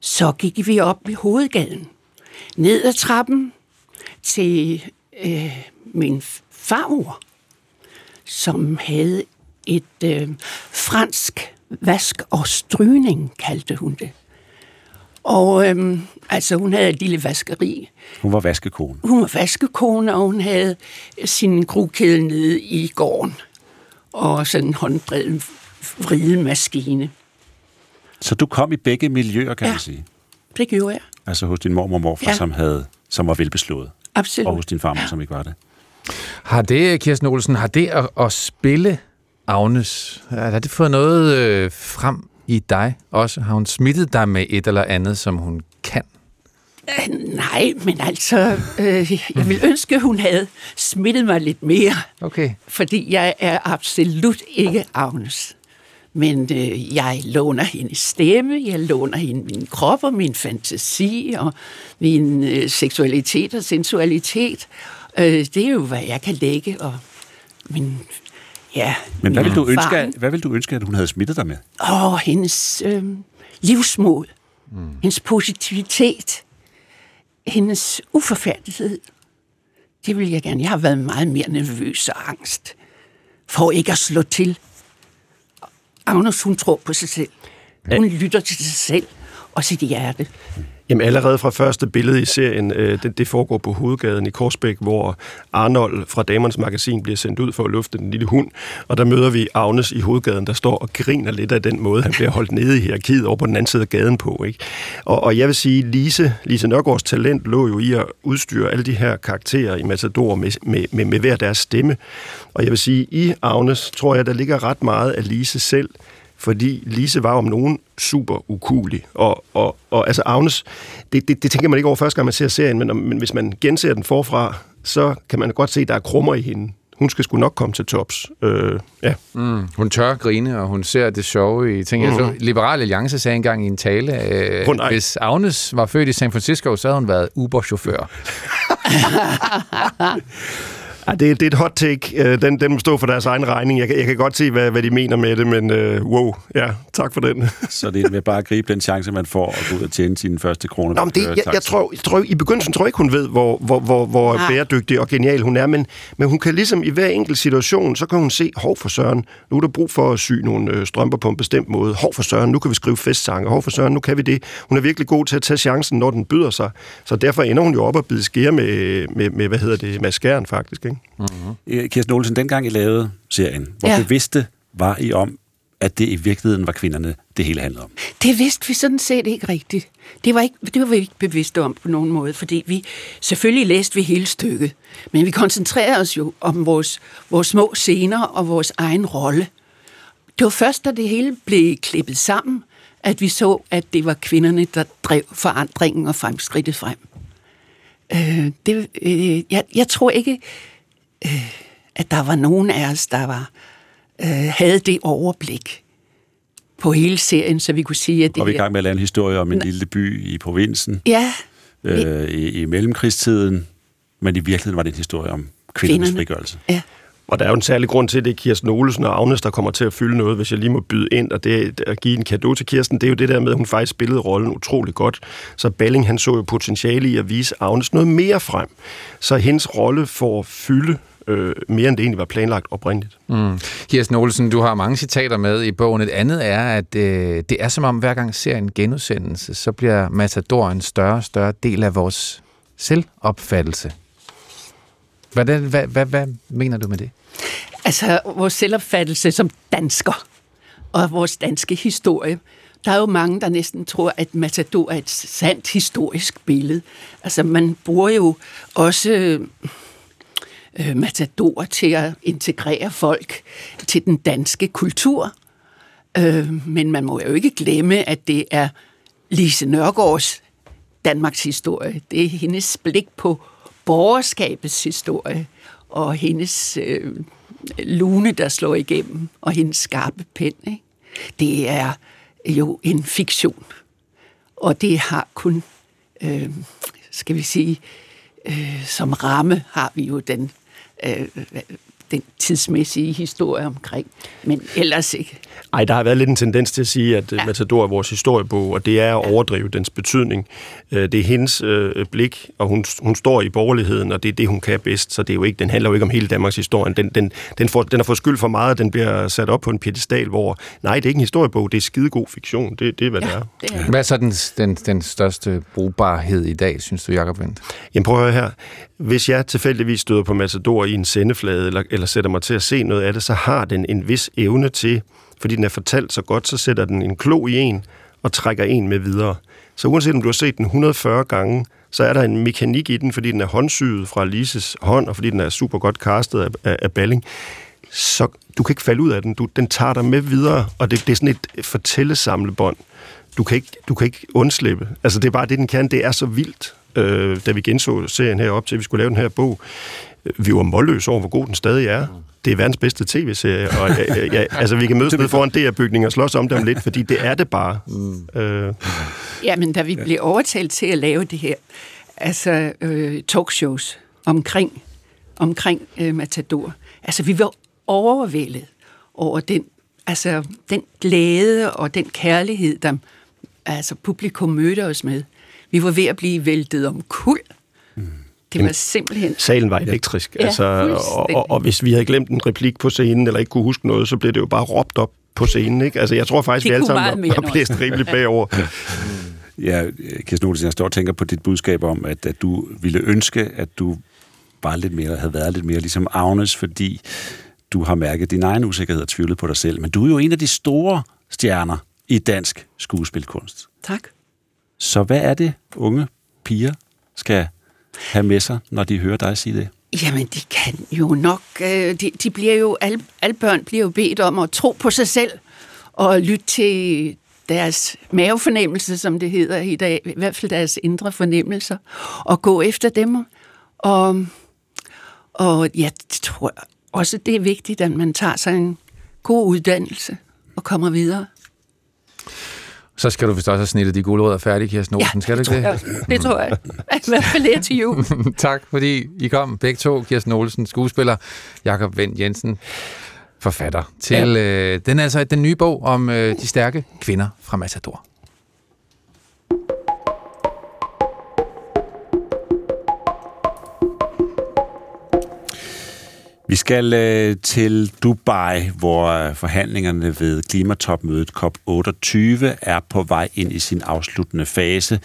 så gik vi op i hovedgaden. Ned ad trappen til øh, min farmor som havde et øh, fransk vask og strygning, kaldte hun det. Og øh, altså, hun havde et lille vaskeri. Hun var vaskekone? Hun var vaskekone, og hun havde sin grukæde nede i gården. Og sådan en hånddrevet vridemaskine. Så du kom i begge miljøer, kan ja, man sige? det gjorde jeg. Altså hos din mormor og morfar, ja. som, havde, som var velbeslået? Absolut. Og hos din farmor, som ikke var det? Har det, Kirsten Olsen, har det at, at spille Agnes, har det fået noget øh, frem i dig også? Har hun smittet dig med et eller andet, som hun kan? Øh, nej, men altså, øh, jeg vil ønske, hun havde smittet mig lidt mere. Okay. Fordi jeg er absolut ikke Agnes. Men øh, jeg låner hendes stemme, jeg låner hende min krop og min fantasi og min øh, seksualitet og sensualitet. Øh, det er jo, hvad jeg kan lægge, og min, ja, Men hvad vil, du ønske, erfaring. hvad vil du ønske, at hun havde smittet dig med? Åh, hendes øh, livsmod, mm. hendes positivitet, hendes uforfærdighed. Det vil jeg gerne. Jeg har været meget mere nervøs og angst for ikke at slå til. Agnes, hun tror på sig selv. Hun lytter til sig selv og sit hjerte. Jamen allerede fra første billede i serien, øh, det, det foregår på hovedgaden i Korsbæk, hvor Arnold fra Damernes Magasin bliver sendt ud for at lufte den lille hund, og der møder vi Agnes i hovedgaden, der står og griner lidt af den måde, han bliver holdt nede i hierarkiet over på den anden side af gaden på. Ikke? Og, og jeg vil sige, Lise, Lise Nørgaards talent lå jo i at udstyre alle de her karakterer i Matador med, med, med, med hver deres stemme. Og jeg vil sige, i Agnes tror jeg, der ligger ret meget af Lise selv, fordi Lise var om nogen super ukulig. Og, og, og altså Agnes, det, det, det tænker man ikke over første gang, man ser serien, men, men hvis man genser den forfra, så kan man godt se, at der er krummer i hende. Hun skal sgu nok komme til tops. Øh, ja. Mm, hun tør grine, og hun ser det sjove i ting. Mm. Liberal Alliance sagde engang i en tale, øh, nej. hvis Agnes var født i San Francisco, så havde hun været Uber-chauffør. [laughs] [laughs] Ja, det, det er et hot take. Øh, Den, den må stå for deres egen regning. Jeg, kan- jeg kan godt se, hvad, hvad de mener med det, men øh, wow, ja, tak for den. [laughs] Så det er med bare at gribe den chance, man får at gå ud og tjene sine første kroner. Nå, men det, at jeg, jeg, tror, jeg tror, i begyndelsen tror jeg ikke, hun ved, hvor, hvor, hvor, hvor Nej. bæredygtig og genial hun er, men, men hun kan ligesom i hver enkelt situation, så kan hun se, hov for søren, nu er der brug for at sy nogle øh, strømper på en bestemt måde. Hov for søren, nu kan vi skrive festsange. Hov for søren, nu kan vi det. Hun er virkelig god til at tage chancen, når den byder sig. Så derfor ender hun jo op og bide skære med, med, med, hvad hedder det, maskeren faktisk. Ikke? Øh, Kirsten Olsen, dengang I lavede serien, hvor ja. bevidste var I om, at det i virkeligheden var kvinderne, det hele handlede om? Det vidste vi sådan set ikke rigtigt. Det var, ikke, det var vi ikke bevidste om på nogen måde, fordi vi selvfølgelig læste vi hele stykket, men vi koncentrerede os jo om vores, vores små scener og vores egen rolle. Det var først, da det hele blev klippet sammen, at vi så, at det var kvinderne, der drev forandringen og fremskridtet frem. Øh, det, øh, jeg, jeg tror ikke, øh, at der var nogen af os, der var, øh, havde det overblik på hele serien, så vi kunne sige, at det Og vi er i gang med at lave en historie om en Nej. lille by i provinsen Ja, øh, i, i mellemkrigstiden, men i virkeligheden var det en historie om kvindernes Kvinderne. frigørelse. Ja. Og der er jo en særlig grund til, at det er Kirsten Olesen og Agnes, der kommer til at fylde noget, hvis jeg lige må byde ind, og det at give en kado til Kirsten, det er jo det der med, at hun faktisk spillede rollen utrolig godt. Så Balling, han så jo potentiale i at vise Agnes noget mere frem, så hendes rolle får fylde øh, mere end det egentlig var planlagt oprindeligt. Mm. Kirsten Olsen, du har mange citater med i bogen. Et andet er, at øh, det er som om, hver gang serien genudsendelse, så bliver Matador en større og større del af vores selvopfattelse. Hvordan, hvad, hvad, hvad mener du med det? Altså, vores selvopfattelse som dansker og vores danske historie. Der er jo mange, der næsten tror, at Matador er et sandt historisk billede. Altså, man bruger jo også øh, Matador til at integrere folk til den danske kultur. Øh, men man må jo ikke glemme, at det er Lise Nørgaards Danmarks historie. Det er hendes blik på borgerskabets historie og hendes øh, lune, der slår igennem, og hendes skarpe pen. Ikke? Det er jo en fiktion, og det har kun, øh, skal vi sige, øh, som ramme har vi jo den, øh, den tidsmæssige historie omkring, men ellers ikke. Ej, der har været lidt en tendens til at sige, at ja. Matador er vores historiebog, og det er at overdrive dens betydning. Øh, Det er hendes øh, blik, og hun, hun står i borgerligheden, og det er det, hun kan bedst, så det er jo ikke, den handler jo ikke om hele Danmarks historie. Den, den, den, får, den har fået skyld for meget, at den bliver sat op på en piedestal, hvor nej, det er ikke en historiebog, det er skidegod fiktion. Det, det er, hvad ja, det er. Hvad er så den, den, den største brugbarhed i dag, synes du, Jacob Vendt? Jamen prøv at høre her. Hvis jeg tilfældigvis støder på Matador i en sendeflade, eller, eller sætter mig til at se noget af det, så har den en vis evne til, fordi den er fortalt så godt, så sætter den en klo i en og trækker en med videre. Så uanset om du har set den 140 gange, så er der en mekanik i den, fordi den er håndsyet fra Lises hånd, og fordi den er super godt castet af, af, af Balling. Så du kan ikke falde ud af den. Du, den tager dig med videre, og det, det er sådan et fortællesamlebånd, du kan ikke, du kan ikke undslippe. Altså, det er bare det, den kan. Det er så vildt, øh, da vi genså serien her op til, at vi skulle lave den her bog. Vi var målløse over, hvor god den stadig er. Det er verdens bedste tv-serie, og ja, ja, altså, vi kan mødes nede foran DR-bygningen og slås om det om lidt, fordi det er det bare. Mm. Øh, Jamen, da vi blev overtalt til at lave det her, altså øh, talkshows omkring, omkring øh, Matador, altså vi var overvældet over den, altså, den glæde og den kærlighed, der altså, publikum mødte os med. Vi var ved at blive væltet om kul. Det var simpelthen... Salen var elektrisk. Ja, altså, og, og, og hvis vi havde glemt en replik på scenen, eller ikke kunne huske noget, så blev det jo bare råbt op på scenen. Ikke? Altså, jeg tror faktisk, Det vi alle sammen var, var blæst rigeligt bagover. [laughs] Ja, Kirsten Olsen, jeg står og tænker på dit budskab om, at, at du ville ønske, at du var lidt mere, havde været lidt mere ligesom Agnes, fordi du har mærket din egen usikkerhed og tvivlet på dig selv. Men du er jo en af de store stjerner i dansk skuespilkunst. Tak. Så hvad er det, unge piger skal have med sig, når de hører dig sige det? Jamen, de kan jo nok... Øh, de, de bliver jo... Alle, alle børn bliver jo bedt om at tro på sig selv og lytte til deres mavefornemmelse, som det hedder i dag, i hvert fald deres indre fornemmelser, og gå efter dem. Og, og jeg tror også, det er vigtigt, at man tager sig en god uddannelse og kommer videre. Så skal du vist også have snittet de gulerødder færdige, Kirsten Olsen, skal du ikke det? Det tror jeg. I hvert fald her til jul. [laughs] tak, fordi I kom begge to. Kirsten Olsen, skuespiller, Jakob Vendt Jensen, forfatter til ja. øh, den er altså den nye bog om øh, de stærke kvinder fra Matador. Vi skal øh, til Dubai, hvor øh, forhandlingerne ved klimatopmødet COP28 er på vej ind i sin afsluttende fase.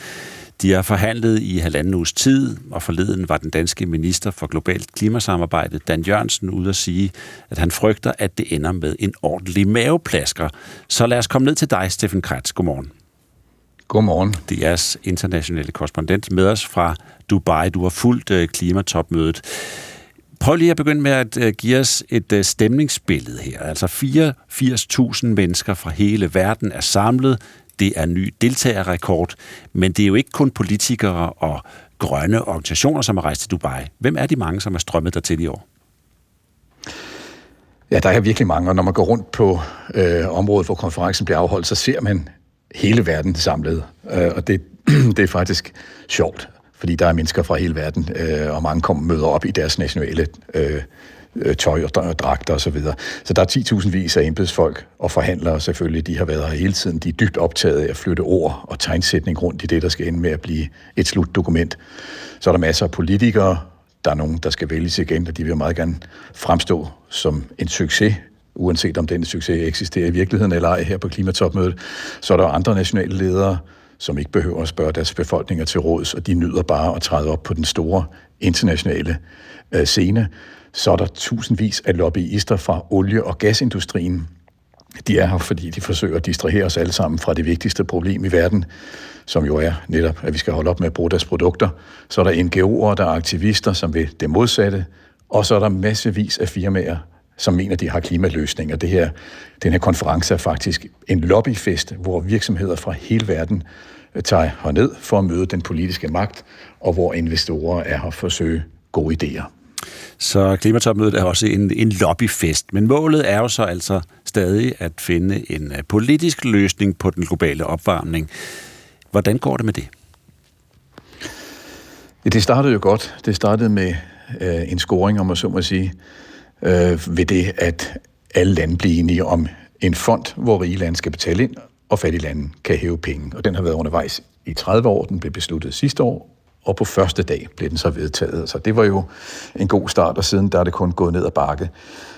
De har forhandlet i halvanden uges tid, og forleden var den danske minister for globalt klimasamarbejde, Dan Jørgensen, ude at sige, at han frygter, at det ender med en ordentlig maveplasker. Så lad os komme ned til dig, Steffen Kretz. Godmorgen. Godmorgen. Det er jeres internationale korrespondent med os fra Dubai. Du har fulgt øh, klimatopmødet. Prøv lige at begynde med at øh, give os et øh, stemningsbillede her. Altså 84.000 mennesker fra hele verden er samlet. Det er ny deltagerrekord. Men det er jo ikke kun politikere og grønne organisationer, som har rejst til Dubai. Hvem er de mange, som er strømmet dertil i år? Ja, der er virkelig mange, og når man går rundt på øh, området, hvor konferencen bliver afholdt, så ser man hele verden samlet. Øh, og det, [clears throat] det er faktisk sjovt, fordi der er mennesker fra hele verden, øh, og mange kommer møder op i deres nationale øh, øh tøj og dragter osv. Så, videre. så der er 10.000 vis af embedsfolk og forhandlere selvfølgelig, de har været her hele tiden. De er dybt optaget af at flytte ord og tegnsætning rundt i det, der skal ende med at blive et slutdokument. Så er der masser af politikere, der er nogen, der skal vælges igen, og de vil meget gerne fremstå som en succes, uanset om den succes eksisterer i virkeligheden eller ej her på klimatopmødet. Så er der andre nationale ledere, som ikke behøver at spørge deres befolkninger til råds, og de nyder bare at træde op på den store internationale øh, scene. Så er der tusindvis af lobbyister fra olie- og gasindustrien. De er her, fordi de forsøger at distrahere os alle sammen fra det vigtigste problem i verden, som jo er netop, at vi skal holde op med at bruge deres produkter. Så er der NGO'er, der er aktivister, som vil det modsatte, og så er der massevis af firmaer, som mener, de har klimaløsninger. Det her, den her konference er faktisk en lobbyfest, hvor virksomheder fra hele verden øh, tager herned for at møde den politiske magt, og hvor investorer er her for at søge gode idéer. Så klimatopmødet er også en, en lobbyfest. Men målet er jo så altså stadig at finde en øh, politisk løsning på den globale opvarmning. Hvordan går det med det? Ja, det startede jo godt. Det startede med øh, en scoring, om man så må sige, øh, ved det, at alle lande bliver enige om en fond, hvor rige lande skal betale ind, og fattige lande kan hæve penge. Og den har været undervejs i 30 år. Den blev besluttet sidste år, og på første dag blev den så vedtaget. Så det var jo en god start, og siden der er det kun gået ned ad bakke.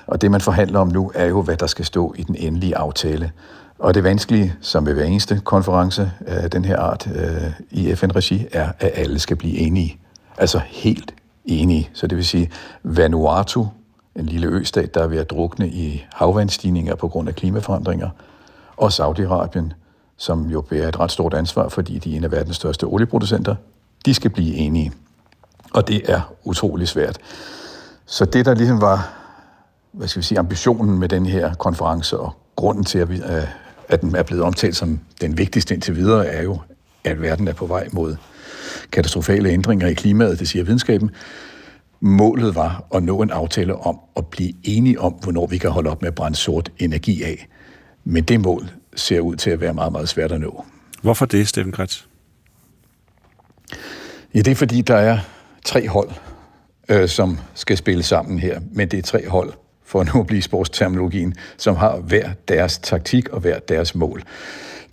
Og det, man forhandler om nu, er jo, hvad der skal stå i den endelige aftale. Og det vanskelige, som ved hver eneste konference af den her art øh, i FN-regi, er, at alle skal blive enige. Altså helt enige. Så det vil sige, Vanuatu, en lille østat, der er ved at drukne i havvandstigninger på grund af klimaforandringer, og Saudi-Arabien, som jo bærer et ret stort ansvar, fordi de er en af verdens største olieproducenter, de skal blive enige. Og det er utrolig svært. Så det, der ligesom var hvad skal vi sige, ambitionen med den her konference, og grunden til, at, vi, øh, at den er blevet omtalt som den vigtigste indtil videre, er jo, at verden er på vej mod katastrofale ændringer i klimaet, det siger videnskaben. Målet var at nå en aftale om at blive enige om, hvornår vi kan holde op med at brænde sort energi af. Men det mål ser ud til at være meget, meget svært at nå. Hvorfor det, Steffen Kretz? Ja, det er fordi, der er tre hold, øh, som skal spille sammen her. Men det er tre hold, for at nu blive sportsterminologien, som har hver deres taktik og hver deres mål.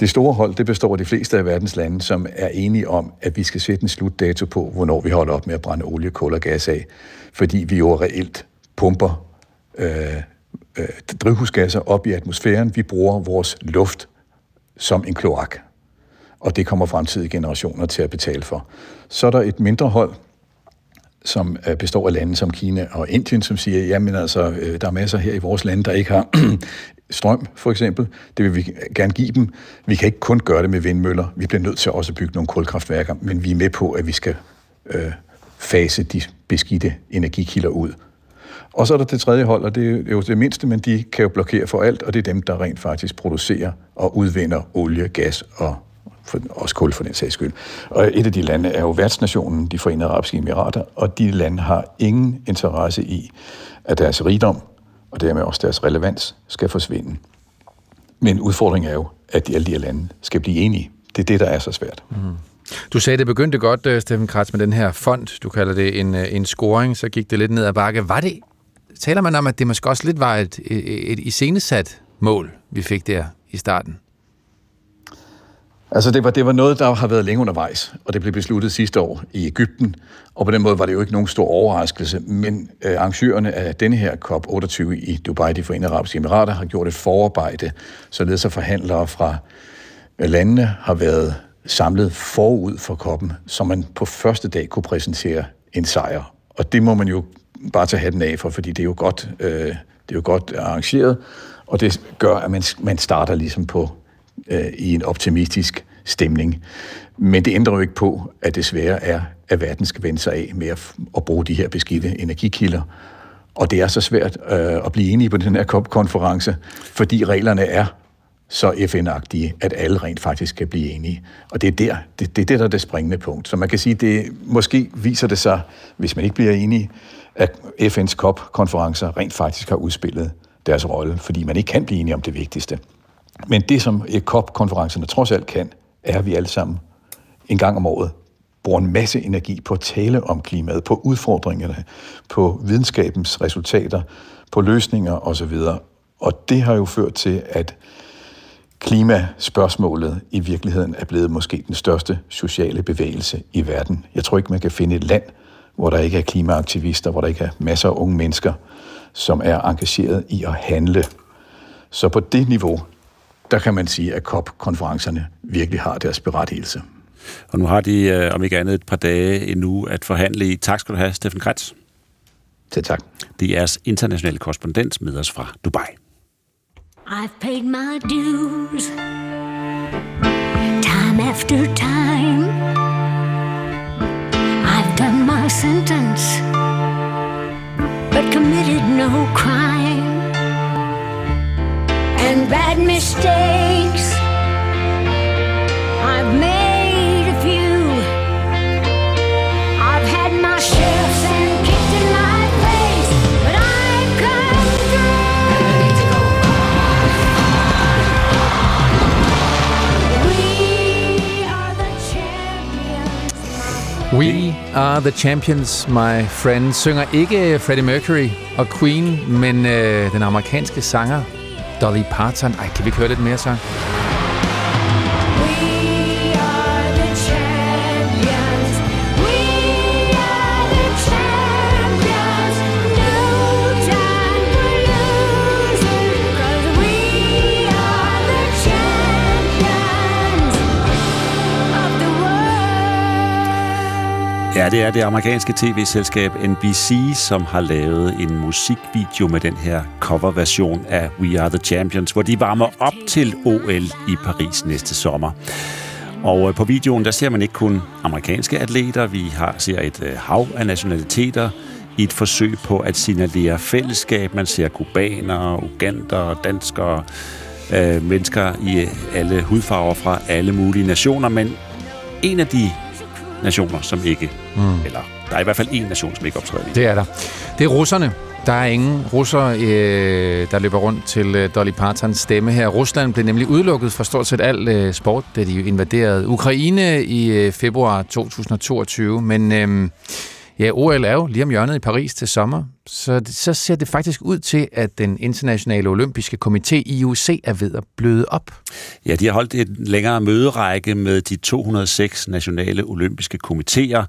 Det store hold, det består af de fleste af verdens lande, som er enige om, at vi skal sætte en slutdato på, hvornår vi holder op med at brænde olie, kul og gas af, fordi vi jo reelt pumper øh, øh, drivhusgasser op i atmosfæren. Vi bruger vores luft som en kloak, og det kommer fremtidige generationer til at betale for. Så er der et mindre hold, som øh, består af lande som Kina og Indien, som siger, jamen altså, øh, der er masser her i vores lande, der ikke har strøm, for eksempel. Det vil vi gerne give dem. Vi kan ikke kun gøre det med vindmøller. Vi bliver nødt til også at bygge nogle kulkraftværker, men vi er med på, at vi skal øh, fase de beskidte energikilder ud. Og så er der det tredje hold, og det er jo det mindste, men de kan jo blokere for alt, og det er dem, der rent faktisk producerer og udvinder olie, gas og for, også kul for den sags skyld. Og et af de lande er jo værtsnationen, de forenede arabiske emirater, og de lande har ingen interesse i, at deres rigdom, og dermed også deres relevans, skal forsvinde. Men udfordringen er jo, at de, alle de her lande skal blive enige. Det er det, der er så svært. Mm. Du sagde, det begyndte godt, øh, Steffen Kratz, med den her fond. Du kalder det en, øh, en scoring, så gik det lidt ned ad bakke. Var det, taler man om, at det måske også lidt var et, et, et iscenesat mål, vi fik der i starten? Altså det var, det var noget, der har været længe undervejs, og det blev besluttet sidste år i Ægypten, og på den måde var det jo ikke nogen stor overraskelse, men øh, arrangørerne af denne her COP28 i Dubai, de forenede arabiske emirater, har gjort et forarbejde, således at forhandlere fra øh, landene har været samlet forud for koppen, så man på første dag kunne præsentere en sejr. Og det må man jo bare tage hatten af for, fordi det er jo godt, øh, det er jo godt arrangeret, og det gør, at man, man starter ligesom på øh, i en optimistisk stemning. Men det ændrer jo ikke på, at desværre er, at verden skal vende sig af med at, at bruge de her beskidte energikilder. Og det er så svært øh, at blive enige på den her COP-konference, fordi reglerne er så FN-agtige, at alle rent faktisk kan blive enige. Og det er der, det, det er det, der er det springende punkt. Så man kan sige, det måske viser det sig, hvis man ikke bliver enige, at FN's COP-konferencer rent faktisk har udspillet deres rolle, fordi man ikke kan blive enige om det vigtigste. Men det, som eh, COP-konferencerne trods alt kan, er, at vi alle sammen en gang om året bruger en masse energi på at tale om klimaet, på udfordringerne, på videnskabens resultater, på løsninger osv. Og det har jo ført til, at klimaspørgsmålet i virkeligheden er blevet måske den største sociale bevægelse i verden. Jeg tror ikke, man kan finde et land, hvor der ikke er klimaaktivister, hvor der ikke er masser af unge mennesker, som er engageret i at handle. Så på det niveau, der kan man sige, at COP-konferencerne virkelig har deres berettigelse. Og nu har de, øh, om ikke andet, et par dage endnu at forhandle i. Tak skal du have, Steffen Kretz. Til tak. Det er jeres internationale korrespondent med os fra Dubai. I've paid my dues time after time. I've done my sentence, but committed no crime. And bad mistakes, I've made a few. I've had my shifts and kicked in my face, but I've come We are the champions, my friend. Synger ikke Freddie Mercury og Queen, men øh, den amerikanske sanger Dolly Parton. Ej, kan vi ikke høre lidt mere så? Ja, det er det amerikanske tv-selskab NBC, som har lavet en musikvideo med den her coverversion af We Are The Champions, hvor de varmer op til OL i Paris næste sommer. Og øh, på videoen, der ser man ikke kun amerikanske atleter, vi har ser et øh, hav af nationaliteter i et forsøg på at signalere fællesskab. Man ser kubanere, ugander, danskere, øh, mennesker i alle hudfarver fra alle mulige nationer, men en af de nationer, som ikke, Mm. eller der er i hvert fald en nation, som ikke optræder lige. Det er der. Det er russerne. Der er ingen russer, øh, der løber rundt til øh, Dolly Partons stemme her. Rusland blev nemlig udelukket fra stort set al øh, sport, da de invaderede Ukraine i øh, februar 2022. Men øh, ja, OL er jo lige om hjørnet i Paris til sommer, så, så ser det faktisk ud til, at den internationale olympiske komité, IOC, er ved at bløde op. Ja, de har holdt et længere møderække med de 206 nationale olympiske komiteer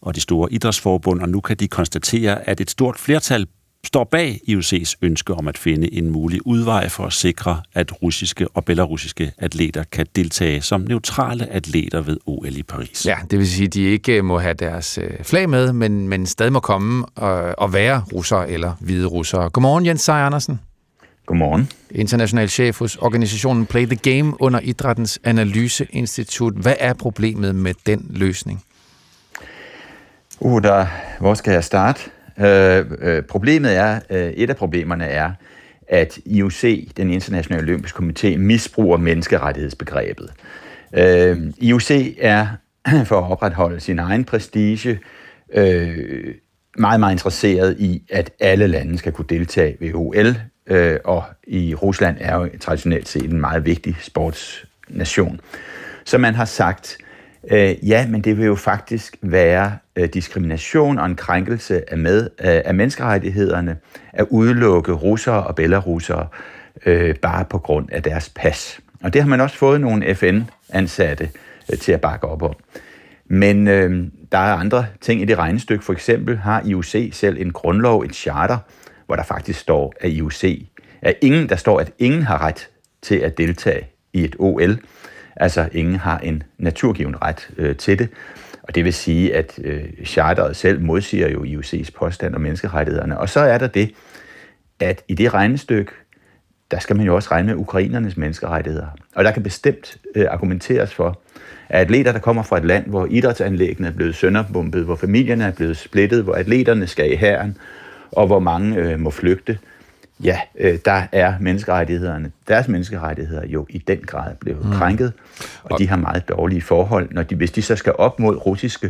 og de store idrætsforbund, og nu kan de konstatere, at et stort flertal står bag IOC's ønske om at finde en mulig udvej for at sikre, at russiske og belarusiske atleter kan deltage som neutrale atleter ved OL i Paris. Ja, det vil sige, at de ikke må have deres øh, flag med, men, men stadig må komme og, og være russere eller hvide russere. Godmorgen, Jens Seier Andersen. Godmorgen. International chef hos organisationen Play the Game under Idrættens Analyseinstitut. Hvad er problemet med den løsning? Uh, der, hvor skal jeg starte? Øh, øh, problemet er, øh, et af problemerne er, at IOC, den internationale olympiske komité, misbruger menneskerettighedsbegrebet. Øh, IOC er, [clears throat] for at opretholde sin egen prestige, øh, meget, meget interesseret i, at alle lande skal kunne deltage ved OL, øh, og i Rusland er jo traditionelt set en meget vigtig sportsnation. Så man har sagt, øh, Øh, ja, men det vil jo faktisk være øh, diskrimination og en krænkelse af, med, øh, af menneskerettighederne at udelukke russere og belarusere øh, bare på grund af deres pas. Og det har man også fået nogle FN-ansatte øh, til at bakke op om. Men øh, der er andre ting i det regnestykke. For eksempel har IOC selv en grundlov, et charter, hvor der faktisk står, at IOC, at ingen, der står, at ingen har ret til at deltage i et OL. Altså ingen har en naturgiven ret øh, til det. Og det vil sige, at øh, charteret selv modsiger jo IUC's påstand om menneskerettighederne. Og så er der det, at i det regnestykke, der skal man jo også regne med ukrainernes menneskerettigheder. Og der kan bestemt øh, argumenteres for, at atleter, der kommer fra et land, hvor idrætsanlæggene er blevet sønderbumpet, hvor familierne er blevet splittet, hvor atleterne skal i hæren, og hvor mange øh, må flygte, ja, øh, der er menneskerettighederne, deres menneskerettigheder jo i den grad blevet Mm. krænket, og de har meget dårlige forhold. Når de, hvis de så skal op mod russiske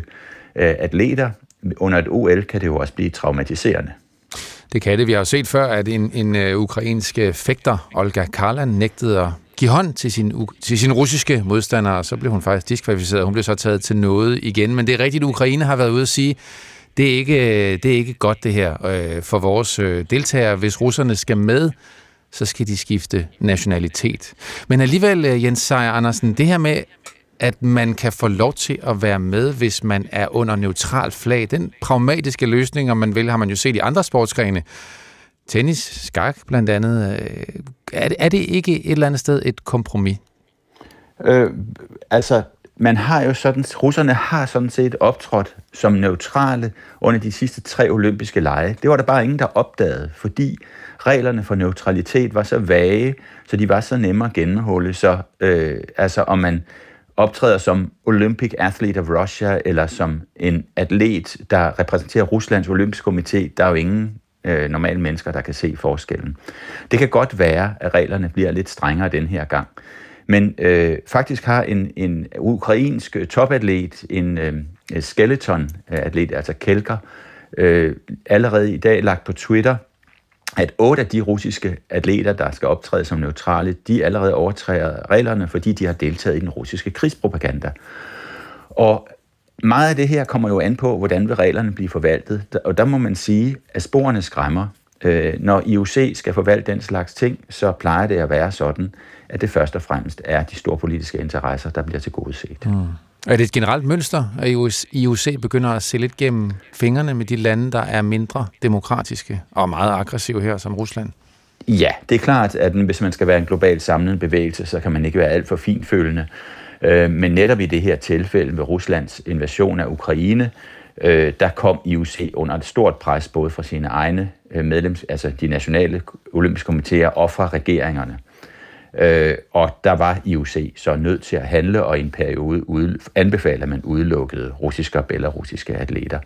øh, atleter under et OL, kan det jo også blive traumatiserende. Det kan det. Vi har jo set før, at en, en uh, ukrainsk øh, fægter, Olga Karlan, nægtede at give hånd til sin, u- til sin russiske modstandere, og så blev hun faktisk diskvalificeret. Hun blev så taget til noget igen. Men det er rigtigt, at Ukraine har været ude at sige, det er ikke, øh, det er ikke godt det her øh, for vores øh, deltagere. Hvis russerne skal med, så skal de skifte nationalitet. Men alligevel, øh, Jens Seier Andersen, det her med, at man kan få lov til at være med, hvis man er under neutral flag, den pragmatiske løsning, om man vil, har man jo set i andre sportsgrene. Tennis, skak blandt andet. Øh, Er det, er det ikke et eller andet sted et kompromis? Øh, altså, man har jo sådan, russerne har sådan set optrådt som neutrale under de sidste tre olympiske lege. Det var der bare ingen, der opdagede, fordi reglerne for neutralitet var så vage, så de var så nemme at gennemholde. Så øh, altså, om man optræder som Olympic Athlete of Russia, eller som en atlet, der repræsenterer Ruslands olympiske komité, der er jo ingen øh, normale mennesker, der kan se forskellen. Det kan godt være, at reglerne bliver lidt strengere den her gang. Men øh, faktisk har en, en ukrainsk øh, topatlet, en øh, skeleton-atlet, øh, altså kælker, øh, allerede i dag lagt på Twitter, at otte af de russiske atleter, der skal optræde som neutrale, de allerede overtræder reglerne, fordi de har deltaget i den russiske krigspropaganda. Og meget af det her kommer jo an på, hvordan vil reglerne blive forvaltet. Og der må man sige, at sporene skræmmer. Øh, Når IOC skal forvalte den slags ting, så plejer det at være sådan, at det først og fremmest er de store politiske interesser, der bliver tilgodeset. Mm. Er det et generelt mønster, at IOC begynder at se lidt gennem fingrene med de lande, der er mindre demokratiske og meget aggressive her, som Rusland? Ja, det er klart, at hvis man skal være en globalt samlet bevægelse, så kan man ikke være alt for finfølende. Øh, Men netop i det her tilfælde med Ruslands invasion af Ukraine, øh, der kom IOC under et stort pres, både fra sine egne Øh, medlems, altså de nationale olympiske komiteer og fra regeringerne. Øh, og der var IOC så nødt til at handle, og i en periode ude, anbefalede at man udelukkede russiske og belarusiske atleter.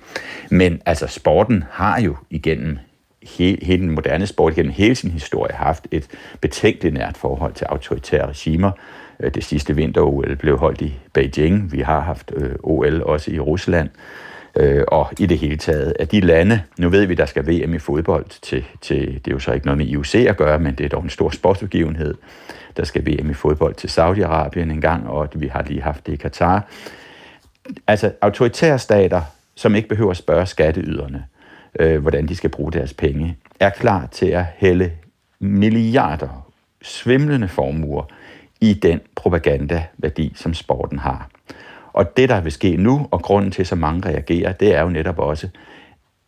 Men altså, sporten har jo igennem hele, hele den moderne sport gennem hele sin historie haft et betænkeligt nært forhold til autoritære regimer. Øh, det sidste vinter-OL blev holdt i Beijing. Vi har haft øh, OL også i Rusland. Øh, og i det hele taget, at de lande, nu ved vi, der skal VM i fodbold til, til, det er jo så ikke noget med IOC at gøre, men det er dog en stor sportsbegivenhed. Der skal VM i fodbold til Saudi-Arabien en gang, og vi har lige haft det i Katar. Altså autoritære stater, som ikke behøver at spørge skatteyderne, øh, hvordan de skal bruge deres penge, er klar til at hælde milliarder, svimlende formuer i den propagandaværdi, som sporten har. Og det, der vil ske nu, og grunden til, at så mange reagerer, det er jo netop også,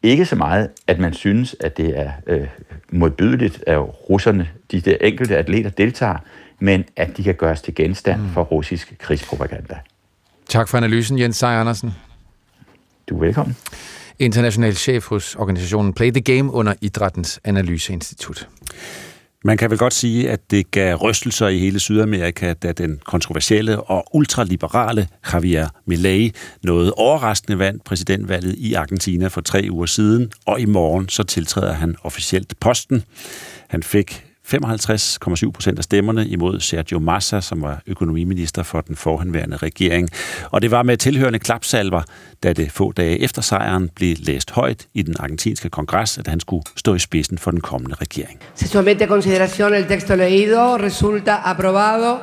ikke så meget, at man synes, at det er øh, modbydeligt, at russerne, de der enkelte atleter deltager, men at de kan gøres til genstand for russisk krigspropaganda. Tak for analysen, Jens Seier Andersen. Du er velkommen. International chef hos organisationen Play the Game under Idrættens Analyseinstitut. Man kan vel godt sige, at det gav rystelser i hele Sydamerika, da den kontroversielle og ultraliberale Javier Milei nåede overraskende vandt præsidentvalget i Argentina for tre uger siden, og i morgen så tiltræder han officielt posten. Han fik 55,7 procent af stemmerne imod Sergio Massa, som var økonomiminister for den forhenværende regering. Og det var med tilhørende klapsalver, da det få dage efter sejren blev læst højt i den argentinske kongres, at han skulle stå i spidsen for den kommende regering. Se somete a consideración el texto leído, resulta aprobado.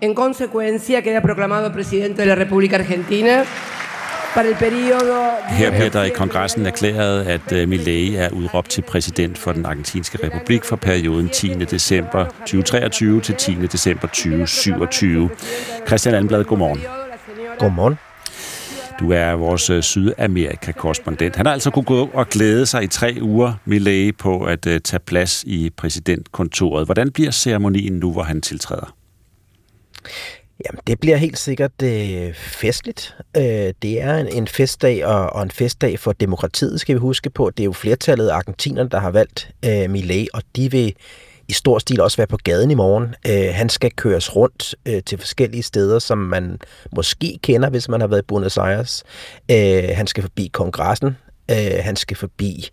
En consecuencia, queda proclamado presidente de la República Argentina. Her bliver der i kongressen erklæret, at øh, Milei er udråbt til præsident for den argentinske republik for perioden 10. december 2023 til 10. december 2027. Christian Anblad, godmorgen. Godmorgen. Du er vores øh, Sydamerika-korrespondent. Han har altså kunne gå og glæde sig i tre uger, Milei, på at uh, tage plads i præsidentkontoret. Hvordan bliver ceremonien nu, hvor han tiltræder? Jamen, det bliver helt sikkert øh, festligt. Øh, det er en, en festdag, og, og en festdag for demokratiet, skal vi huske på. Det er jo flertallet af argentinerne, der har valgt øh, Millet, og de vil i stor stil også være på gaden i morgen. Øh, han skal køres rundt øh, til forskellige steder, som man måske kender, hvis man har været i Buenos Aires. Øh, han skal forbi kongressen. Øh, han skal forbi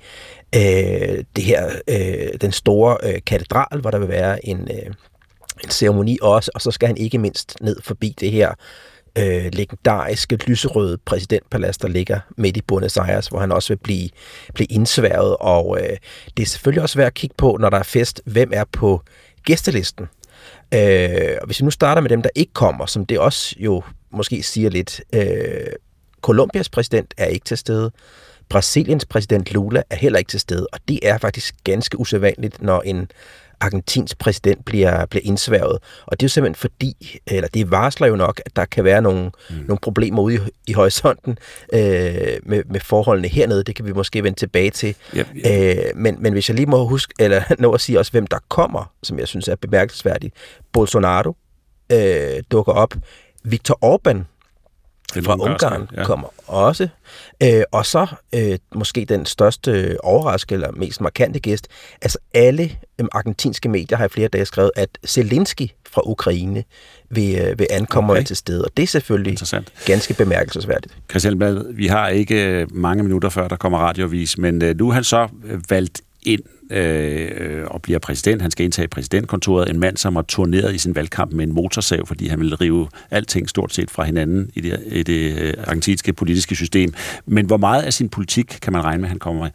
øh, det her, øh, den store øh, katedral, hvor der vil være en... Øh, en ceremoni også, og så skal han ikke mindst ned forbi det her øh, legendariske lyserøde præsidentpalads, der ligger midt i Buenos Aires, hvor han også vil blive, blive indsværget, og øh, det er selvfølgelig også værd at kigge på, når der er fest, hvem er på gæstelisten. Øh, og hvis vi nu starter med dem, der ikke kommer, som det også jo måske siger lidt, øh, Colombias præsident er ikke til stede, Brasiliens præsident Lula er heller ikke til stede, og det er faktisk ganske usædvanligt, når en argentinsk præsident bliver, bliver indsværget. Og det er jo simpelthen fordi, eller det varsler jo nok, at der kan være nogle, mm. nogle problemer ude i, i horisonten øh, med, med forholdene hernede. Det kan vi måske vende tilbage til. Ja, Øh, men, men hvis jeg lige må huske, eller [laughs] nå at sige også, hvem der kommer, som jeg synes er bemærkelsesværdigt. Bolsonaro øh, dukker op. Viktor Orbán fra Ungarn ja. kommer også. Øh, og så øh, måske den største overraskelse eller mest markante gæst. Altså alle øh, argentinske medier har i flere dage skrevet, at Zelensky fra Ukraine vil, øh, vil ankomme okay. til stede. Og det er selvfølgelig ganske bemærkelsesværdigt. Christian Blad, vi har ikke øh, mange minutter før, der kommer radiovis, men øh, nu er han så øh, valgt ind øh, og bliver præsident. Han skal indtage præsidentkontoret. En mand, som har turneret i sin valgkamp med en motorsav, fordi han vil rive alting stort set fra hinanden i det, i det øh, argentinske politiske system. Men hvor meget af sin politik kan man regne med, at han kommer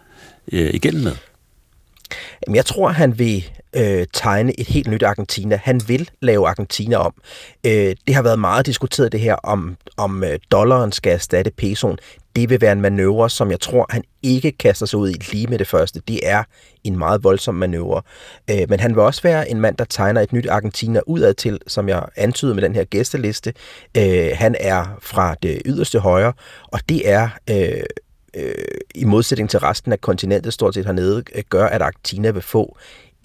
øh, igennem med? Jamen, jeg tror, han vil øh, tegne et helt nyt Argentina. Han vil lave Argentina om. Øh, det har været meget diskuteret det her, om, om øh, dollaren skal erstatte pesoen. Det vil være en manøvre, som jeg tror, han ikke kaster sig ud i lige med det første. Det er en meget voldsom manøvre. Øh, men han vil også være en mand, der tegner et nyt Argentina udad til, som jeg antyder med den her gæsteliste. Øh, han er fra det yderste højre, og det er... Øh, øh, i modsætning til resten af kontinentet stort set hernede, øh, gør, at Argentina vil få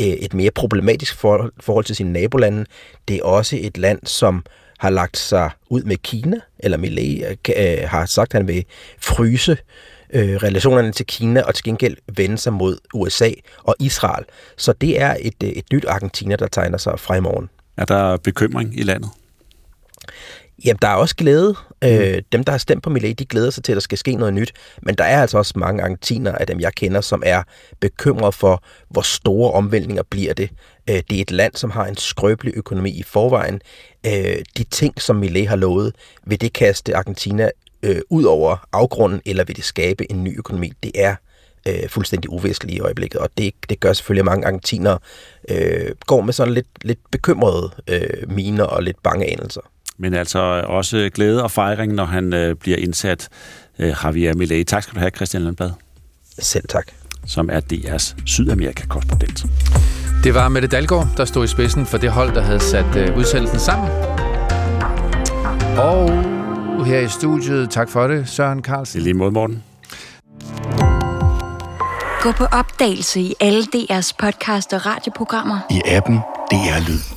øh, et mere problematisk forhold, forhold til sine nabolande. Det er også et land, som har lagt sig ud med Kina, eller Millet øh, øh har sagt, at han vil fryse øh, relationerne til Kina, og til gengæld vende sig mod USA og Israel. Så det er et, øh, et nyt Argentina, der tegner sig fra i morgen. Er der bekymring i landet? Jamen, der er også glæde. Mm. Øh, dem, der har stemt på Millet, de glæder sig til, at der skal ske noget nyt. Men der er altså også mange argentiner af dem, jeg kender, som er bekymret for, hvor store omvæltninger bliver det. Øh, det er et land, som har en skrøbelig økonomi i forvejen. Øh, de ting, som Millet har lovet, vil det kaste Argentina øh, ud over afgrunden, eller vil det skabe en ny økonomi? Det er øh, fuldstændig uvæsentligt i øjeblikket, og det, det gør selvfølgelig, at mange argentiner øh, går med sådan lidt, lidt bekymrede øh, miner og lidt bange anelser. Men altså også glæde og fejring, når han øh, bliver indsat, øh, Javier Millet. Tak skal du have, Christian Landblad. Selv tak. Som er DR's Sydamerika-korrespondent. Det var Mette Dalgaard, der stod i spidsen for det hold, der havde sat øh, udsendelsen sammen. Og her i studiet, tak for det, Søren Carlsen. I lige måde, Morten. Gå på opdagelse i alle DR's podcast og radioprogrammer. I appen DR Lyd.